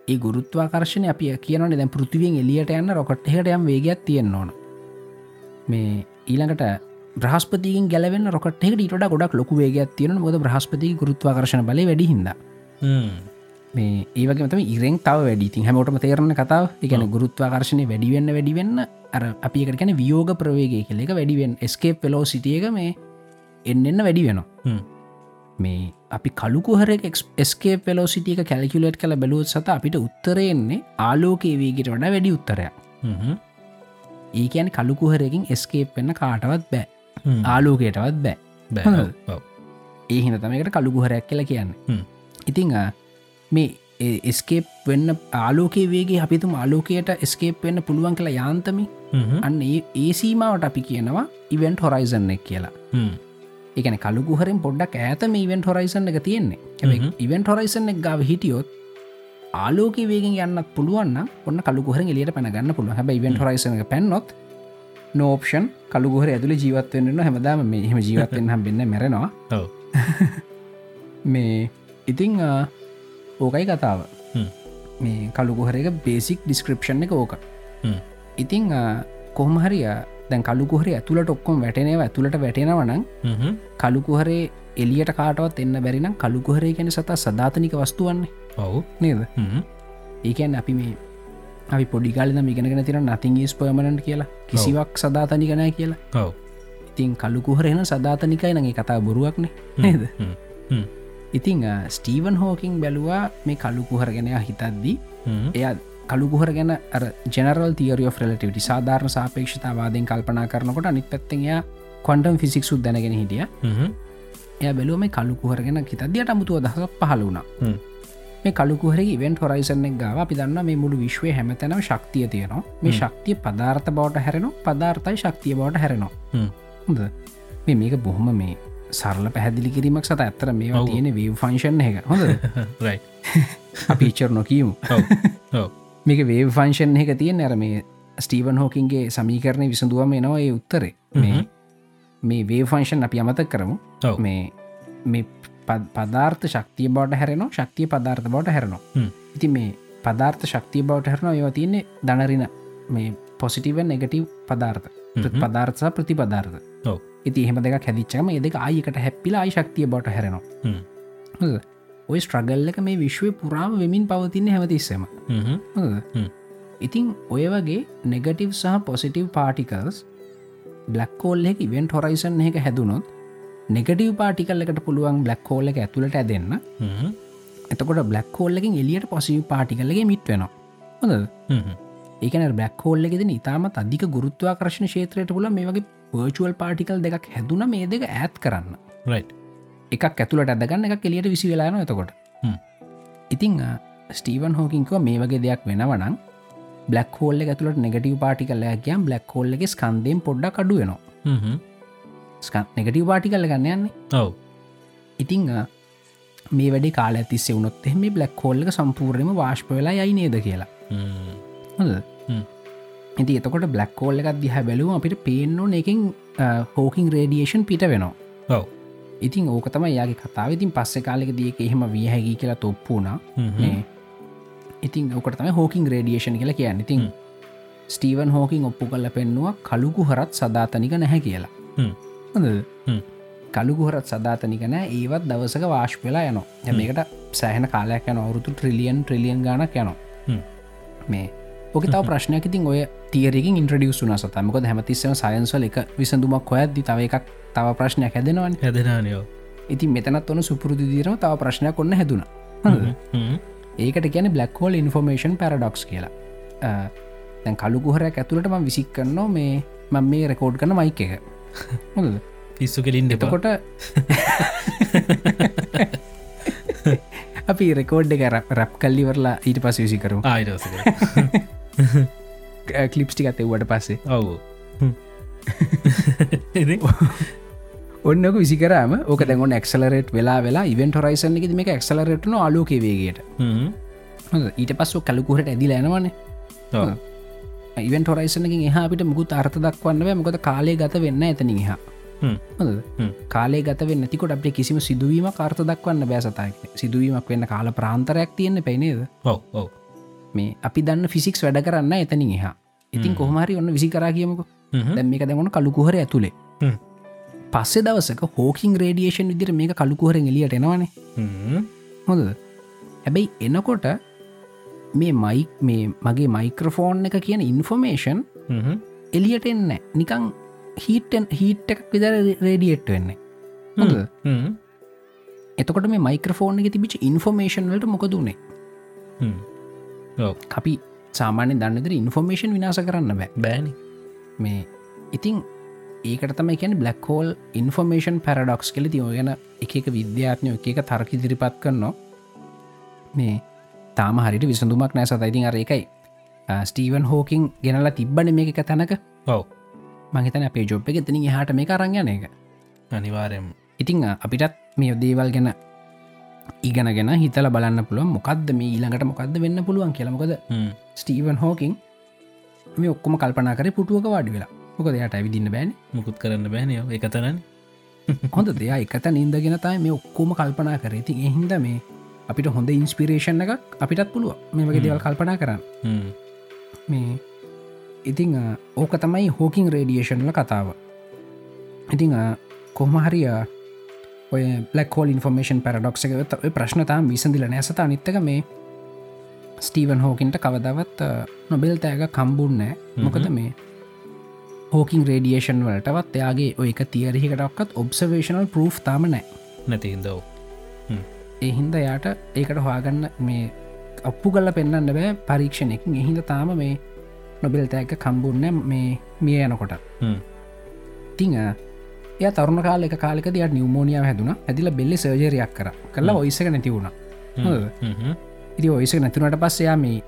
ඒ ගුරුත්වාකර්ශණය අපි කියනන දැ පෘතිවියෙන් එලියට යන්න රොකට් එකට යම් වේගයක් තියෙන් ඕන. මේ ඊළඟට බ්‍රහස්පතින් ගැලවෙන් රොකට ඊට ගොඩක් ලොක වේගයක් තියෙන මොද බ්‍රහස්පති ගුරුත්වාකර්ශණ බල වැඩිහිද මේ ඒවගේ තම ඉරෙන් තව වැඩි. හැමෝටම තේරණ කතාව. එකන ගුරුත්වාකර්ශණය වැඩිවෙන්න වැඩිවෙන්න අර අපි එකට කැන වියෝග ප්‍රවේගය කෙල එක වැඩිවෙන් ස්කේප් පෙලෝ සිටියක මේ එන්න එන්න වැඩි වෙනවා මේ අපි කලුකුහර ස්කේ පෙලෝ සිටියක කැල්කිලට් කළ බැලුවත් සත අපිට උත්තරයෙන්නේ ආලෝකයේ වේගට වඩා වැඩි උත්තරයක්. ඒකැන කලුකුහරකින් ස්කේප් වෙන්න කාටවත් බෑ. ආලෝකයටවත් බෑ. ඒ හින තමකට කලුකුහරයක් කියලා කියන්න. ඉතිං මේ එස්කේප් වෙන්න ආලෝකේ වේගේ අපිතුම ආලෝකයට එස්කේප් වෙන්න පුළුවන් කියලා යාන්තමි අන්න ඒ සීමාවට අපි කියනවා ඉවෙන්ට හොරයිසන්න එක් කියලා එකන කළුකුහරෙන් පොඩ්ඩක් ඇතම ඉවෙන්ට හොරයිසන්න එක තියෙන්නේ. ඉවෙන්ට හොරයිසන්න එක ගාව හිටියොත් ආලෝක වේගෙන් යන්නත් පුළුවන්න ඔන්න කළුකුහර එලියට පැනගන්න පුළුව හැබ ඉවෙන්ට හොරයිසන පැන්නොත් නෝපෂන් කළුගුහර ඇතුළ ජීවත්වවෙන්න හැමදාම මේ එහෙම ජීවත්වෙන් හම් වෙන්න මැරෙනවා. මේ ඉතිං ඕකයි කතාව. මේ කළුකුහරක බේසික් ඩිස්ක්‍රපෂන් එක ඕක. ඉතිං කොහමහරිය දැන් කළුකුහර ඇතුළට ඔක්කොම් වැටනව ඇතුළට වැටෙනවනං කළුකුහරේ එලියට කාටවත් එන්න බැරිනම් කළුකුහරේ ගැන සතා සධාතනික වස්තුවන්නේ. ඔවු. නේද? ඒකැන් අපි මේ අපි පොඩිකාලන මිගෙනගෙන තිර නතින් ස් පමණට කියලා. කිසිවක් සධාතනිකනය කියලා. ඔව. ඉතින් කළුකුහරෙන සධාතනිකයි නගේ කතා බොරුවක්නේ. නේද? ඉතිං ස්ටීවන් හෝකින් බැලුවා මේ කළුකුහර ගැනයා හිතද්දී එය කළුකුහර ගැන ජනරල් තිරිය ෆ්‍රලටිවිටි සාධාරණ සාපේක්ෂතාවාදෙන් කල්පනා කරනකොට අනිත් පැත්තෙයා කොන්ටම් ෆිසික්සු දැනගෙන හිටිය. එය බැලුව මේ කළුකුහරගෙන හිතදියට අමුතුව දහස පහල වුණා. මේ කළුකුහර ඉවෙන්ට හොරයිසන්නෙක් ගාව අපි දන්න මේ මුළු විශ්වය හැමතැනම ශක්තිය තියෙනවා. මේ ශක්තිය පදාර්ථ බවට හැරෙනවා පදාර්ථයි ශක්තිය බවට හැරෙනවා. හොඳ මේ මේක බොහොම මේ සරල පැහැදිලි කිරීමක් සත ඇත්තර මේ තියෙන වී ෆංශන් එක. හොඳ අපිචර් නොකීමු මේක වේ ෆංශන් එක තියෙන් ඇර මේ ස්ටීවන් හෝකින්ගේ සමීකරණය විසඳුවම එනවා ඒ උත්තරේ. මේ මේ වේ ෆංශන් අපි අමතක් කරමු. මේ මේ පදාර්ථ ශක්තිය බවට හැරෙනවා ශක්තිය පදාර්ථ බවට හැරනවා. ඉති මේ පදාර්ථ ශක්තිය බවට හැරනවා ඒවා තියන්නේ දනරින මේ පොසිටිවන් එගටව් පදාර්ථ. පදාර්ථ ප්‍රතිපදාර්ථ. ඉති එහෙම දෙක හැදිච්චම එදක ආයකට හැපිලා අයි ශක්තිය බට හැරෙනවා ඔය ස්ට්‍රගල් එක මේ විශ්වය පුරාම වෙමින් පවතින්න හැමතිස්සම. ඉතිං ඔය වගේ නෙගටව් සහ පොසිටව් පාටිකල්ස් බ්ලක්කෝල් එක ඉවෙන්ට හොරයිසන් එක හැදුනොත් නෙගටව් පාටිකල් එකට පුළුවන් බ්ලක්කෝල එක ඇතුළට ඇදන්න. එතකොට බ්ලක්කෝල්ලකින් එලියට පොසිව පාටිකල්ලගේ මිත් වෙනවා. හොඳ ඒකන බ්ලක් හෝල්ල ෙද ඉතාමත් අධික ගුරුත්වාකර්ශණ ශේත්‍රයට පුල මේ වගේ පර්චුවල් පාටිකල් දෙකක් හැදුන මේ දෙක ඇත් කරන්න. රයි් එකක් ඇතුළට අදගන්න එක කෙලියට විසි වෙලාන එතකොට. ඉතිං ස්ටීවන් හෝකින්කව මේ වගේ දෙයක් වෙනවනම් බ්ලක් හෝල්ල ඇතුළට නෙගටව පාටිකල්ලයක්ගේම් බ්ලක් හෝල්ලගේ ස්කන්දයෙන් පොඩ්ඩක් අඩු වෙනවා. නෙගටව පාටිකල්ල ගන්න යන්නේ. ඔව. ඉතිං මේ වැඩි කාල ඇතිස්සේ වුණොත් එහෙම බ්ලක් හෝල්ලක සම්පූර්ණයම වාශ්ප වෙලා යයි නේද කියලා. ඉති එතකොට බ්ලක් කෝල්ල එකක් දිහ බැලුව අපිට පේන්නෝ එකින් හෝකින් රේඩියේෂන් පිට වෙනවා. ඔව ඉතින් ඕක තම යාගේ කතාව. ඉතින් පස්සෙ කාලෙක දියක එහෙම විය හැකි කියලා තොප්පුුණ ඉතින් ඕකට තම හෝකින් රේඩියේෂන් කියලා කියන්න. ඉතින්. ස්ටීවන් හෝකින් ඔප්පු කල්ල පෙන්නවා කළුකු හරත් සදාතනික නැහැ කියලා. කළුගුහරත් සදාතනික නෑ ඒවත් දවසක වාශ් වෙලා යනවා. මේකට සෑහන කාලයක් යන අවුරුතු ට්‍රිලියන් ට්‍රිලියන් ගණක් යනවා. මේ ඕක තව ප්‍රශ්නයක්. ඉතින් ඔය තියරකින් ඉන්ට්‍රඩියස් වුන සතමකොද හැමතිස්සම සයන්සල එක විසඳුමක් හොයද්දි තව එකක් තව ප්‍රශ්නයක් හැදෙනවන්. හැදෙනනයෝ ඉතින් මෙතනත් වන සුපුරුදු දීරම තව ප්‍රශ්නයක් ඔන්න හැදුන. ඒකට කියන බ්ලක් හෝල් ඉන්ෆෝර්මේෂන් පැරඩොක්ස් කියලා. තැන් කළුගුහරයක් ඇතුළට ම විසික් කරනවා මේ මං මේ රෙකෝඩ් කන මයික එක. හොඳද පිස්සු කෙලින් දෙපකොට එතකොට අපි රෙකෝඩ් එක රැප් කල්ලිවරලා ඊට පස විසි කරු ආයිරස කලිප්ටි ඇතවට පස්සේ. ඔවු ඔන්නක විසිකරම ඕක දැගොන් එක්සලරට වෙලා වෙලා ඉවෙන්ට හොරයිසන් එක මේ එක්සලරටන අලෝකවේගේට ඊට පස්සෝ කලකුහට ඇදිල ඇනවනේ ඉවෙන්ට හොරයිසනකින් එහ අපිට මුකුත් අර්ථ දක්වන්නව මොකද කාලය ගත වෙන්න හොඳද? හ්ම්. කාලේ ගත වෙන්න තිකොට අපේ කිසිම සිදුවීම කාර්ථ දක්වන්න බෑසතයි සිදුවීමක් වෙන්න කාල ප්‍රාන්තරයක් තියෙන්න පැනේද ඔව මේ අපි දන්න ෆිසික්ස් වැඩ කරන්න එතනින් එහා. ඉතින් කොහමරි ඔන්න විසි කරා කියමක. දැම් මේක දැමන කළුකුහර ඇතුළේ. පස්සෙ දවසක හෝකින් රේඩියේෂන් විදිර මේ කළුකුහරෙන් එලියට එනවානේ. හොඳ හැබැයි එනකොට මේ මයි මේ මගේ මයික්‍රෆෝන් එක කියන ඉන්ෆෝමේෂන් එලියට එන්න නිකං හීටන් හීට් එකක් විදර රේඩියට් වෙන්නේ. හොඳ එතකොට මේ මයික්‍රෆෝන් එක තිබිච ඉන්ෆෝමේෂන් වලට මොකදුනේ ඔව. අපි සාමාන්‍ය දන්නතර ඉන්ෆෝමේෂන් විනාස කරන්න බෑ. බෑනි. මේ ඉතිං ඒකට තම කියන බ්ලක් හෝල් ඉන්ෆෝමේෂන් පැරඩොක්ස් කෙලි තියෝ ගැන එක විද්‍යාත්නය එක තරක ඉදිරිපත් කරනවා. මේ තාම හරිට විසඳුමක් නෑ සත ඉතින් අර එකයි ස්ටීවන් හෝකින් ගෙනලා තිබ්බන මේ එක තැනක. ඔව. මහිතන අපේ ජොබ් එක තිනින් හට මේ කරංගන එක. අනිවාරයම් ඉතිං අපිටත් මේ යොදේවල් ගැන ඉගෙනගෙන හිතල බලන්න පුළුවන් මොකක්ද මේ ඊළඟට මොකක්ද වෙන්න පුළුවන් කියලමකොද ස්ටීවන් හෝකින් මේ ඔක්කොම කල්පනා කර පුටුවක වාඩි වෙලා මොකද යට ඇවිදින්න බෑන? මුකුත් කරන්න බෑනයෝ එකතරන්න හොඳ දෙයා එකත නින්දගෙන තයි මේ ඔක්කෝම කල්පනා කර. ඉතින් එහින්ද මේ අපිට හොඳ ඉන්ස්පිරේෂන් එකක් අපිටත් පුළුව මේ වගේ දෙවල් කල්පනා කරන්න. මේ ඉතිං ඕක තමයි හෝකින් රේඩියේෂන්ල කතාව. ඉතිං කොහමහරිය ඔය පලක්හෝල් ඉන්ෆර්මේෂන් පැරඩොක්ස එක ඔය ප්‍රශ්නතාම් විසඳිල නැසත අනිත්තක මේ ස්ටීවන් හෝකින්ට කවදවත් නොබෙල් තෑග කම්බුන්නෑ මොකද මේ හෝකින් රේඩියේෂන් වලටවත් එයාගේ ඔය එක තියරහිකටක්ත් ඔබ්සවේශනල් ප්‍රෝ් තාම නෑ. නැතිහිදව එහින්ද යාට ඒකට හවාගන්න මේ අපපු කල්ල පෙන්න්න බෑ පරීක්ෂණයකින් එහින්ද තාම මේ නොබෙල් තෑක කම්බුන්න මේ මිය යනකොට. තිං එය තරුණ කාල එක කාලෙක දෙයක් නිවමෝනියාව හැදුන. ඇදිල බෙල්ලි සර්ජරයක් කර. කල්ලා ඔයිසක නැති වුණ. ඉති ඔයිසක නැතිනට පස්සයා මේ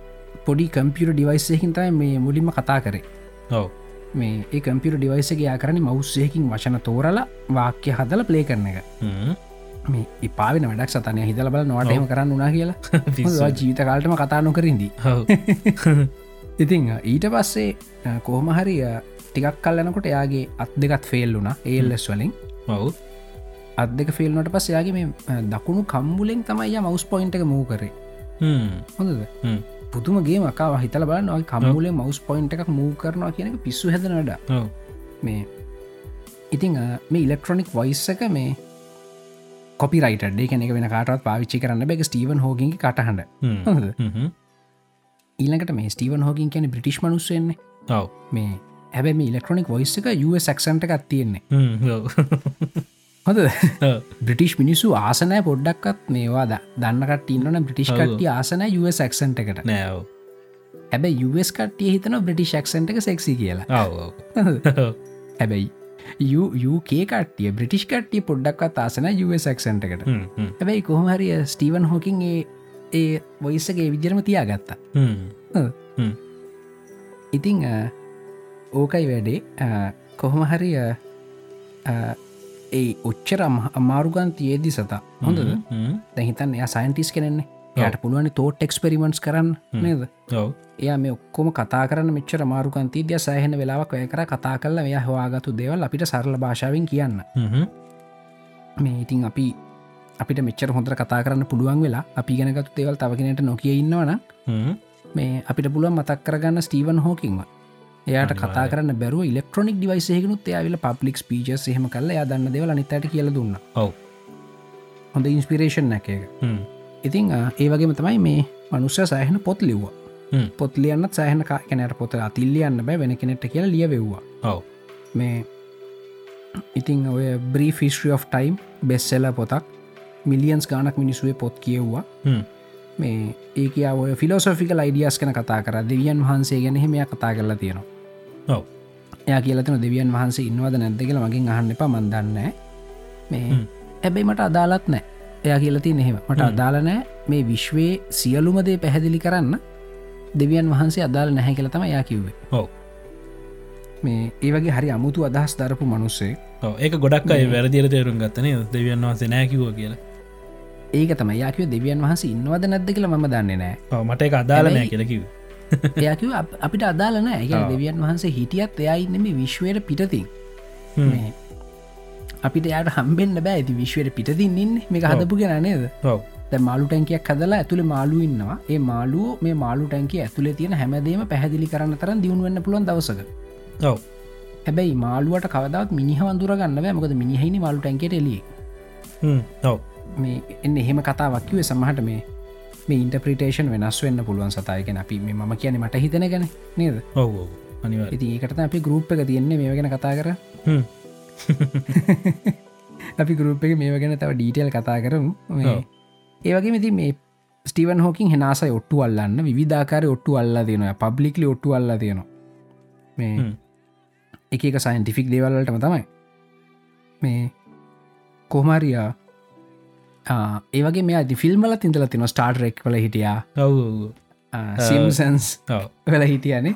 පොඩි කම්පියර ඩිවයිස්සයකින්තයි මේ මුලින්ම කතා කරේ. ඔව මේ ඒ කම්පියර ඩිවයිසක යාකරන මෞස්සයකින් වචන තෝරලා වාක්‍ය හදල පලේ කරන එක. මේ ඉපාවෙන වැඩක් සතනය හිතල බල නොවටම කරන්න උනා කියලා. ජීවිත කාල්ටම කතා නොකරින්දී ඉතිං ඊට පස්සේ කෝමහරිය ටිකක් කල්ලනකොට එයාගේ අත් දෙකත් ෆෙල් වුනා ඒල්ලෙස් වලින්. ඔවු. අත් දෙක ෆෙල්නට පස් එයාගේ මේ දකුණු කම්බුලෙන් තමයි මවස් පොයින්ට එක මූ කරේ. හොඳද පුතුමගේ මකා හිතල බල නොයි කම්බුලේ මවස් පොයින්ට එකක් මූ කරනවා කියනක පිස්සු හැදනට මේ ඉතිං මේ ඉලෙක්ට්‍රොනික් වයිස් එක මේ කොපිරයිට ඩේ එක වෙන කාටත් පාවිච්චි කරන්න බැක ස්ටීවන් හෝගින් හොඳද? ඊළඟට මේ ස්ටීවන් හෝගින් කියන බ්‍රිටිෂ් මනුස්සෙන්නේ ඔව. මේ ඇබැ මේ ඉලෙක්ට්‍රොනික් වොයිස් එක සක්සන්ට එකක් තියෙන්නේ හොඳ බ්‍රිටිෂ් මිනිස්සු ආසනය පොඩ්ඩක්කත් මේවා ද දන්නකට ඉන්නන බ්‍රිටිෂ් කට්ටි ආසන සක්සන්ට එකට. නෑව හැබැ යස් කට්ටිය හිතන බ්‍රටි ක්ෂන්ට එක සෙක්සි කියලා. හැබැයි යුකේ කට්ටිය බ්‍රටිෂ් කට්ටිය පොඩ්ඩක් තාසන යසක්සන්ට එකට. හැබැයි කොහමහරිය ස්ටීවන් හෝකින් ඒ ඒ වොයිස්සගේ විජරම තියා ගත්තා ඉතිං ඕකයි වැඩේ. කොහොම හරිය ඒ ඔච්චර අමාරුගන් තියේදි සතා හොඳද? දැහිතන් එයා සයින්ටිස් කෙනෙන්නේ යට පුළුවනි තෝට් එක්ස්පෙරිමෙන්ට්ස් කරන්න නේද? එයා මේ ඔක්කොම කතා කරන්න මෙච්චර මාරුකන්ති දිය සෑහෙන වෙලාවක් ඔය කර කතා කරල එය හවාගතු දේවල් අපිට සරල භාෂාවෙන් කියන්න. මේ ඉතින් අපි අපිට මෙච්චර හොඳර කතා කරන්න පුළුවන් වෙලා අපි ගැනගතු දේවල් තවගෙනට නොකිය ඉන්නවන මේ අපිට පුළුවන් මතක් කරගන්න ස්ටීවන් හෝකින්ව එයාට කතා කරන්න බැරුව ඉලෙක්ට්‍රොනික් ඩිවයිසයකනුත් එයාවිල පබ්ලික් පීච සහම කල යා දන්න දෙවල නිතට කියල දුන්න. ඔව. හොඳ ඉන්ස්පිරේෂන් නැක ඉතිං ඒ වගේම තමයි මේ මනුස්්‍ය සෑහෙන පොත් ලිව්වා. පොත් ලියන්නත් සෑහන කැනට පොත අතිල්ලියන්න බෑ වෙන කෙනෙට කියලා ලියවෙව්වා. ඔව. මේ ඉතිං ඔය බ්‍රී ෆිස්ට්‍රි of ටයිම් බෙස්සෙල පොතක් මිලියන්ස් ගානක් මිනිසුවේ පොත් කියව්වා. මේ ඒක ඔය ෆිලෝසොෆිකල් අයිඩියස් කන කතා කර. දෙවියන් වහන්සේ ගැන හෙමය කතා කරලා තියෙනවා එයා කියලතන දෙවියන් වහන්සේ ඉන්නවද නැද්ද කියලා මගින් අහන්න එපා මන්දන්න මේ ඇබැයි මට අදාලත් නෑ එයා කියලති නෙහෙම මට අදාලනෑ මේ විශ්වයේ සියලුමදේ පැහැදිලි කරන්න. දෙවියන් වහන්සේ අදාල නැහැ කියලතම යා කිව්වේ. ඔව. මේ ඒවගේ හරි අමුතු අදහස් දරපු මනුස්සේ ඒක ගොඩක් අයි වැරදිර තේරුම් ගත්තන දෙවියන් වහන්සේ නෑකිව කියලා. ඒක තම යාකිව දෙවියන් වහස ඉන්නවද නැද්ද කියලා ම දන්නේ නෑ මට එක අදාල නෑ කියලකිව එයකිව අපිට අදාලන ඇ. දෙවියන් වහන්සේ හිටියත් එයයි නෙම විශ්වයට පිටතින්. මේ අපිට යට හම්බෙන්න්න බෑ ඇති විශ්වයට පිටතින් ඉන්න. මේ හදපු ගෙන නේද? මාලු ටැන්කයක් හදලා ඇතුළ මාලු ඉන්නවා. ඒ මාලුව මේ මාලු ටැන්ක ඇතුළේ තියෙන හැමදේම පැහදිලි කරන්න තරන් දියුණුවන්න පුළුවන් දවසක. ඔව. හැබැයි මාලුවට කවදත් මිනිහවන්දුර ගන්න මොකද මිනිහහිනි මාලු ටැන්කට එලිය ඔව. මේ එන්න එහෙම කතාවක්කිවේ සමහට මේ මේ ඉන්ටප්‍රිටේෂන් වෙනස් වෙන්න පුළුවන් සතායගෙන අපි මේ කියන මට හිතන ගැන නේද? ඔව ඉති ඒකට අපි ගරුප් එක තියෙන්නේ මේ ගැන කතා කර. අපි ගරුප් එක මේ ගැන තව ඩීටල් කතා කරමු. ඒවගේ මෙති මේ ස්ටිවන් හෝකින් හෙනස ඔට්ටු අල්ලන්න විධාකාර ඔට්ටු අල්ලා තියෙනවා පබ්ලික්ලි ඔට්ටු අල්ලා තියෙනවා මේ එක සයින්ටිෆික් දේවල්ලටම තමයි. මේ කොහමරියා ඒවගේ මේ අදි ෆිල්ම්මල තිඳල තින ස්ටාර්ටරෙක් වල හිටියා. සිම්සන්ස් වෙල හිටියනේ.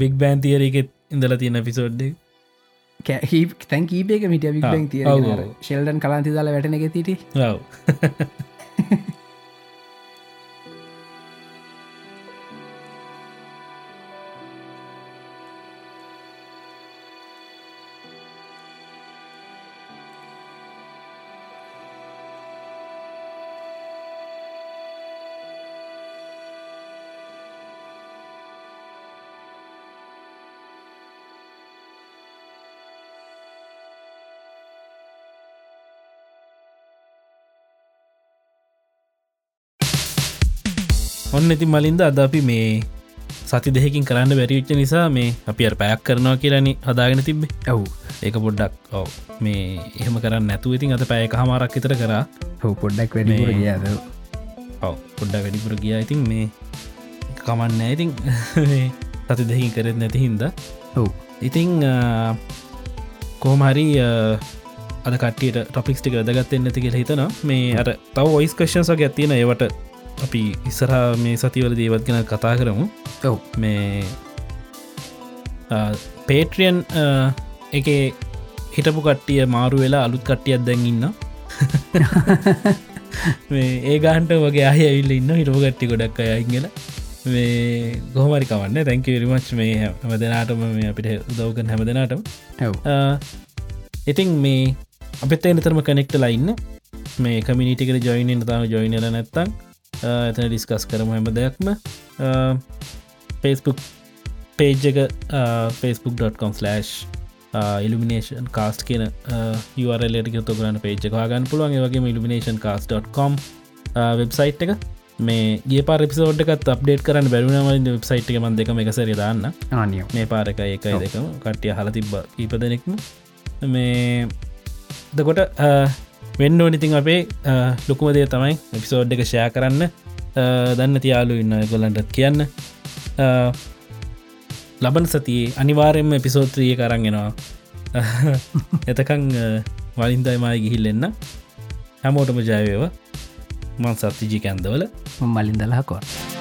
බික් බෑන් තියරකෙත් ඉඳල තියෙන පිසෝඩ්ඩ තැන් කීපයක මිට බැක් තිය ඔව්, ඔව්. ශෙල්ඩන් කලාන්ති දාල වැටන එක තිට ඔන්න ඉති මලින්ද අද අපි මේ සති දෙහකින් කරන්න බැරිවිච්ච නිසා මේ අපි අර පැයක් කරනවා කියලනි හදාගෙන තිබ්බේ. ඔව්. ඒක පොඩ්ඩක් ඔව මේ එහෙම කරන්න නැතු ඉතින් අත පැය හමාරක් විතර කරා. හෝ පොඩ්ඩක් මේ- ගියාද ඔව පොඩ්ඩ වැඩිපුර ගියා. ඉතින් මේ කමන්න ඉතින් සති දෙහින් කරෙත් නැති හින්ද. ඔව්. ඉතිං කෝමහරි අද කටියට ටොපික්ස් ටික දගත්තෙන් නැති කියල හිතන මේ අර තව ඔයිස් කෂන්ස ගැත්තියෙන ඒවට අපි ඉස්සරහා මේ සතිවල දේවත් ගෙන කතා කරමු. ඔව්. මේ පේට්‍රියන් එක හිටපු කට්ටිය මාරු වෙලා අලුත් කට්ටියක් දැන් ඉන්න මේ ඒ ගහන්ට වගේ අය ඇවිල්ල ඉන්න හිටපු කට්ටි ගොඩක් අයඉගල මේ ගොහමරි කවන්න. තැංක විරිමච් මේ හැම දෙනාටම මේ අපිට උදවගන් හැම දෙනාටම. ඔව්. ඉතින් මේ අපත් එනතරම කනෙක්ටලා ඉන්න. මේ කමිනිටිකට ජොයිනන් තාම ජොයිනල නැත්තං ඇතන ඩිස්කස් කරම හැම දෙයක්ම. පේස්බුක් පේජ් එක facebook.com/ ඉල්ිනේෂන් කාස්ට කියන යරලට තොගරන්න පේජ් කාගන්න පුළුවන්. වගේ ඉල්ිනේෂන් කාස්.com වෙබ්සයිට් එක. මේ ගේ පාරිපිසෝඩ් එකත් අප්ඩේට් කරන්න බැරුණම වෙබ්සයිට් එක මන් දෙකම එකසරි දාන්න. ආනියෝ. මේ පාරක ඒකයි. දෙකම කට්ටිය හල තිබ්බ කීප දෙනෙක්ම. මේ දකොට වෙන්න ඕනිතින් අපේ ලොකුමදේ තමයි එපිසෝඩ් එක ෂයා කරන්න. දන්න තියාලු ඉන්න ගොලන්ටත් කියන්න. ලබන සතියේ අනිවාරයෙන්ම එපිසෝත්‍රිය කරන්ගෙනවා එතකං වලින්දයිමයි ගිහිල්ලෙන්න. හැමෝටම ජයවේව. මං සත්තිජී කැන්දවල. මලින් දලාකොවා